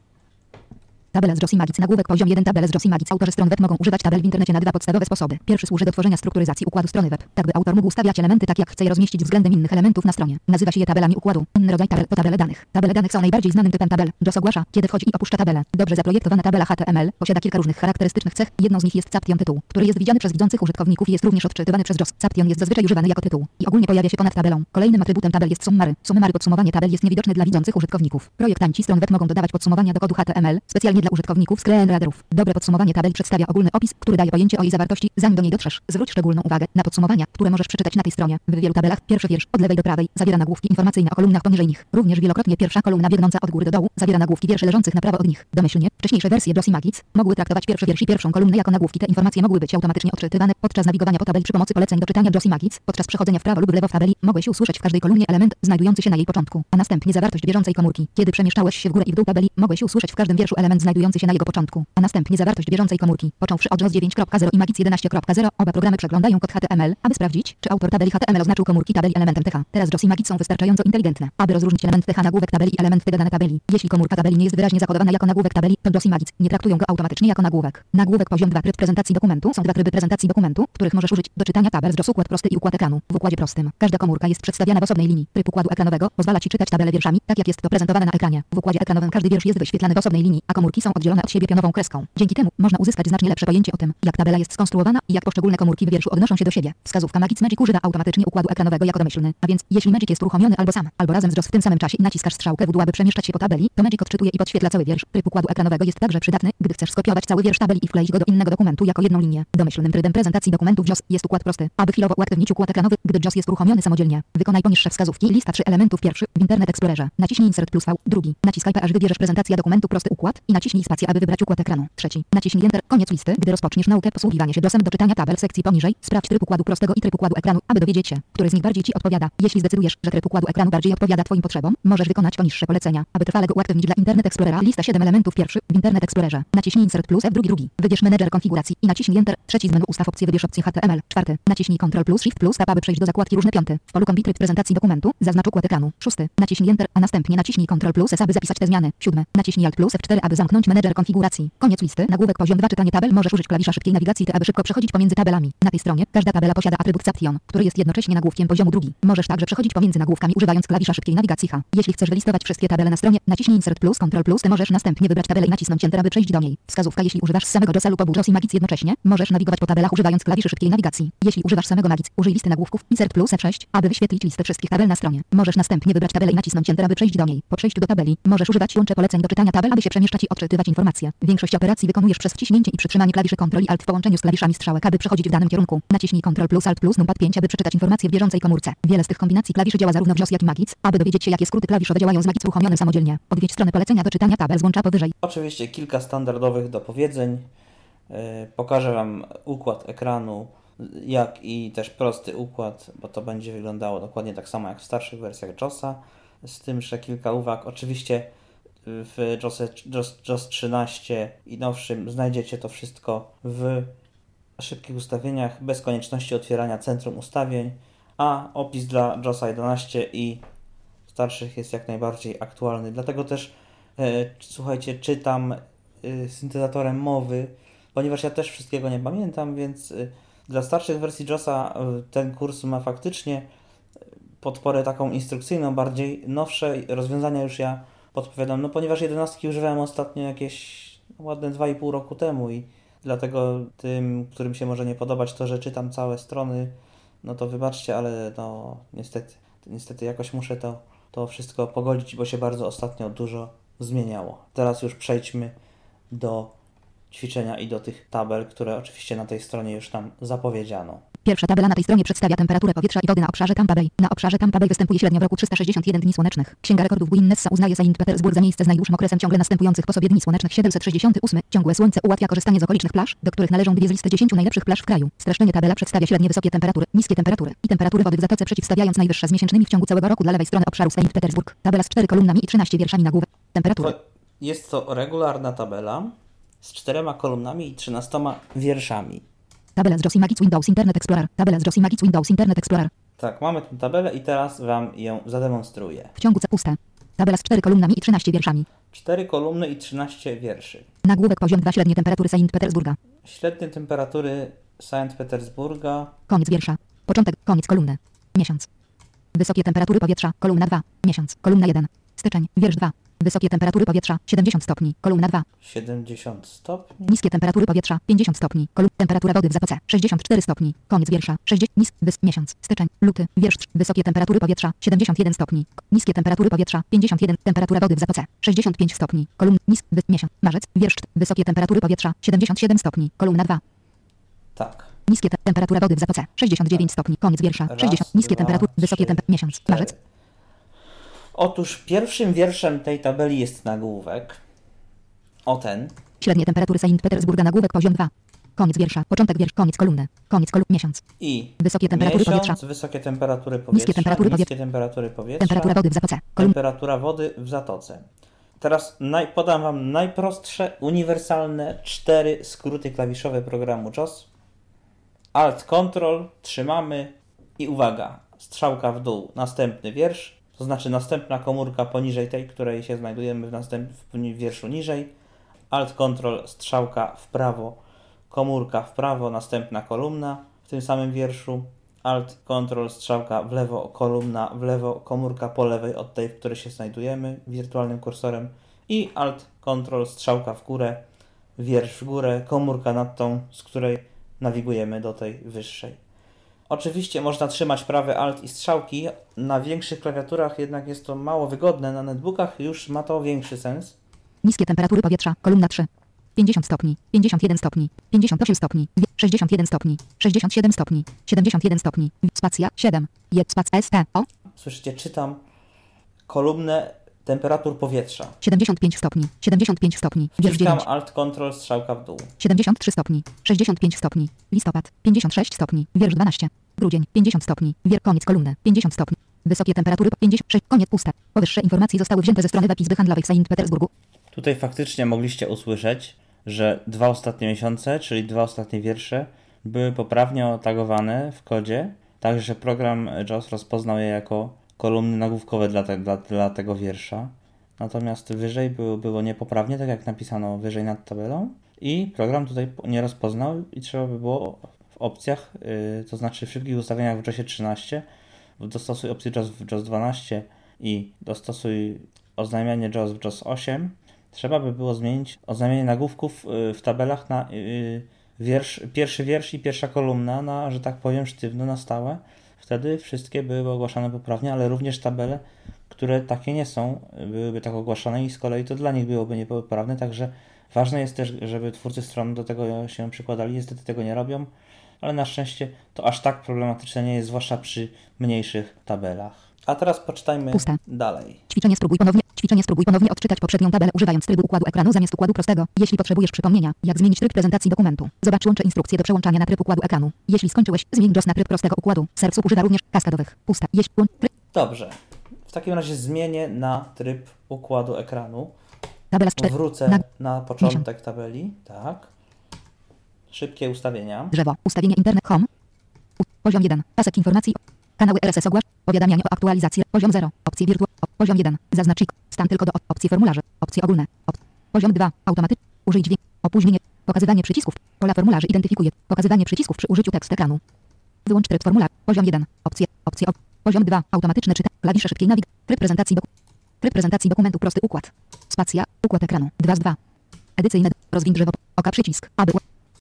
Tabela z JOS i Magic. Nagłówek poziom 1. Tabele z JOS i Magic. Autorzy stron web mogą używać tabel w internecie na dwa podstawowe sposoby. Pierwszy służy do tworzenia strukturyzacji układu strony web, tak by autor mógł ustawiać elementy tak jak chce je rozmieścić względem innych elementów na stronie. Nazywa się je tabelami układu. Inny rodzaj tabel to tabele danych. Tabele danych są najbardziej znanym typem tabel. JOS ogłasza, kiedy wchodzi i opuszcza tabelę. Dobrze zaprojektowana tabela HTML posiada kilka różnych charakterystycznych cech. Jedną z nich jest Caption tytuł, który jest widziany przez widzących użytkowników i jest również odczytywany przez JOS. Caption jest zazwyczaj używany jako tytuł i ogólnie pojawia się ponad tabelą. Kolejnym atrybutem tabel jest summary. Summary podsumowanie tabel jest niewidoczne dla widzących użytkowników. Projektanci stron web mogą dodawać podsumowania do kodu HTML specjalnie dla użytkowników screen readerów. Dobre podsumowanie tabel przedstawia ogólny opis, który daje pojęcie o jej zawartości, zanim do niej dotrzesz. Zwróć szczególną uwagę na podsumowania, które możesz przeczytać na tej stronie. W wielu tabelach pierwszy wiersz od lewej do prawej zawiera nagłówki informacyjne o kolumnach poniżej nich. Również wielokrotnie pierwsza kolumna biegnąca od góry do dołu zawiera nagłówki wierszy leżących na prawo od nich. Domyślnie wcześniejsze wersje i Magic mogły traktować pierwszy wiersz i pierwszą kolumnę jako nagłówki. Te informacje mogły być automatycznie odczytywane podczas nawigowania po tabeli przy pomocy poleceń do czytania i Magic. Podczas przechodzenia w prawo lub lewo w tabeli mogłeś usłyszeć w każdej kolumnie element znajdujący się na jej początku, a następnie zawartość bieżącej komórki. Kiedy przemieszczałeś się w górę i w dół tabeli, mogłeś usłyszeć w każdym wierszu element się na jego początku, a następnie zawartość bieżącej komórki. Począwszy od JOS 9.0 i Magic 11.0, oba programy przeglądają kod HTML, aby sprawdzić, czy autor tabeli HTML oznaczył komórki tabeli elementem TH. Teraz JOS i są wystarczająco inteligentne, aby rozróżnić element TH nagłówek tabeli i element TH dane tabeli. Jeśli komórka tabeli nie jest wyraźnie zakodowana jako nagłówek tabeli, to JOS i nie traktują go automatycznie jako nagłówek. Nagłówek poziom 2 tryb prezentacji dokumentu są dwa tryby prezentacji dokumentu, których możesz użyć do czytania tabel z JOS układ prosty i układ ekranu. W układzie prostym każda komórka jest przedstawiana w osobnej linii. Tryb układu ekranowego pozwala ci czytać tabelę wierszami, tak jak jest to prezentowane na ekranie. W układzie ekranowym każdy wiersz jest wyświetlany w osobnej linii, a komórki są oddzielone od siebie pionową kreską. Dzięki temu można uzyskać znacznie lepsze pojęcie o tym, jak tabela jest skonstruowana i jak poszczególne komórki w wierszu odnoszą się do siebie. Wskazówka Magic Magic używa automatycznie układu ekranowego jako domyślny, a więc jeśli Magic jest uruchomiony albo sam, albo razem z JOS w tym samym czasie i naciskasz strzałkę w aby przemieszczać się po tabeli, to Magic odczytuje i podświetla cały wiersz. Tryb układu ekranowego jest także przydatny, gdy chcesz skopiować cały wiersz tabeli i wkleić go do innego dokumentu jako jedną linię. Domyślnym trybem prezentacji dokumentów JOS jest układ prosty. Aby chwilowo uaktywnić układ ekranowy, gdy JOS jest uruchomiony samodzielnie, wykonaj poniższe wskazówki. Lista trzy elementów pierwszy w Internet Explorerze. Naciśnij Insert plus V. Drugi. Naciskaj wybierzesz prezentacja dokumentu prosty układ i naciśnij spację, aby wybrać układ ekranu. Trzeci. Naciśnij Enter. Koniec listy. Gdy rozpoczniesz naukę posługiwania się JOSem do czytania tabel sekcji poniżej, sprawdź tryb układu prostego i tryb układu ekranu, aby dowiedzieć się, który z nich bardziej Ci odpowiada. Jeśli zdecydujesz, że tryb układu ekranu bardziej odpowiada Twoim potrzebom, możesz wykonać poniższe polecenia, aby trwale go uaktywnić dla Internet Explorera. Lista 7 elementów pierwszy w Internet Explorerze. Naciśnij Insert plus F drugi drugi. Wybierz menedżer konfiguracji i naciśnij Enter. Trzeci z menu ustaw opcję wybierz opcję HTML. Czwarty. Naciśnij Ctrl plus Shift plus Tab, aby przejść do zakładki różne piąty. W polu kombi prezentacji dokumentu zaznacz układ ekranu. Szósty. Naciśnij Enter, a następnie naciśnij Ctrl plus S, aby zapisać te zmiany. Naciśnij Alt plus F4, aby zamknąć Usunąć menedżer konfiguracji. Koniec listy. Nagłówek poziom 2 czytanie tabel. Możesz użyć klawisza szybkiej nawigacji, aby szybko przechodzić pomiędzy tabelami. Na tej stronie każda tabela posiada atrybut Caption, który jest jednocześnie nagłówkiem poziomu drugi. Możesz także przechodzić pomiędzy nagłówkami używając klawisza szybkiej nawigacji H. Jeśli chcesz wylistować wszystkie tabele na stronie, naciśnij Insert plus Ctrl plus. Ty możesz następnie wybrać tabelę i nacisnąć Enter, aby przejść do niej. Wskazówka jeśli używasz samego JOSa lub obu JOS i Magic jednocześnie, możesz nawigować po tabelach używając klawiszy szybkiej nawigacji. Jeśli używasz samego Magic, użyj listy nagłówków Insert plus F6, aby wyświetlić listę wszystkich tabel na stronie. Możesz następnie wybrać tabelę i nacisnąć Enter, aby przejść do niej. Po przejściu do tabeli, możesz używać łącze poleceń do czytania tabel, aby się przemieszczać i odczytywać informacje. Większość operacji wykonujesz przez wciśnięcie i przytrzymanie klawiszy Ctrl i Alt w połączeniu z klawiszami strzałek, aby przechodzić w danym kierunku. Naciśnij Ctrl plus Alt plus numpad 5, aby przeczytać informacje w bieżącej komórce. Wiele z tych kombinacji klawiszy działa zarówno w JOS jak i Magic. Aby dowiedzieć się jakie skróty klawiszowe działają z Magic uruchomionym samodzielnie. Odwiedź stronę polecenia do czytania tabel z łącza powyżej. Oczywiście kilka standardowych dopowiedzeń. Yy, Pokażę Wam układ ekranu, jak i też prosty układ, bo to będzie wyglądało dokładnie tak samo jak w starszych wersjach JOSa. Z tym, że kilka uwag. Oczywiście w JOSie, JOS, JOS 13 i nowszym znajdziecie to wszystko w szybkich ustawieniach, bez konieczności otwierania centrum ustawień, a opis dla JOSa 11 i starszych jest jak najbardziej aktualny. Dlatego też e, słuchajcie, czytam e, syntezatorem mowy, ponieważ ja też wszystkiego nie pamiętam, więc e, dla starszych wersji JOSa e, ten kurs ma faktycznie podporę taką instrukcyjną, bardziej nowsze rozwiązania już ja podpowiadam, no ponieważ 11 używałem ostatnio jakieś ładne 2,5 roku temu i dlatego tym, którym się może nie podobać to, że czytam całe strony, no to wybaczcie, ale no niestety, niestety jakoś muszę to, to wszystko pogodzić, bo się bardzo ostatnio dużo zmieniało. Teraz już przejdźmy do ćwiczenia i do tych tabel, które oczywiście na tej stronie już nam zapowiedziano. Pierwsza tabela na tej stronie przedstawia temperaturę powietrza i wody na obszarze Tampa Bay. Na obszarze Tampa Bay występuje średnio w roku 361 dni słonecznych. Księga rekordów Guinnessa uznaje Saint Petersburg za miejsce z najdłuższym okresem ciągle następujących po sobie dni słonecznych 768. Ciągłe słońce ułatwia korzystanie z okolicznych plaż, do których należą dwie z listy 10 najlepszych plaż w kraju. Streszczenie tabela przedstawia średnie wysokie temperatury, niskie temperatury i temperatury wody w zatoce przeciwstawiając najwyższe z miesięcznymi w ciągu całego roku dla lewej strony obszaru Saint Petersburg. Tabela z 4 kolumnami i 13 wierszami nagłówek. Temperatury. To jest to regularna tabela z czterema kolumnami i 13 wierszami. Tabela z JOS i Magic Windows Internet Explorer. Tabela z JOS i Magic Windows Internet Explorer. Tak, mamy tę tabelę i teraz Wam ją zademonstruję. W ciągu C puste. Tabela z 4 kolumnami i 13 wierszami. Cztery kolumny i 13 wierszy. Nagłówek poziom 2 średnie temperatury Saint Petersburga. Średnie temperatury Sankt Petersburga. Koniec wiersza. Początek, koniec kolumny. Miesiąc. Wysokie temperatury powietrza, kolumna 2. Miesiąc, kolumna 1. Styczeń, wiersz 2. Wysokie temperatury powietrza, 70 stopni, kolumna 2. 70 stopni. Niskie temperatury powietrza, 50 stopni, kolumna temperatura wody w zatoce, 64 stopni, koniec wiersza, 60, nis, wys, miesiąc, styczeń, luty, wiersz 3. Wysokie temperatury powietrza, 71 stopni, niskie temperatury powietrza, 51, temperatura wody w zatoce, 65 stopni, kolumna, nis, wys, miesiąc, marzec, wiersz 4. Wysokie temperatury powietrza, 77 stopni, kolumna 2. Tak. Niskie te, temperatura wody w zatoce, 69 stopni, koniec wiersza, Raz, 60, niskie temperatury, wysokie temperatury, miesiąc, marzec, Otóż pierwszym wierszem tej tabeli jest nagłówek. O ten. Średnie temperatury Saint Petersburga nagłówek poziom 2. Koniec wiersza, początek wiersz, koniec kolumny, koniec kolumny, miesiąc. I Wysokie temperatury miesiąc, powietrza. wysokie temperatury powietrza, Niskie temperatury niskie temperatury powietrza, Temperatura wody w zatoce, temperatura wody w zatoce. Teraz naj, podam Wam najprostsze, uniwersalne cztery skróty klawiszowe programu JOS. Alt Control, trzymamy i uwaga, strzałka w dół, następny wiersz, to znaczy następna komórka poniżej tej, której się znajdujemy w, następ, w wierszu niżej. Alt Control, strzałka w prawo, komórka w prawo, następna kolumna w tym samym wierszu. Alt Control, strzałka w lewo, kolumna w lewo, komórka po lewej od tej, w której się znajdujemy wirtualnym kursorem. I Alt Control, strzałka w górę, wiersz w górę, komórka nad tą, z której nawigujemy do tej wyższej. Oczywiście można trzymać prawy Alt i strzałki. Na większych klawiaturach jednak jest to mało wygodne. Na netbookach już ma to większy sens. niskie temperatury powietrza, kolumna 3. 50 stopni, 51 stopni, 58 stopni, wie- 61 stopni, 67 stopni, 71 stopni, spacja 7, je spac S, E, O, Słyszycie, czytam kolumnę temperatur powietrza. 75 stopni, 75 stopni, wiersz Wciskam 9, Alt Control strzałka w dół. 73 stopni, 65 stopni, listopad, 56 stopni, wiersz 12, grudzień, 50 stopni, wier koniec kolumny, 50 stopni, wysokie temperatury, 56, koniec puste. Powyższe informacje zostały wzięte ze strony web Izby Handlowej w Saint Petersburgu. Tutaj faktycznie mogliście usłyszeć, że dwa ostatnie miesiące, czyli dwa ostatnie wiersze, były poprawnie otagowane w kodzie, tak że program JAWS rozpoznał je jako kolumny nagłówkowe dla, te, dla, dla tego wiersza. natomiast wyżej było, było niepoprawnie, tak jak napisano wyżej nad tabelą. I program tutaj nie rozpoznał i trzeba by było w opcjach, yy, to znaczy w szybkich ustawieniach w JOSie 13, dostosuj opcję JOS w JOS 12 i dostosuj oznajmianie JOS w JOS 8, trzeba by było zmienić oznajmienie nagłówków yy, w tabelach na yy, wiersz, pierwszy wiersz i pierwsza kolumna na, że tak powiem, sztywno, na stałe. Wtedy wszystkie byłyby ogłaszane poprawnie, ale również tabele, które takie nie są, byłyby tak ogłaszane i z kolei to dla nich byłoby niepoprawne, także ważne jest też, żeby twórcy stron do tego się przykładali, niestety tego nie robią, ale na szczęście to aż tak problematyczne nie jest, zwłaszcza przy mniejszych tabelach. A teraz poczytajmy Puste. dalej. Ćwiczenie spróbuj ponownie. Ćwiczenie spróbuj ponownie odczytać poprzednią tabelę używając trybu układu ekranu zamiast układu prostego. Jeśli potrzebujesz przypomnienia, jak zmienić tryb prezentacji dokumentu, zobacz łącze instrukcje do przełączania na tryb układu ekranu. Jeśli skończyłeś, zmień JOS na tryb prostego układu. Sercu używa również kaskadowych. Puste. Jeśli tryb. Dobrze. W takim razie zmienię na tryb układu ekranu. Tabela z 4. Wrócę Na na początek tabeli. Tak. Szybkie ustawienia. drzewo. Ustawienie internet home. U, poziom 1. Pasek informacji. Kanały RSS ogłasz. Powiadamianie o aktualizacji. Poziom 0. Opcje wirtu. O, poziom 1. Zaznacz ik. Stan tylko do op- opcji formularze. Opcje ogólne. Op- poziom 2. Automatyk. Użyj dźwięk. Opóźnienie. Pokazywanie przycisków. Pola formularzy identyfikuje. Pokazywanie przycisków przy użyciu tekstu ekranu. Wyłącz tryb formularz. Poziom 1. Opcje. Opcje. Op- poziom 2. Automatyczne czyta. Klawisze szybkiej nawig. Tryb prezentacji. Tryb prezentacji dokumentu prosty układ. Spacja. Układ ekranu. 2 z 2. Edycyjne. Rozwiń drzewo. Oka przycisk. Aby.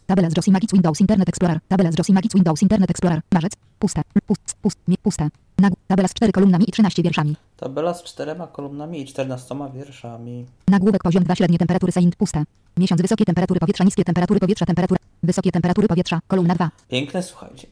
Tabela z JOS i Magic Windows Internet Explorer. Tabela z JOS i Magic Windows Internet Explorer. Marzec. Puste. Pust. Pust. Nie. Puste. Nagł. Tabela z 4 kolumnami i 13 wierszami. Tabela z czterema kolumnami i 14 wierszami. Nagłówek poziom 2 średnie temperatury Saint puste. Miesiąc wysokie temperatury powietrza, niskie temperatury powietrza, temperatura. Wysokie temperatury powietrza. Kolumna 2. Piękne, słuchajcie.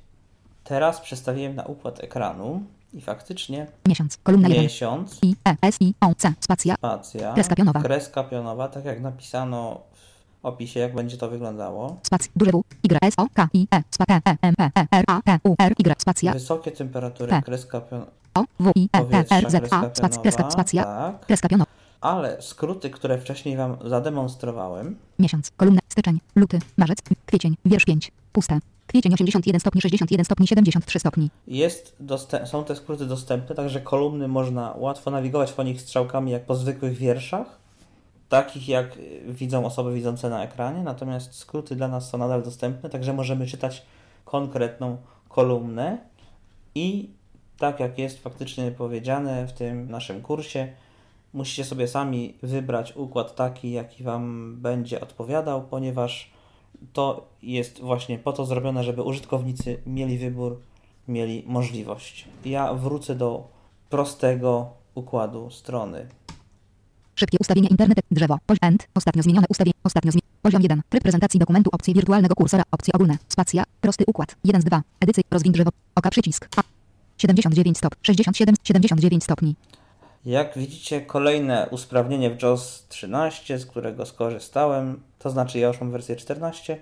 Teraz przestawiłem na układ ekranu i faktycznie Miesiąc. Kolumna 1. miesiąc, I E S I O C. Spacja. spacja, Kreska pionowa. kreska pionowa, tak jak napisano w opisie, jak będzie to wyglądało. Spacja. Duże W. Y S O K I E. Spa T E M P E R A T U R Y. Spacja. Wysokie temperatury, kreska pionowa, O W I E R Z A. Spacja. Kreska. Spacja. tak. Kreska pionowa. Ale skróty, które wcześniej Wam zademonstrowałem, Miesiąc. Kolumna. Styczeń. Luty. Marzec. Kwiecień. Wiersz 5. Puste. Kwiecień 81 stopni 61 stopni 73 stopni. jest dostęp, są te skróty dostępne, także kolumny można łatwo nawigować po nich strzałkami jak po zwykłych wierszach, takich jak widzą osoby widzące na ekranie, natomiast skróty dla nas są nadal dostępne, także możemy czytać konkretną kolumnę i tak jak jest faktycznie powiedziane w tym naszym kursie, musicie sobie sami wybrać układ taki, jaki Wam będzie odpowiadał, ponieważ to jest właśnie po to zrobione, żeby użytkownicy mieli wybór, mieli możliwość. Ja wrócę do prostego układu strony. Szybkie ustawienie internet, drzewo, poziom end, ostatnio zmienione ustawienie, ostatnio zmienione, poziom 1, tryb prezentacji dokumentu, opcje wirtualnego kursora, opcje ogólne, spacja, prosty układ, 1 z 2, edycja, rozwiń drzewo, oka przycisk, A, 79 stop, 67, 79 stopni, Jak widzicie, kolejne usprawnienie w JOS 13, z którego skorzystałem, to znaczy ja już mam wersję 14.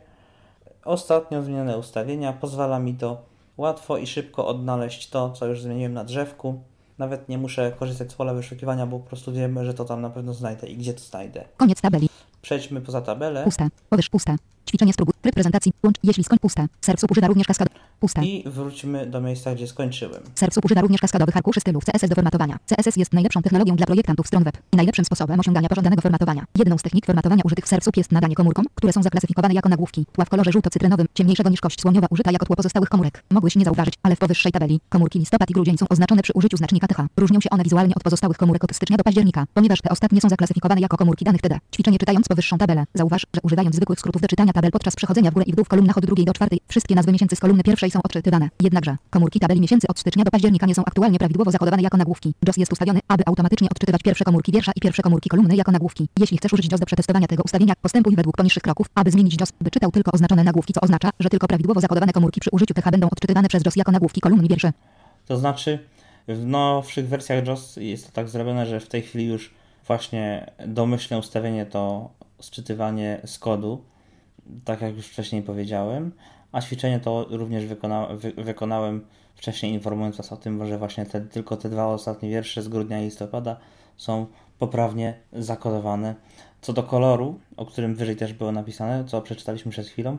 Ostatnio zmienione ustawienia pozwala mi to łatwo i szybko odnaleźć to, co już zmieniłem na drzewku. Nawet nie muszę korzystać z pola wyszukiwania, bo po prostu wiemy, że to tam na pewno znajdę i gdzie to znajdę. koniec tabeli, Przejdźmy poza tabelę. Puste, powyż puste, ćwiczenie spróbuj, tryb prezentacji, łącz, jeśli skoń puste, sercu używa również kaskad, puste. i wróćmy do miejsca, gdzie skończyłem. Sercu używa również kaskadowych arkuszy stylów CSS do formatowania. CSS jest najlepszą technologią dla projektantów stron web i najlepszym sposobem osiągania pożądanego formatowania. Jedną z technik formatowania użytych w Sercu jest nadanie komórkom, które są zaklasyfikowane jako nagłówki. Tła w kolorze żółto-cytrynowym, ciemniejszego niż kość słoniowa użyta jako tło pozostałych komórek. Mogłeś nie zauważyć, ale w powyższej tabeli komórki listopad i grudzień są oznaczone przy użyciu znacznika TH. Różnią się one wizualnie od pozostałych komórek od stycznia do października, ponieważ te ostatnie są zaklasyfikowane jako komórki danych TD. Ćwiczenie czytając powyższą tabelę. Zauważ, że używając zwykłych skrótów do czytania tabel podczas przechodzenia w górę i w dół w kolumnach od drugiej do czwartej, wszystkie nazwy miesięcy z kolumny pierwszej są odczytywane. Jednakże komórki tabeli miesięcy od stycznia do października nie są aktualnie prawidłowo zakodowane jako nagłówki. JOS jest ustawiony, aby automatycznie odczytywać pierwsze komórki wiersza i pierwsze komórki kolumny jako nagłówki. Jeśli chcesz użyć JOS do przetestowania tego ustawienia, postępuj według poniższych kroków, aby zmienić JOS, by czytał tylko oznaczone nagłówki, co oznacza, że tylko prawidłowo zakodowane komórki przy użyciu TH będą odczytywane przez JOS jako nagłówki kolumny wiersze. To znaczy, w nowszych wersjach JOS jest to tak zrobione, że w tej chwili już właśnie domyślne ustawienie to sczytywanie z kodu, tak jak już wcześniej powiedziałem, a ćwiczenie to również wykona, wy, wykonałem wcześniej informując Was o tym, że właśnie te, tylko te dwa ostatnie wiersze z grudnia i listopada są poprawnie zakodowane. Co do koloru, o którym wyżej też było napisane, co przeczytaliśmy przed chwilą,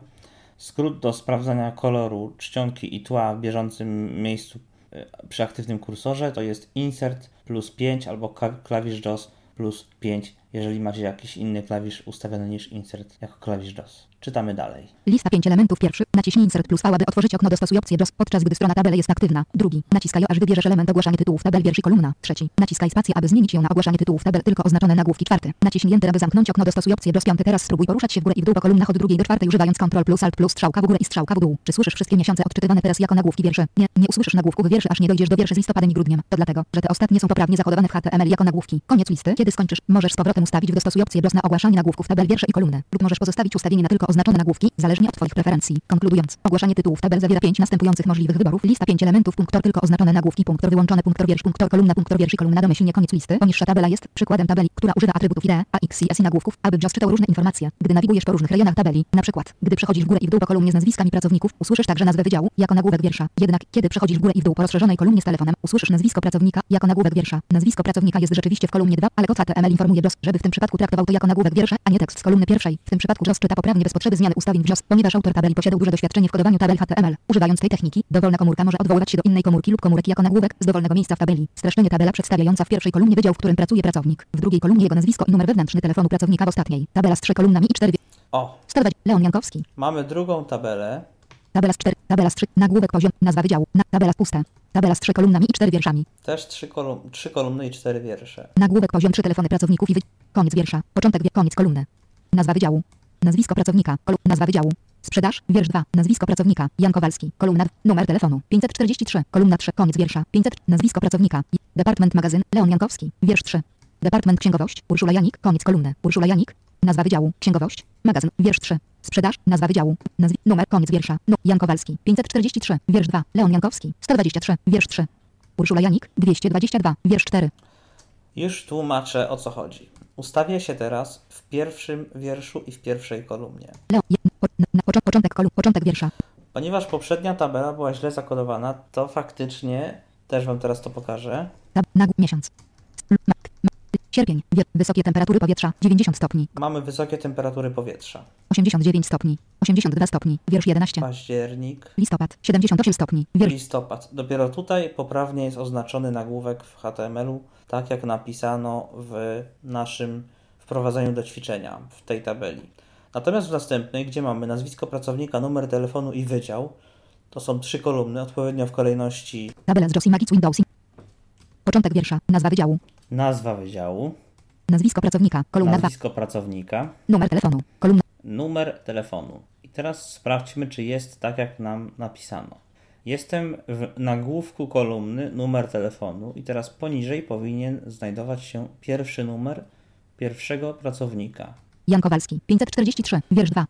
skrót do sprawdzania koloru czcionki i tła w bieżącym miejscu e, przy aktywnym kursorze to jest insert plus 5 albo klawisz JOS plus 5, jeżeli macie jakiś inny klawisz ustawiony niż insert jako klawisz JOS. Czytamy dalej. Lista 5 elementów. Pierwszy. Naciśnij Insert plus V, aby otworzyć okno. Dostosuj opcję JOS, podczas gdy strona tabeli jest aktywna. Drugi. Naciskaj aż wybierzesz element ogłaszanie tytułów tabel wierszy kolumna. Trzeci. Naciskaj spację, aby zmienić ją na ogłaszanie tytułów tabel tylko oznaczone nagłówki. Czwarty. Naciśnij Enter, aby zamknąć okno. Dostosuj opcję JOS. Piąty. Teraz spróbuj poruszać się w górę i w dół po kolumnach od drugiej do czwartej używając Ctrl plus Alt plus strzałka w górę i strzałka w dół. Czy słyszysz wszystkie miesiące odczytywane teraz jako nagłówki wierszy? Nie, nie usłyszysz nagłówków wierszy, aż nie dojdziesz do wierszy z listopadem i grudniem. To dlatego, że te ostatnie są poprawnie zakodowane w HTML jako nagłówki. Koniec listy. Kiedy skończysz, możesz z powrotem ustawić w dostosuj opcję JOS na ogłaszanie nagłówków tabel wiersze i kolumny. Lub możesz pozostawić ustawienie na tylko oznaczone nagłówki, zależnie od Twoich preferencji. Konkludując, ogłaszanie tytułów tabel zawiera pięć następujących możliwych wyborów. Lista pięć elementów, punktor tylko oznaczone nagłówki, punktor wyłączone, punktor wiersz, punktor kolumna, punktor wiersz i kolumna domyślnie koniec listy. Poniższa tabela jest przykładem tabeli, która używa atrybutów IDE, AX i S i nagłówków, aby JOS czytał różne informacje. Gdy nawigujesz po różnych rejonach tabeli, na przykład, gdy przechodzisz w górę i w dół po kolumnie z nazwiskami pracowników, usłyszysz także nazwę wydziału jako nagłówek wiersza. Jednak, kiedy przechodzisz w górę i w dół po rozszerzonej kolumnie z telefonem, usłyszysz nazwisko pracownika jako nagłówek wiersza. Nazwisko pracownika jest rzeczywiście w kolumnie 2, ale HTML informuje żeby w tym przypadku traktował to jako nagłówek wiersza, a nie tekst z kolumny pierwszej. W tym przypadku czyta poprawnie bez potrzeby zmiany ustawień w JOS, ponieważ autor tabeli posiadał duże doświadczenie w kodowaniu tabel HTML. Używając tej techniki, dowolna komórka może odwoływać się do innej komórki lub komórek jako nagłówek z dowolnego miejsca w tabeli. Streszczenie tabela przedstawiająca w pierwszej kolumnie wydział, w którym pracuje pracownik. W drugiej kolumnie jego nazwisko i numer wewnętrzny telefonu pracownika w ostatniej. Tabela z 3 kolumnami i 4 O, 120. Leon Jankowski. mamy drugą tabelę. Tabela z 4. Tabela z 3. Nagłówek poziom. Nazwa wydziału. Na, tabela z puste. Tabela z 3 kolumnami i 4 wierszami. Też trzy, kolum trzy kolumny i cztery wiersze. Nagłówek poziom 3 telefony pracowników i wy... Koniec wiersza. Początek wie... Koniec kolumny. Nazwa wydziału. Nazwisko pracownika. Kolu... Nazwa wydziału. Sprzedaż. Wiersz 2. Nazwisko pracownika. Jan Kowalski. Kolumna. Numer telefonu. 543. Kolumna 3. Koniec wiersza. 500. Nazwisko pracownika. Department magazyn. Leon Jankowski. Wiersz 3. Department księgowość. Urszula Janik. Koniec kolumny. Urszula Janik. Nazwa wydziału. Księgowość. Magazyn. Wiersz 3. Sprzedaż. Nazwa wydziału. Nazwi... Numer. Koniec wiersza. No. Jan Kowalski. 543. Wiersz 2. Leon Jankowski. 123. Wiersz 3. Urszula Janik. 222. Wiersz 4. Już tłumaczę o co chodzi. Ustawię się teraz w pierwszym wierszu i w pierwszej kolumnie. Na, na, początek kolumn. Początek wiersza. Ponieważ poprzednia tabela była źle zakodowana, to faktycznie też Wam teraz to pokażę. Nagł, miesiąc. Sierpień. Wysokie temperatury powietrza 90 stopni. Mamy wysokie temperatury powietrza. 89 stopni. 82 stopni. Wiersz 11. Październik, Listopad. 78 stopni. Wiersz listopad. Dopiero tutaj poprawnie jest oznaczony nagłówek w HTML-u, tak jak napisano w naszym wprowadzeniu do ćwiczenia w tej tabeli. Natomiast w następnej, gdzie mamy nazwisko pracownika, numer telefonu i wydział, to są trzy kolumny, odpowiednio w kolejności tabela z Josie Magic Windows. Początek wiersza. Nazwa wydziału. Nazwa wydziału, Nazwisko pracownika. Kolumna 2. nazwisko pracownika, Numer telefonu. Kolumna. numer telefonu. I teraz sprawdźmy, czy jest tak, jak nam napisano. Jestem w nagłówku kolumny numer telefonu i teraz poniżej powinien znajdować się pierwszy numer pierwszego pracownika. Jan Kowalski. 543. Wiersz 2.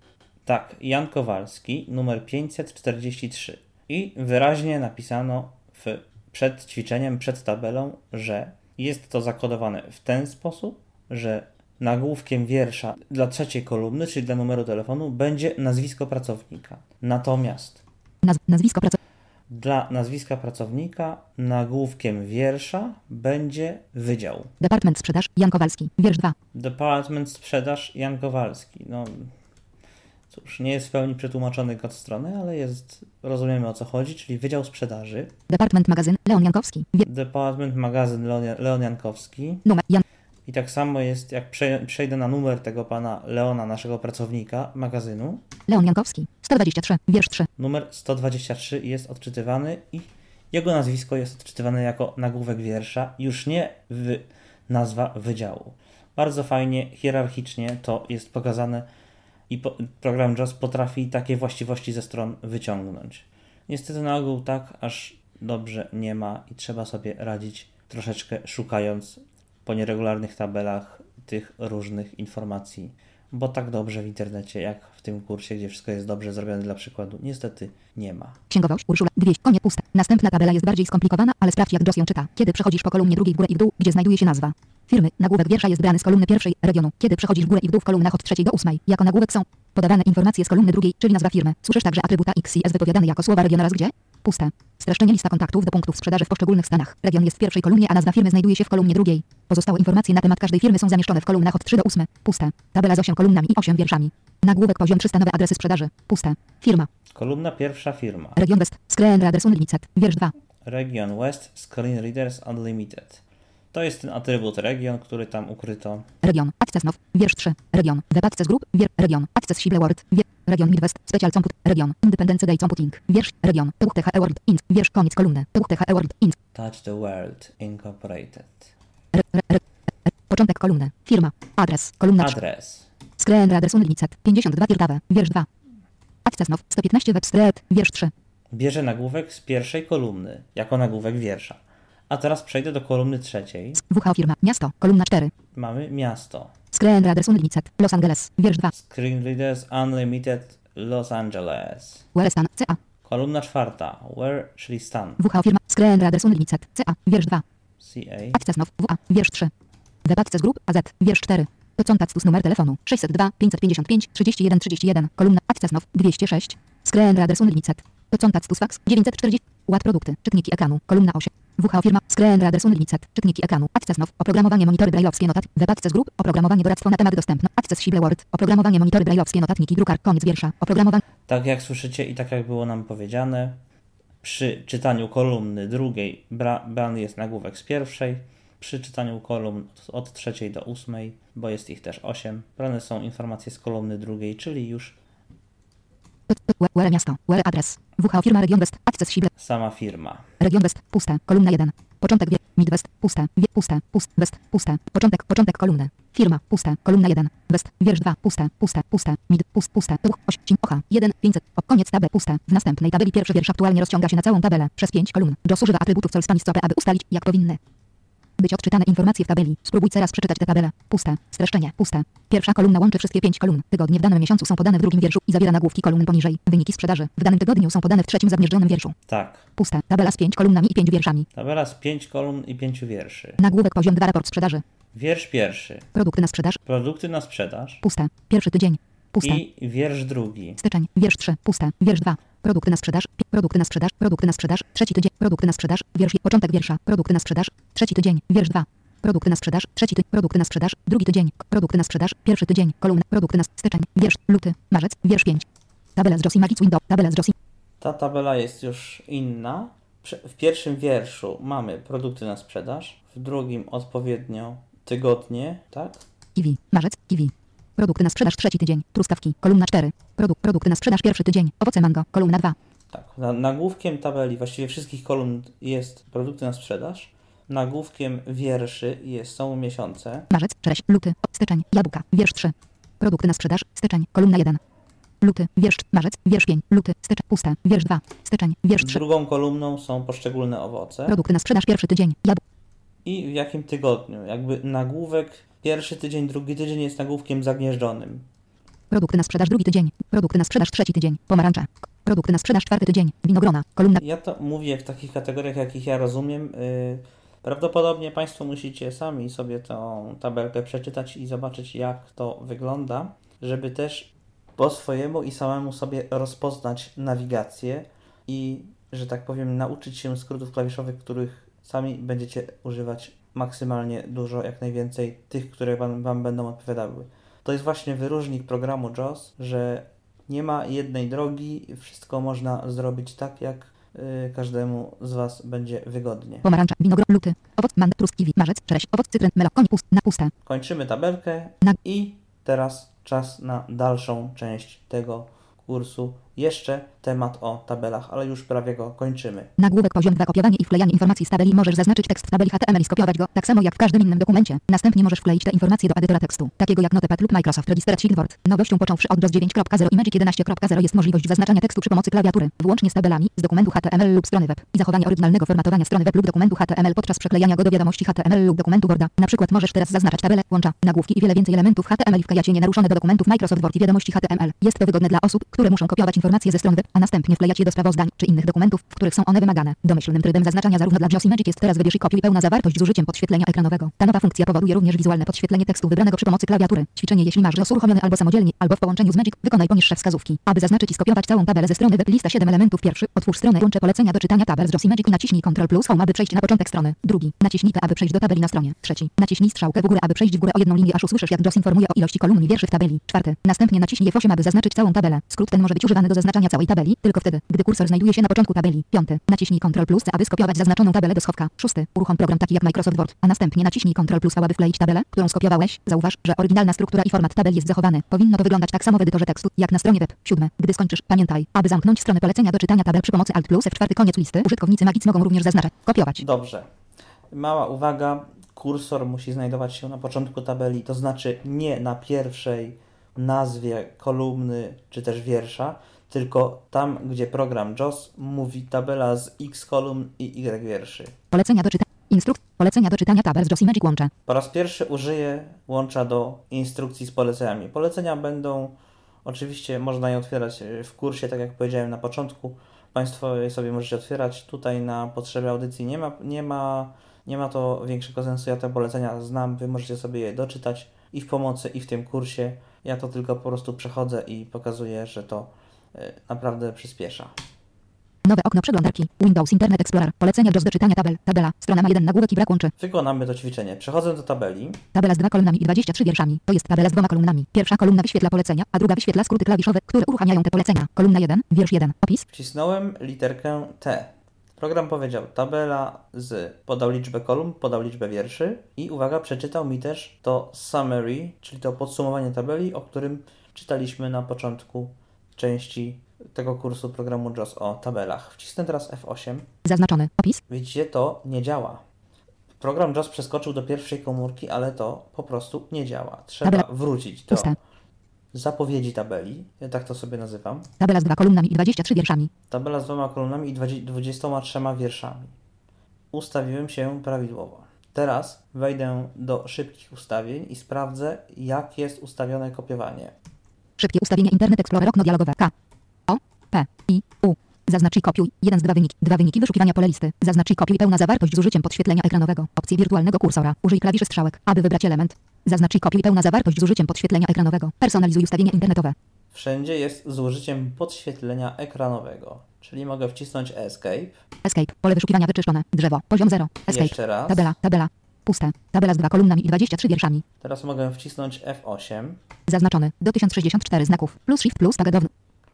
Tak, Jan Kowalski, numer 543. I wyraźnie napisano w, przed ćwiczeniem, przed tabelą, że jest to zakodowane w ten sposób, że nagłówkiem wiersza dla trzeciej kolumny, czyli dla numeru telefonu, będzie nazwisko pracownika. Natomiast Naz, nazwisko pracownika. dla nazwiska pracownika nagłówkiem wiersza będzie wydział. Department sprzedaż. Jan Kowalski. Wiersz 2. Department Sprzedaż Jan Kowalski. No cóż, nie jest w pełni przetłumaczony kod strony, ale jest, rozumiemy o co chodzi, czyli Wydział Sprzedaży. Department magazyn. Leon Jankowski. Wie, Department Magazyn Leon, Leon Jankowski. numer. Jan. I tak samo jest, jak prze, przejdę na numer tego pana Leona, naszego pracownika magazynu, Leon Jankowski. 123. Wiersz 3. numer 123 jest odczytywany i jego nazwisko jest odczytywane jako nagłówek wiersza, już nie w nazwa wydziału. Bardzo fajnie, hierarchicznie to jest pokazane i program JOS potrafi takie właściwości ze stron wyciągnąć. Niestety na ogół tak aż dobrze nie ma i trzeba sobie radzić troszeczkę szukając po nieregularnych tabelach tych różnych informacji, bo tak dobrze w internecie jak w tym kursie, gdzie wszystko jest dobrze zrobione dla przykładu, niestety nie ma. Księgowość. Urszula. 200. Konie puste. Następna tabela jest bardziej skomplikowana, ale sprawdź jak JOS ją czyta. Kiedy przechodzisz po kolumnie drugiej w górę i w dół, gdzie znajduje się nazwa firmy, nagłówek wiersza jest brany z kolumny pierwszej regionu. Kiedy przechodzisz w górę i w dół w kolumnach od trzeciej do ósmej, jako nagłówek są podawane informacje z kolumny drugiej, czyli nazwa firmy. Słyszysz także atrybuta X i S wypowiadane jako słowa region oraz gdzie? Puste. Streszczenie lista kontaktów do punktów sprzedaży w poszczególnych stanach. Region jest w pierwszej kolumnie, a nazwa firmy znajduje się w kolumnie drugiej. Pozostałe informacje na temat każdej firmy są zamieszczone w kolumnach od 3 do 8. Puste. Tabela z 8 kolumnami i 8 wierszami. Nagłówek poziom 300 nowe adresy sprzedaży. Puste. Firma. Kolumna pierwsza firma. Region West. Screen Readers Unlimited. Wiersz 2. Region West Screen Readers Unlimited. To jest ten atrybut region, który tam ukryto. Region. Access now. Wiersz 3. Region. Web access group. Wier. Region. Access Sible Word. Wier. Region Midwest. Special Comput. Region. Independence Day Computing. Wiersz. Region. THE Word. Int. Wiersz. Koniec kolumny. THE Word. Int. Touch the World Incorporated. R, r, r, r, początek kolumny. Firma. Adres. Kolumna 3. Adres. Screen adres Unlicet. 52 Tierdawe. Wiersz 2. Access now. 115 Web Street. Wiersz 3. Bierze nagłówek z pierwszej kolumny, jako nagłówek wiersza. A teraz przejdę do kolumny trzeciej. WHO Firma. Miasto. Kolumna 4. Mamy miasto. Screen adres Unlicet. Los Angeles. Wiersz 2. Screen Readers Unlimited Los Angeles. Wellstan. CA. Kolumna czwarta. Where, czyli stan. WHO Firma. Screen adres Unlicet. CA. Wiersz 2. CA. Access now. WA. Wiersz 3. Web Access Group. AZ. Wiersz 4. To contact numer telefonu 602 555 31 31. Kolumna Access now. 206. Screen adres Unlicet. To contact fax 940. Ład produkty. Czytniki ekranu. Kolumna 8. WHO firma. Screen adres Unlicet. Czytniki ekranu. Access now. Oprogramowanie monitory brajlowskie notat. Web Access Group. Oprogramowanie doradztwo na temat dostępne. Access Sible Word. Oprogramowanie monitory brajlowskie notatniki drukar. Koniec wiersza. Oprogramowanie. Tak jak słyszycie i tak jak było nam powiedziane, przy czytaniu kolumny drugiej bra- brany jest nagłówek z pierwszej, przy czytaniu kolumn od trzeciej do ósmej, bo jest ich też osiem, brane są informacje z kolumny drugiej, czyli już Where miasto. Where adres. WHO firma Region West. Access Sible. sama firma. Region West, puste, kolumna 1. Początek wie, Midwest, puste, wie, puste, pust, West, puste. Początek, początek kolumny. Firma, puste, kolumna 1. West, wiersz 2, puste, puste, puste, mid, pust, puste, uch, oś, ocha, 1, 500, o, koniec tabel, puste. W następnej tabeli pierwszy wiersz aktualnie rozciąga się na całą tabelę, przez 5 kolumn. JOS używa atrybutów col stopy, aby ustalić, jak powinny być odczytane informacje w tabeli. Spróbuj teraz przeczytać tę tabelę. Puste. Streszczenie. Puste. Pierwsza kolumna łączy wszystkie pięć kolumn. Tygodnie w danym miesiącu są podane w drugim wierszu i zawiera nagłówki kolumn poniżej. Wyniki sprzedaży w danym tygodniu są podane w trzecim zamierzczonym wierszu. Tak. Puste. Tabela z pięć kolumnami i pięć wierszami. Tabela z pięć kolumn i pięciu wierszy. Nagłówek poziom 2 raport sprzedaży. Wiersz pierwszy. Produkty na sprzedaż. Produkty na sprzedaż. Puste. Pierwszy tydzień. Puste. I wiersz drugi. Styczeń. Wiersz 3. Puste. Wiersz 2. Produkty na sprzedaż. Produkty na sprzedaż. Produkty na sprzedaż. Trzeci tydzień. Produkty na sprzedaż. Wiersz. Początek wiersza. Produkty na sprzedaż. Trzeci tydzień. Wiersz 2. Produkty na sprzedaż. Trzeci tydzień. Produkty na sprzedaż. Drugi tydzień. Produkty na sprzedaż. Pierwszy tydzień. Kolumna. Produkty na styczeń. Wiersz. Luty. Marzec. Wiersz 5. Tabela z Josie Magic Window. Tabela z Josie. Ta tabela jest już inna. W pierwszym wierszu mamy produkty na sprzedaż, w drugim odpowiednio tygodnie, tak? Kiwi. Marzec. Kiwi. Produkty na sprzedaż. Trzeci tydzień. Truskawki. Kolumna 4. Produkt, produkty na sprzedaż. Pierwszy tydzień. Owoce mango. Kolumna 2. Tak. Na- Nagłówkiem tabeli, właściwie wszystkich kolumn jest produkty na sprzedaż. Nagłówkiem wierszy jest, są miesiące. Marzec, czereść, luty, styczeń, jabłka, wiersz 3. Produkty na sprzedaż, styczeń, kolumna 1. Luty, wiersz, marzec, wiersz 5, luty, styczeń, puste, wiersz 2, styczeń, wiersz 3. Drugą kolumną są poszczególne owoce. Produkty na sprzedaż, pierwszy tydzień, jabłka, I w jakim tygodniu? Jakby nagłówek pierwszy tydzień, drugi tydzień jest nagłówkiem zagnieżdżonym. produkty na sprzedaż, drugi tydzień, produkty na sprzedaż, trzeci tydzień, pomarańcze, produkty na sprzedaż, czwarty tydzień, winogrona, kolumna, Ja to mówię w takich kategoriach, jakich ja rozumiem. Yy, Prawdopodobnie Państwo musicie sami sobie tą tabelkę przeczytać i zobaczyć, jak to wygląda, żeby też po swojemu i samemu sobie rozpoznać nawigację i, że tak powiem, nauczyć się skrótów klawiszowych, których sami będziecie używać maksymalnie dużo, jak najwięcej tych, które Wam, wam będą odpowiadały. To jest właśnie wyróżnik programu JOS, że nie ma jednej drogi, wszystko można zrobić tak, jak y, każdemu z Was będzie wygodnie. pomarańcza, winogron, luty, owoc, mango, trusk, kiwi, marzec, czereść, owoc, cytryn, melon, koń, pust, na puste, Kończymy tabelkę i teraz czas na dalszą część tego kursu. Jeszcze temat o tabelach, ale już prawie go kończymy. Nagłówek poziom 2 kopiowanie i wklejanie informacji z tabeli możesz zaznaczyć tekst w tabeli HTML i skopiować go, tak samo jak w każdym innym dokumencie. Następnie możesz wkleić te informacje do edytora tekstu, takiego jak Notepad lub Microsoft Register Word. Nowością począwszy od DOS 9.0 i Magic 11.0 jest możliwość zaznaczania tekstu przy pomocy klawiatury, włącznie z tabelami, z dokumentu HTML lub strony web i zachowanie oryginalnego formatowania strony web lub dokumentu HTML podczas przeklejania go do wiadomości HTML lub dokumentu Worda. Na przykład możesz teraz zaznaczać tabelę, łącza, nagłówki i wiele więcej elementów HTML i wklejać je nienaruszone do dokumentów Microsoft Word i wiadomości HTML. Jest to wygodne dla osób, które muszą kopiować informacje ze stron web, a następnie wklejać je do sprawozdań czy innych dokumentów, w których są one wymagane. Domyślnym trybem zaznaczania zarówno dla JOS Magic jest teraz wybierz i kopiuj pełna zawartość z użyciem podświetlenia ekranowego. Ta nowa funkcja powoduje również wizualne podświetlenie tekstu wybranego przy pomocy klawiatury. Ćwiczenie jeśli masz JOS uruchomiony albo samodzielnie, albo w połączeniu z Magic, wykonaj poniższe wskazówki. Aby zaznaczyć i skopiować całą tabelę ze strony web lista 7 elementów pierwszy, otwórz stronę łącze polecenia do czytania tabel z JOS Magic i naciśnij Ctrl plus Home, aby przejść na początek strony. Drugi, naciśnij P, aby przejść do tabeli na stronie. Trzeci, naciśnij strzałkę w górę, aby przejść w górę o jedną linię, aż usłyszysz jak informuje o ilości kolumn wierszy w tabeli. Czwarty, następnie naciśnij F8, aby zaznaczyć całą tabelę. Skrót ten może być używany do zaznaczania całej tabeli, tylko wtedy, gdy kursor znajduje się na początku tabeli. 5. Naciśnij Ctrl plus C, aby skopiować zaznaczoną tabelę do schowka. 6. Uruchom program taki jak Microsoft Word, a następnie naciśnij Ctrl plus V, aby wkleić tabelę, którą skopiowałeś. Zauważ, że oryginalna struktura i format tabeli jest zachowany. Powinno to wyglądać tak samo w edytorze tekstu, jak na stronie web. 7. Gdy skończysz, pamiętaj, aby zamknąć stronę polecenia do czytania tabel przy pomocy Alt plus F4 koniec listy, użytkownicy Magic mogą również zaznaczać, kopiować. Dobrze. Mała uwaga, kursor musi znajdować się na początku tabeli, to znaczy nie na pierwszej nazwie kolumny czy też wiersza, tylko tam, gdzie program JOS mówi tabela z x kolumn i y wierszy. Polecenia do czytania. Instrukt. Polecenia do czytania tabel z JOS i Magic łącze. Po raz pierwszy użyję łącza do instrukcji z poleceniami. Polecenia będą, oczywiście można je otwierać e, w kursie, tak jak powiedziałem na początku. Państwo je sobie możecie otwierać. Tutaj na potrzeby audycji nie ma, nie ma, nie ma to większego sensu. Ja te polecenia znam, Wy możecie sobie je doczytać i w pomocy, i w tym kursie. Ja to tylko po prostu przechodzę i pokazuję, że to naprawdę przyspiesza. Nowe okno przeglądarki. Windows Internet Explorer. Polecenia do czytania tabel. Tabela. Strona ma jeden nagłówek i brak łączy. Wykonamy to ćwiczenie. Przechodzę do tabeli. Tabela z dwa kolumnami i 23 wierszami. To jest tabela z dwoma kolumnami. Pierwsza kolumna wyświetla polecenia, a druga wyświetla skróty klawiszowe, które uruchamiają te polecenia. Kolumna 1, wiersz 1, opis. Wcisnąłem literkę T. Program powiedział tabela z, podał liczbę kolumn, podał liczbę wierszy i uwaga, przeczytał mi też to summary, czyli to podsumowanie tabeli, o którym czytaliśmy na początku części tego kursu programu JOS o tabelach. Wcisnę teraz F8. Zaznaczony. Opis. Widzicie, to nie działa. Program JOS przeskoczył do pierwszej komórki, ale to po prostu nie działa. Trzeba Tabela. wrócić do Puste. zapowiedzi tabeli, ja tak to sobie nazywam. Tabela z dwa kolumnami i 23 wierszami. Tabela z dwoma kolumnami i dwadzie- 23 wierszami. Ustawiłem się prawidłowo. Teraz wejdę do szybkich ustawień i sprawdzę, jak jest ustawione kopiowanie. Szybkie ustawienie Internet Explorer okno dialogowe. K. O. P. I. U. Zaznacz i kopiuj. Jeden z dwa wyniki. Dwa wyniki wyszukiwania pole listy. Zaznacz i kopiuj pełna zawartość z użyciem podświetlenia ekranowego. Opcji wirtualnego kursora. Użyj klawiszy strzałek, aby wybrać element. Zaznacz i kopiuj pełna zawartość z użyciem podświetlenia ekranowego. Personalizuj ustawienia internetowe. Wszędzie jest z użyciem podświetlenia ekranowego, czyli mogę wcisnąć Escape. Escape. Pole wyszukiwania wyczyszczone. Drzewo. Poziom 0. Escape. Jeszcze raz. Tabela. Tabela. Puste. Tabela z dwa kolumnami i 23 wierszami. Teraz mogę wcisnąć F8. Zaznaczony. Do 1064 znaków. Plus shift plus tagadowny.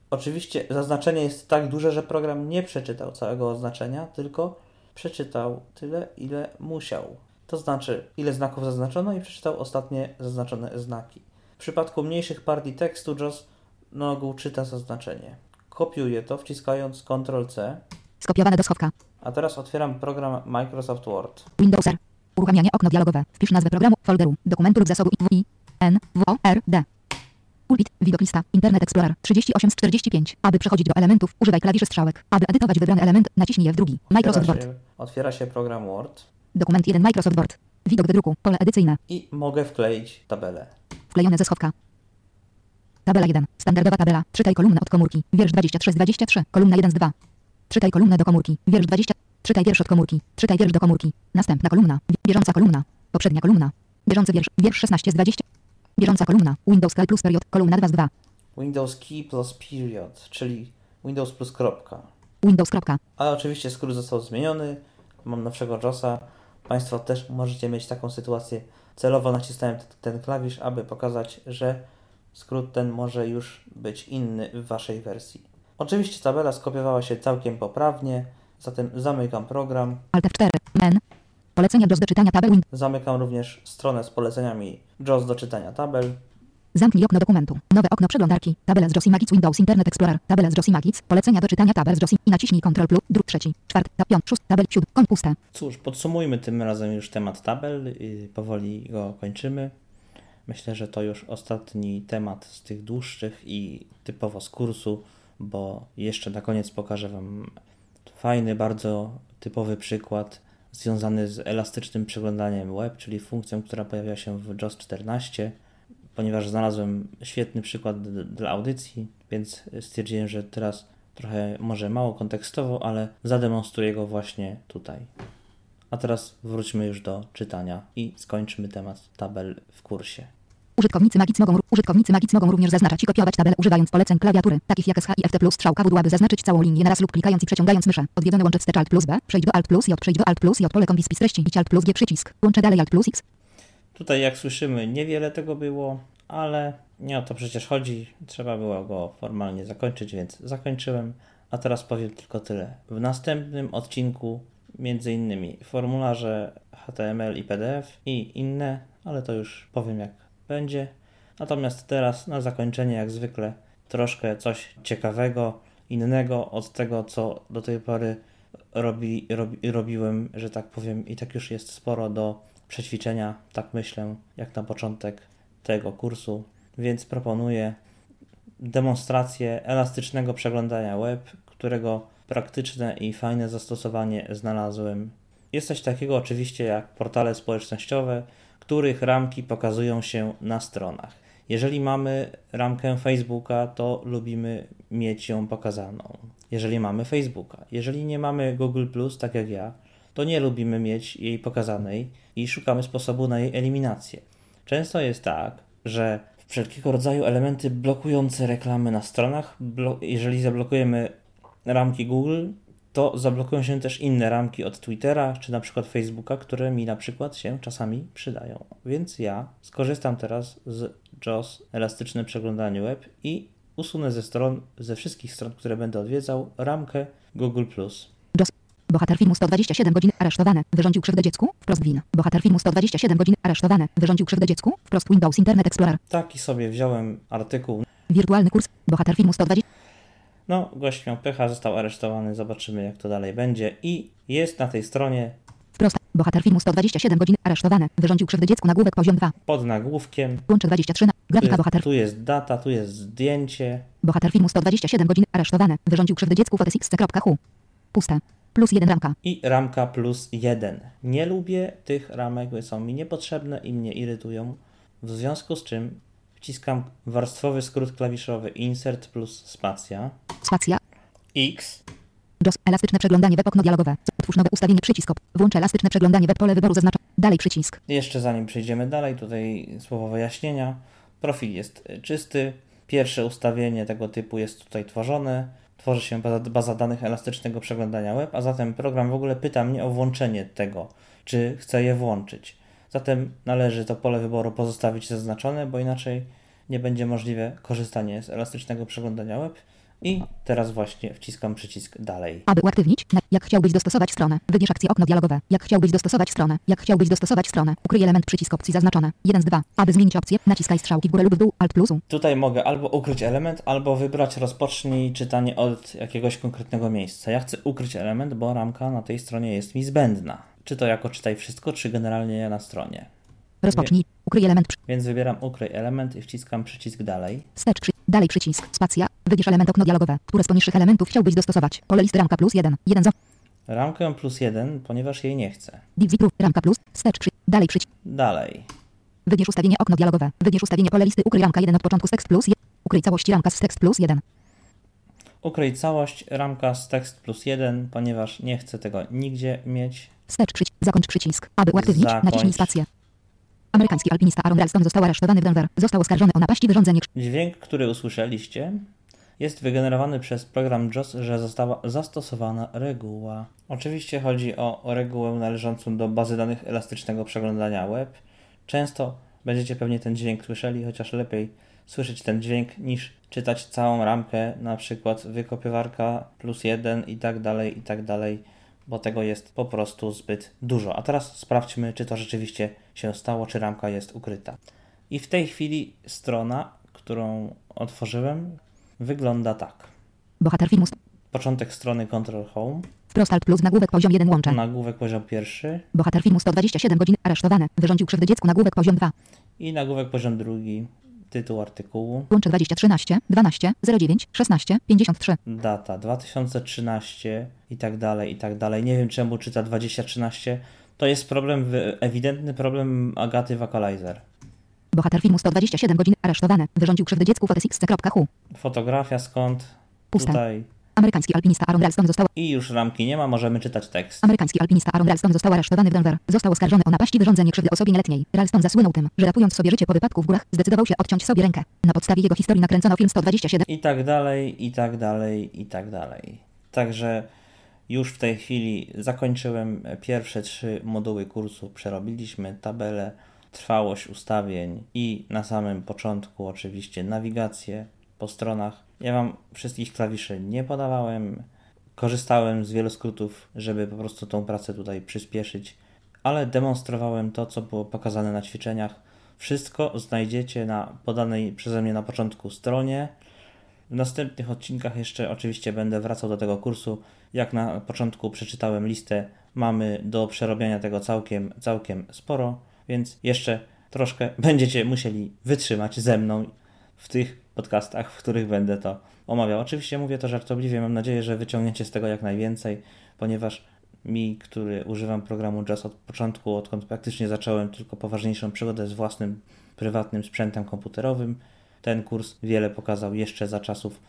Oczywiście zaznaczenie jest tak duże, że program nie przeczytał całego oznaczenia, tylko przeczytał tyle, ile musiał. To znaczy, ile znaków zaznaczono i przeczytał ostatnie zaznaczone znaki. W przypadku mniejszych partii tekstu JOS na ogół czyta zaznaczenie. Kopiuję to wciskając Ctrl-C, Skopiowane do schowka. a teraz otwieram program Microsoft Word. Windows R. Uruchamianie okno dialogowe. Wpisz nazwę programu, folderu, dokumentu lub zasobu i N, W, O, R, D. Pulpit, widok lista, Internet Explorer 38 z 45. Aby przechodzić do elementów, używaj klawiszy strzałek. Aby edytować wybrany element, naciśnij F2. Microsoft Otwiera Word. się, otwiera się program Word Dokument 1 Microsoft Word. Widok do druku, pole edycyjne. i mogę wkleić tabelę. Wklejone ze schowka. Tabela 1. Standardowa tabela. Czytaj kolumnę od komórki. Wiersz 23 z 23. Kolumna 1 z 2. Czytaj kolumnę do komórki. Wiersz 20. Czytaj wiersz od komórki. Czytaj wiersz do komórki. Następna kolumna. Bieżąca kolumna. Poprzednia kolumna. Bieżący wiersz. Wiersz 16 z 20. Bieżąca kolumna. Windows Key plus period. Kolumna 2 z 2. Windows Key plus Period, czyli Windows plus kropka. Windows. Kropka. Ale oczywiście skrót został zmieniony. Mam nowszego JOSa. Państwo też możecie mieć taką sytuację. Celowo nacisnąłem ten klawisz, aby pokazać, że skrót ten może już być inny w Waszej wersji. Oczywiście tabela skopiowała się całkiem poprawnie, zatem zamykam program. Alt F4. Men. Polecenia JOS do czytania tabel. Zamykam również stronę z poleceniami JOS do czytania tabel. Zamknij okno dokumentu. Nowe okno przeglądarki. Tabela z JOS Magic Windows Internet Explorer. Tabela z JOS Magic. Polecenia do czytania tabel z JOS i naciśnij Ctrl plus. Druk trzeci. Czwarty. Ta, piąt. Szósty. Tabel. Siódmy. Kąt puste. Cóż, podsumujmy tym razem już temat tabel i powoli go kończymy. Myślę, że to już ostatni temat z tych dłuższych i typowo z kursu, bo jeszcze na koniec pokażę Wam fajny, bardzo typowy przykład związany z elastycznym przeglądaniem web, czyli funkcją, która pojawia się w JOS 14, ponieważ znalazłem świetny przykład dla audycji, więc stwierdziłem, że teraz trochę może mało kontekstowo, ale zademonstruję go właśnie tutaj. A teraz wróćmy już do czytania i skończmy temat tabel w kursie. Użytkownicy Magic mogą, użytkownicy Magic mogą również zaznaczać i kopiować tabelę używając poleceń klawiatury, takich jak SH i FT plus strzałka w aby zaznaczyć całą linię naraz lub klikając i przeciągając myszę. Odwiedzone łącze wstecz Alt plus B, przejdź do Alt plus J, przejdź do Alt plus J, pole kombi spis treści, Alt plus G przycisk, łącze dalej Alt plus X. Tutaj, jak słyszymy, niewiele tego było, ale nie o to przecież chodzi. Trzeba było go formalnie zakończyć, więc zakończyłem. A teraz powiem tylko tyle. W następnym odcinku, między innymi formularze HTML i PDF i inne, ale to już powiem jak będzie. Natomiast teraz na zakończenie, jak zwykle, troszkę coś ciekawego, innego od tego, co do tej pory robi, robi, robiłem, że tak powiem, i tak już jest sporo do przećwiczenia, tak myślę, jak na początek tego kursu, więc proponuję demonstrację elastycznego przeglądania web, którego praktyczne i fajne zastosowanie znalazłem. Jest coś takiego oczywiście jak portale społecznościowe, których ramki pokazują się na stronach. Jeżeli mamy ramkę Facebooka, to lubimy mieć ją pokazaną. Jeżeli mamy Facebooka. Jeżeli nie mamy Google, tak jak ja, to nie lubimy mieć jej pokazanej i szukamy sposobu na jej eliminację. Często jest tak, że wszelkiego rodzaju elementy blokujące reklamy na stronach, jeżeli zablokujemy ramki Google, to zablokują się też inne ramki od Twittera czy na przykład Facebooka, które mi na przykład się czasami przydają. Więc ja skorzystam teraz z JOS elastyczne przeglądanie web i usunę ze stron, ze wszystkich stron, które będę odwiedzał, ramkę Google+. JOS. Bohater filmu 127 godzin aresztowany. Wyrządził krzywdę dziecku? Wprost win. Bohater filmu 127 godzin aresztowany. Wyrządził krzywdę dziecku? Wprost Windows Internet Explorer. Taki sobie wziąłem artykuł. Wirtualny kurs. Bohater filmu 120. No, gość miał pecha, został aresztowany, zobaczymy jak to dalej będzie. I jest na tej stronie Wprost. Bohater filmu 127 godzin aresztowany. Wyrządził krzywdę dziecku nagłówek poziom 2. pod nagłówkiem. Łącze 23 na... Grafika Tu, bohater. tu jest data, tu jest zdjęcie. Bohater filmu 127 godzin aresztowany. Wyrządził krzywdę dziecku fotosx.hu. Puste. Plus jeden ramka. i ramka plus 1. Nie lubię tych ramek, bo są mi niepotrzebne i mnie irytują. W związku z czym wciskam warstwowy skrót klawiszowy insert plus spacja Spacja. X JOS. Elastyczne przeglądanie web okno dialogowe. Utwórz nowe ustawienie przycisk. Włącz elastyczne przeglądanie web pole wyboru zaznacza. Dalej przycisk. Jeszcze zanim przejdziemy dalej, tutaj słowo wyjaśnienia. Profil jest czysty. Pierwsze ustawienie tego typu jest tutaj tworzone. Tworzy się baza, baza danych elastycznego przeglądania web, a zatem program w ogóle pyta mnie o włączenie tego, czy chcę je włączyć. Zatem należy to pole wyboru pozostawić zaznaczone, bo inaczej nie będzie możliwe korzystanie z elastycznego przeglądania web. I teraz właśnie wciskam przycisk dalej. Aby uaktywnić, jak chciałbyś dostosować stronę, wybierz akcję okno dialogowe. Jak chciałbyś dostosować stronę, jak chciałbyś dostosować stronę, ukryj element przycisk opcji zaznaczone. 1 z 2. Aby zmienić opcję, naciskaj strzałki w górę lub w dół, Alt plusu. Tutaj mogę albo ukryć element, albo wybrać rozpocznij czytanie od jakiegoś konkretnego miejsca. Ja chcę ukryć element, bo ramka na tej stronie jest mi zbędna. Czy to jako czytaj wszystko, czy generalnie na stronie. Rozpocznij. Ukryj element. Więc wybieram ukryj element i wciskam przycisk dalej. Wstecz przy... Dalej przycisk. Spacja. Wybierz element okno dialogowe. Które z poniższych elementów chciałbyś dostosować? Pole listy ramka plus 1. 1 z... Ramkę plus 1, ponieważ jej nie chcę. Div zip ramka plus. Wstecz przy... Dalej przycisk. Dalej. Wybierz ustawienie okno dialogowe. Wybierz ustawienie pole listy ukryj ramka 1 od początku z tekst plus 1. Ukryj całości ramka z tekst plus 1. Ukryj całość, ramka z tekst plus 1, ponieważ nie chcę tego nigdzie mieć. Wstecz przycisk. Zakończ przycisk. Aby uaktywnić, Zakończ. naciśnij spację. Amerykański alpinista Aaron Ralston został aresztowany w Denver. Został oskarżony o napaść i wyrządzenie Dźwięk, który usłyszeliście, jest wygenerowany przez program JOS, że została zastosowana reguła. Oczywiście chodzi o regułę należącą do bazy danych elastycznego przeglądania web. Często będziecie pewnie ten dźwięk słyszeli, chociaż lepiej słyszeć ten dźwięk niż czytać całą ramkę, na przykład wykopywarka plus jeden i tak dalej, i tak dalej, bo tego jest po prostu zbyt dużo. A teraz sprawdźmy, czy to rzeczywiście się stało, czy ramka jest ukryta. I w tej chwili strona, którą otworzyłem, wygląda tak. Bohater filmu. Początek strony Control Home, Wprost alt plus nagłówek poziom 1 łącze. nagłówek poziom pierwszy Bohater filmu 127 godzin aresztowany. Wyrządził krzywdę dziecku nagłówek poziom 2. i nagłówek poziom drugi, tytuł artykułu, Łącze 2013 12 09 16 53. data 2013 i tak dalej, i tak dalej. Nie wiem czemu czyta 2013. To jest problem, ewidentny problem Agaty Wakalizer. Bohater filmu 127 godzin aresztowany. Wyrządził krzywdę dziecku fotosx.hu. Fotografia skąd? Puste. Tutaj. Amerykański alpinista Aaron Ralston został I już ramki nie ma, możemy czytać tekst. Amerykański alpinista Aaron Ralston został aresztowany w Denver. Został oskarżony o napaść i wyrządzenie krzywdy osobie nieletniej. Ralston zasłynął tym, że ratując sobie życie po wypadku w górach, zdecydował się odciąć sobie rękę. Na podstawie jego historii nakręcono film 127 I tak dalej, i tak dalej, i tak dalej. Także już w tej chwili zakończyłem pierwsze trzy moduły kursu, przerobiliśmy tabelę, trwałość ustawień i na samym początku oczywiście nawigację po stronach. Ja Wam wszystkich klawiszy nie podawałem. Korzystałem z wielu skrótów, żeby po prostu tą pracę tutaj przyspieszyć, ale demonstrowałem to, co było pokazane na ćwiczeniach. Wszystko znajdziecie na podanej przeze mnie na początku stronie. W następnych odcinkach jeszcze oczywiście będę wracał do tego kursu. Jak na początku przeczytałem listę, mamy do przerobienia tego całkiem, całkiem sporo, więc jeszcze troszkę będziecie musieli wytrzymać ze mną w tych podcastach, w których będę to omawiał. Oczywiście mówię to żartobliwie, mam nadzieję, że wyciągniecie z tego jak najwięcej, ponieważ mi, który używam programu Jazz od początku, odkąd praktycznie zacząłem tylko poważniejszą przygodę z własnym prywatnym sprzętem komputerowym, ten kurs wiele pokazał jeszcze za czasów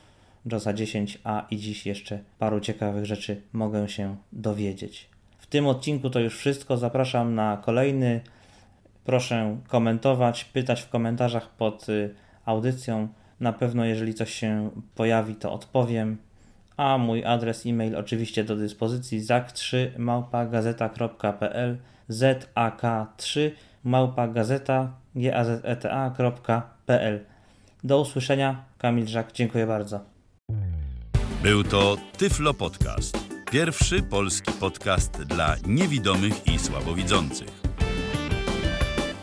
JASa 10, a i dziś jeszcze paru ciekawych rzeczy mogę się dowiedzieć. W tym odcinku to już wszystko. Zapraszam na kolejny. Proszę komentować, pytać w komentarzach pod y, audycją. Na pewno, jeżeli coś się pojawi, to odpowiem. A mój adres e-mail oczywiście do dyspozycji zak3 małpagazeta.pl zak3 małpagazeta.pl Do usłyszenia. Kamil Żak, dziękuję bardzo. Był to Tyflo Podcast. Pierwszy polski podcast dla niewidomych i słabowidzących.